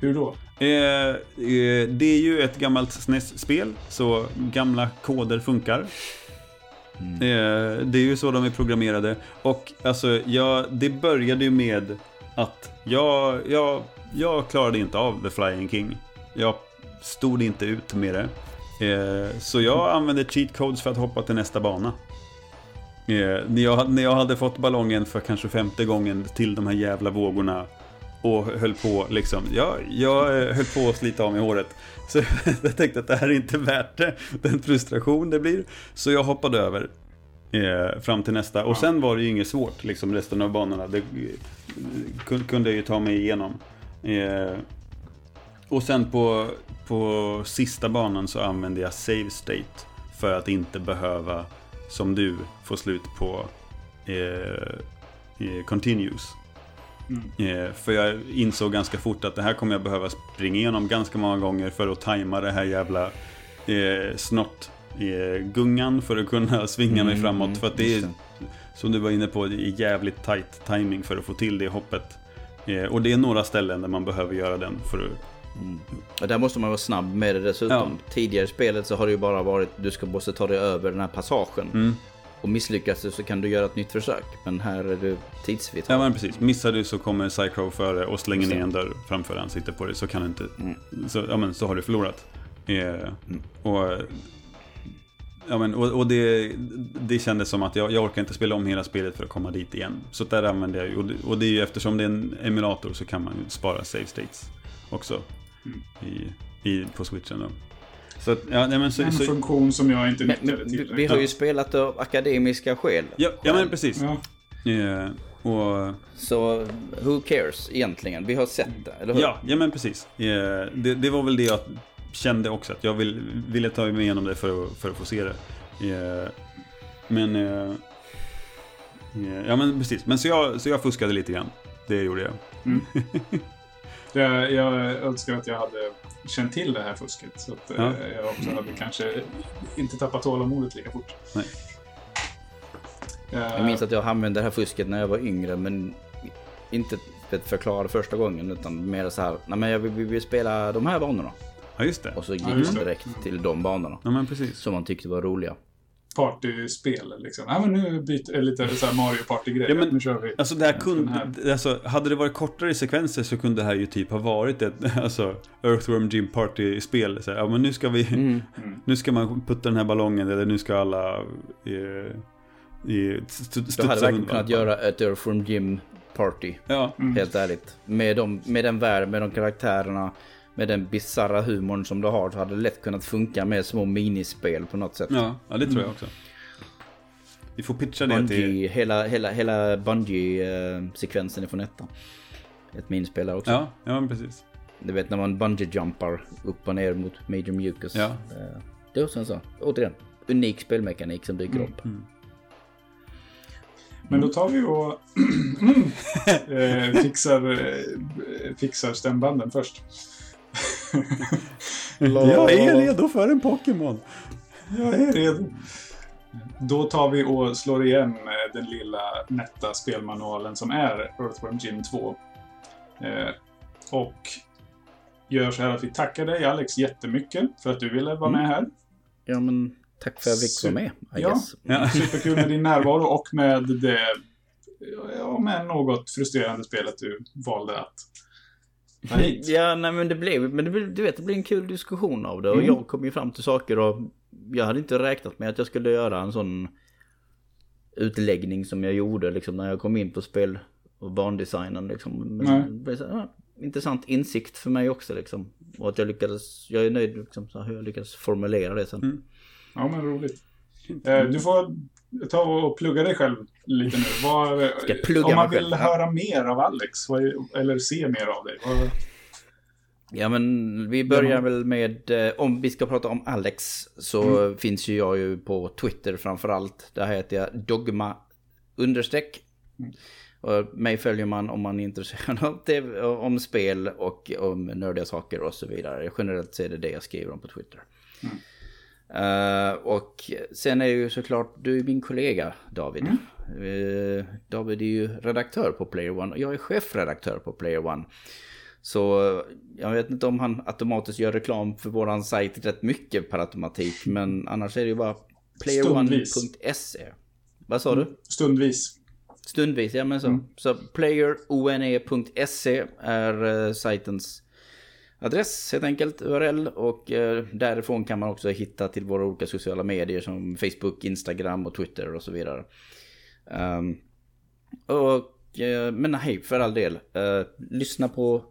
Hur då? Eh, eh, det är ju ett gammalt SNES-spel, så gamla koder funkar. Mm. Eh, det är ju så de är programmerade. Och alltså, jag, det började ju med att jag, jag, jag klarade inte av The Flying King. Jag stod inte ut med det. Eh, så jag använde cheat codes för att hoppa till nästa bana. Eh, när, jag, när jag hade fått ballongen för kanske femte gången till de här jävla vågorna och höll på liksom. Jag, jag eh, höll på att slita av mig håret. Så jag tänkte att det här är inte värt det. Den frustration det blir. Så jag hoppade över. Eh, fram till nästa. Och sen var det ju inget svårt, liksom resten av banorna. Det kunde jag ju ta mig igenom. Eh, och sen på, på sista banan så använde jag save state. För att inte behöva, som du, få slut på eh, continues. Mm. För jag insåg ganska fort att det här kommer jag behöva springa igenom ganska många gånger för att tajma det här jävla eh, snott eh, gungan för att kunna svinga mig mm, framåt. För att det är, som du var inne på, det är jävligt tight timing för att få till det hoppet. Eh, och det är några ställen där man behöver göra den för att Mm. Och där måste man vara snabb med det dessutom. Ja. Tidigare i spelet så har det ju bara varit du ska måste ta dig över den här passagen. Mm. Och misslyckas du så kan du göra ett nytt försök. Men här är du tidsvitt. Ja men precis. Missar du så kommer Cycrow före och slänger ner en dörr framför ansiktet på dig. Så kan du inte... Mm. Så, ja, men, så har du förlorat. Eh, mm. Och Ja, men, och, och det, det kändes som att jag, jag orkar inte spela om hela spelet för att komma dit igen. Så där använde jag och, och det är ju eftersom det är en emulator så kan man ju spara save states också. I, i, på switchen då. Så, ja, nej, men så, en så, funktion som jag inte nyttjade till. Vi har ju spelat av akademiska skäl. Ja, ja men precis. Ja. Yeah, och... Så who cares egentligen? Vi har sett det, eller hur? Ja, ja men precis. Yeah, det, det var väl det jag kände också att jag vill, ville ta mig igenom det för att, för att få se det. Eh, men... Eh, ja men precis. Men så jag, så jag fuskade lite grann. Det gjorde jag. Mm. jag, jag önskar att jag hade känt till det här fusket. Så att ja. Eh, jag också hade kanske inte tappat tålamodet lika fort. Nej. Jag minns att jag använde det här fusket när jag var yngre men inte förklara första gången utan mer så här, nej men jag vill, vill spela de här banorna. Ja, just det. Och så gick ja, man direkt till de banorna. Ja, men precis. Som man tyckte var roliga. Partyspel liksom. Ja, men nu byter lite så här Mario Party-grejer. Ja, nu kör vi. Alltså, det här kunde, här. Alltså, hade det varit kortare sekvenser så kunde det här ju typ ha varit ett alltså, Earthworm Jim Party-spel. Så här, ja, men nu ska vi... Mm. Nu ska man putta den här ballongen eller nu ska alla... Eh, i, st du hade verkligen kunnat göra ett Earthworm Jim Party. Ja. Mm. Helt ärligt. Med, de, med den världen, med de karaktärerna med den bizarra humorn som du har så hade det lätt kunnat funka med små minispel på något sätt. Ja, ja det tror jag också. Vi får pitcha det till... Hela, hela, hela Bungie-sekvensen från ettan. Ett minispel där också. Ja, ja men precis. Du vet när man bungee-jumpar upp och ner mot Major Mucus. Ja. Eh, det är också en sån, återigen, unik spelmekanik som dyker mm. upp. Mm. Men då tar vi och eh, fixar, eh, fixar stämbanden först. jag är redo för en Pokémon. Jag är redo. Då tar vi och slår igen den lilla nätta spelmanualen som är Earthworm Jim 2. Eh, och gör så här att vi tackar dig Alex jättemycket för att du ville vara med mm. här. Ja men tack för att jag fick vara med. I ja, ja. Superkul med din närvaro och med det ja, med något frustrerande spelet du valde att Ja, nej men det blev, men det du vet, det blev en kul diskussion av det. Och mm. jag kom ju fram till saker och jag hade inte räknat med att jag skulle göra en sån utläggning som jag gjorde liksom när jag kom in på spel och bandesignen liksom. Men det så, ja, intressant insikt för mig också liksom. Och att jag lyckades, jag är nöjd liksom så hur jag lyckades formulera det sen. Mm. Ja men roligt. Eh, du får ta och plugga dig själv lite nu. Vad, om man vill höra mer av Alex, eller se mer av dig. Vad... Ja men vi börjar väl med, eh, om vi ska prata om Alex så mm. finns ju jag ju på Twitter framförallt. Där heter jag Dogma understreck. Mm. Och mig följer man om man är intresserad av TV, om spel och om nördiga saker och så vidare. Generellt så är det det jag skriver om på Twitter. Mm. Uh, och sen är ju såklart du är min kollega David. Mm. Uh, David är ju redaktör på Player One och jag är chefredaktör på Player One. Så jag vet inte om han automatiskt gör reklam för våran sajt rätt mycket per automatik. Men annars är det ju bara playerone.se. Vad sa mm. du? Stundvis. Stundvis, ja men så. Mm. Så playerone.se är uh, sajtens adress helt enkelt, URL. Och eh, därifrån kan man också hitta till våra olika sociala medier som Facebook, Instagram och Twitter och så vidare. Um, och, eh, men nej, för all del. Uh, lyssna på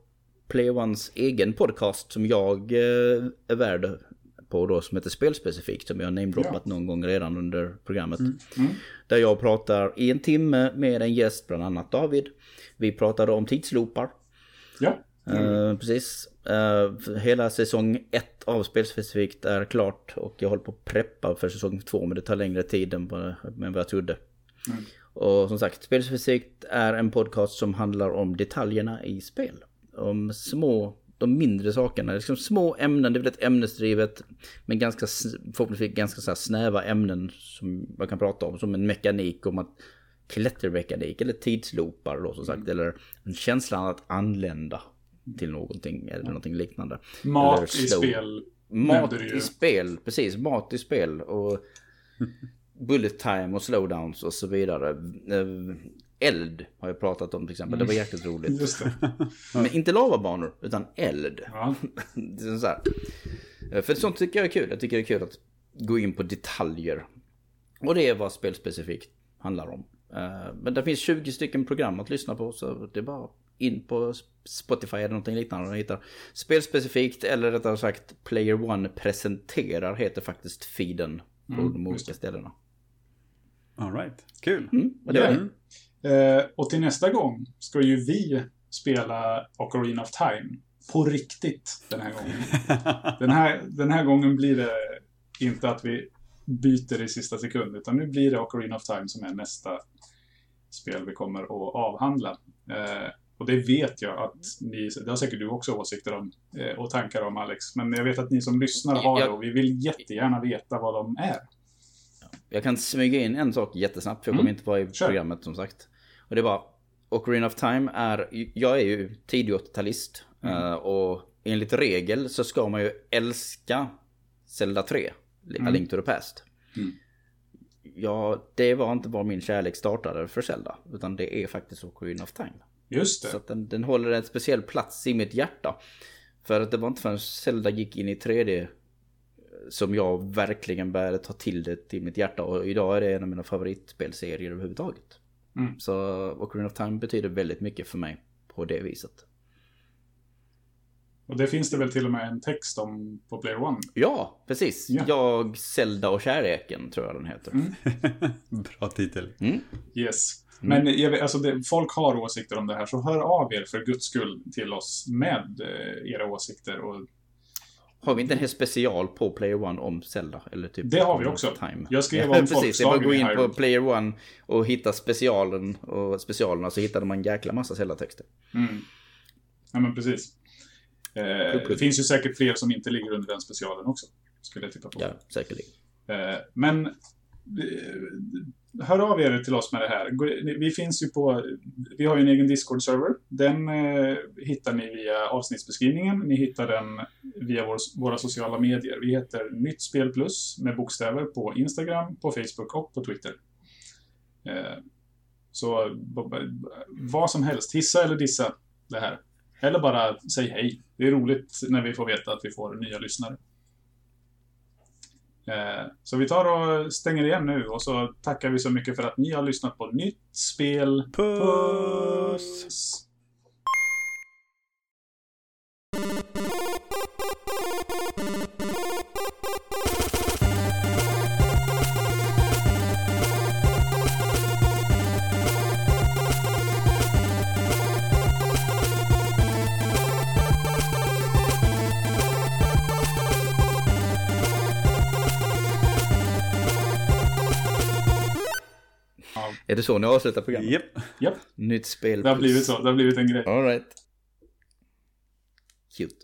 Play Ones egen podcast som jag är värd på då som heter Spelspecifikt som jag har namedroppat ja. någon gång redan under programmet. Mm. Mm. Där jag pratar i en timme med en gäst, bland annat David. Vi pratade om tidsloopar. Ja. Mm. Uh, precis. Uh, hela säsong 1 av Spelspecifikt är klart och jag håller på att preppa för säsong 2 men det tar längre tid än vad, än vad jag trodde. Mm. Och som sagt, Spelspecifikt är en podcast som handlar om detaljerna i spel. Om små, de mindre sakerna. Liksom små ämnen, det är väldigt ämnesdrivet. Men ganska, förhoppningsvis ganska så snäva ämnen som man kan prata om. Som en mekanik, om att klättermekanik eller tidsloopar då som sagt. Mm. Eller en känslan att anlända till någonting eller någonting liknande. Mat i spel. Mat i spel, precis. Mat i spel. Och bullet time och slowdowns och så vidare. Eh, eld har jag pratat om till exempel. Det var mm. jäkligt roligt. Just det. Men inte lavabanor, utan eld. Ja. det är så här. Eh, för sånt tycker jag är kul. Jag tycker det är kul att gå in på detaljer. Och det är vad spelspecifikt handlar om. Eh, men det finns 20 stycken program att lyssna på så det är bara in på Spotify eller någonting liknande och hittar spelspecifikt eller rättare sagt Player One presenterar heter faktiskt feeden på mm, de olika ställena. Alright, kul. Mm, det yeah. eh, och till nästa gång ska ju vi spela Ocarina of Time på riktigt den här gången. den, här, den här gången blir det inte att vi byter i sista sekund, utan nu blir det Ocarina of Time som är nästa spel vi kommer att avhandla. Eh, och det vet jag att ni, det har säkert du också åsikter om eh, och tankar om Alex. Men jag vet att ni som lyssnar har det och vi vill jättegärna veta vad de är. Jag kan smyga in en sak jättesnabbt för jag kommer mm. inte vara i Kör. programmet som sagt. Och det bara Ocarina of Time är, jag är ju tidig 80-talist. Mm. Eh, och enligt regel så ska man ju älska Zelda 3, mm. A Link to the Past. Mm ja, det var inte bara min kärlek startade för Zelda. Utan det är faktiskt Ocarina of Time. Just det. Så att den, den håller en speciell plats i mitt hjärta. För att det var inte förrän Zelda gick in i 3D som jag verkligen började ta till det i mitt hjärta. Och idag är det en av mina favoritspelserier överhuvudtaget. Mm. Så Ocarina of Time betyder väldigt mycket för mig på det viset. Och det finns det väl till och med en text om på Player One? Ja, precis. Ja. Jag, Zelda och kärleken tror jag den heter. Mm. Bra titel. Mm. Yes. Mm. Men vet, alltså det, folk har åsikter om det här, så hör av er för guds skull till oss med eh, era åsikter. Och... Har vi inte en hel special på Player One om Zelda? Eller typ det har vi också. Time? Jag skrev om Precis, det bara att gå in på Player One och hitta specialen och specialerna så hittar man en jäkla massa Zelda-texter. Mm. Ja men precis. Eh, det finns ju säkert fler som inte ligger under den specialen också. Skulle jag tippa på. Ja, säkerligen. Eh, men eh, hör av er till oss med det här. Vi finns ju på, vi har ju en egen Discord-server. Den eh, hittar ni via avsnittsbeskrivningen. Ni hittar den via vår, våra sociala medier. Vi heter Nytt Spel Plus med bokstäver på Instagram, på Facebook och på Twitter. Eh, så vad som helst, hissa eller dissa det här. Eller bara säg hej. Det är roligt när vi får veta att vi får nya lyssnare. Eh, så vi tar och stänger igen nu och så tackar vi så mycket för att ni har lyssnat på Nytt Spel. Puss! Puss. Är det så ni avslutar programmet? Japp. Yep. Nytt spel. Det har blivit så. Det har blivit en grej. Alright. Cute.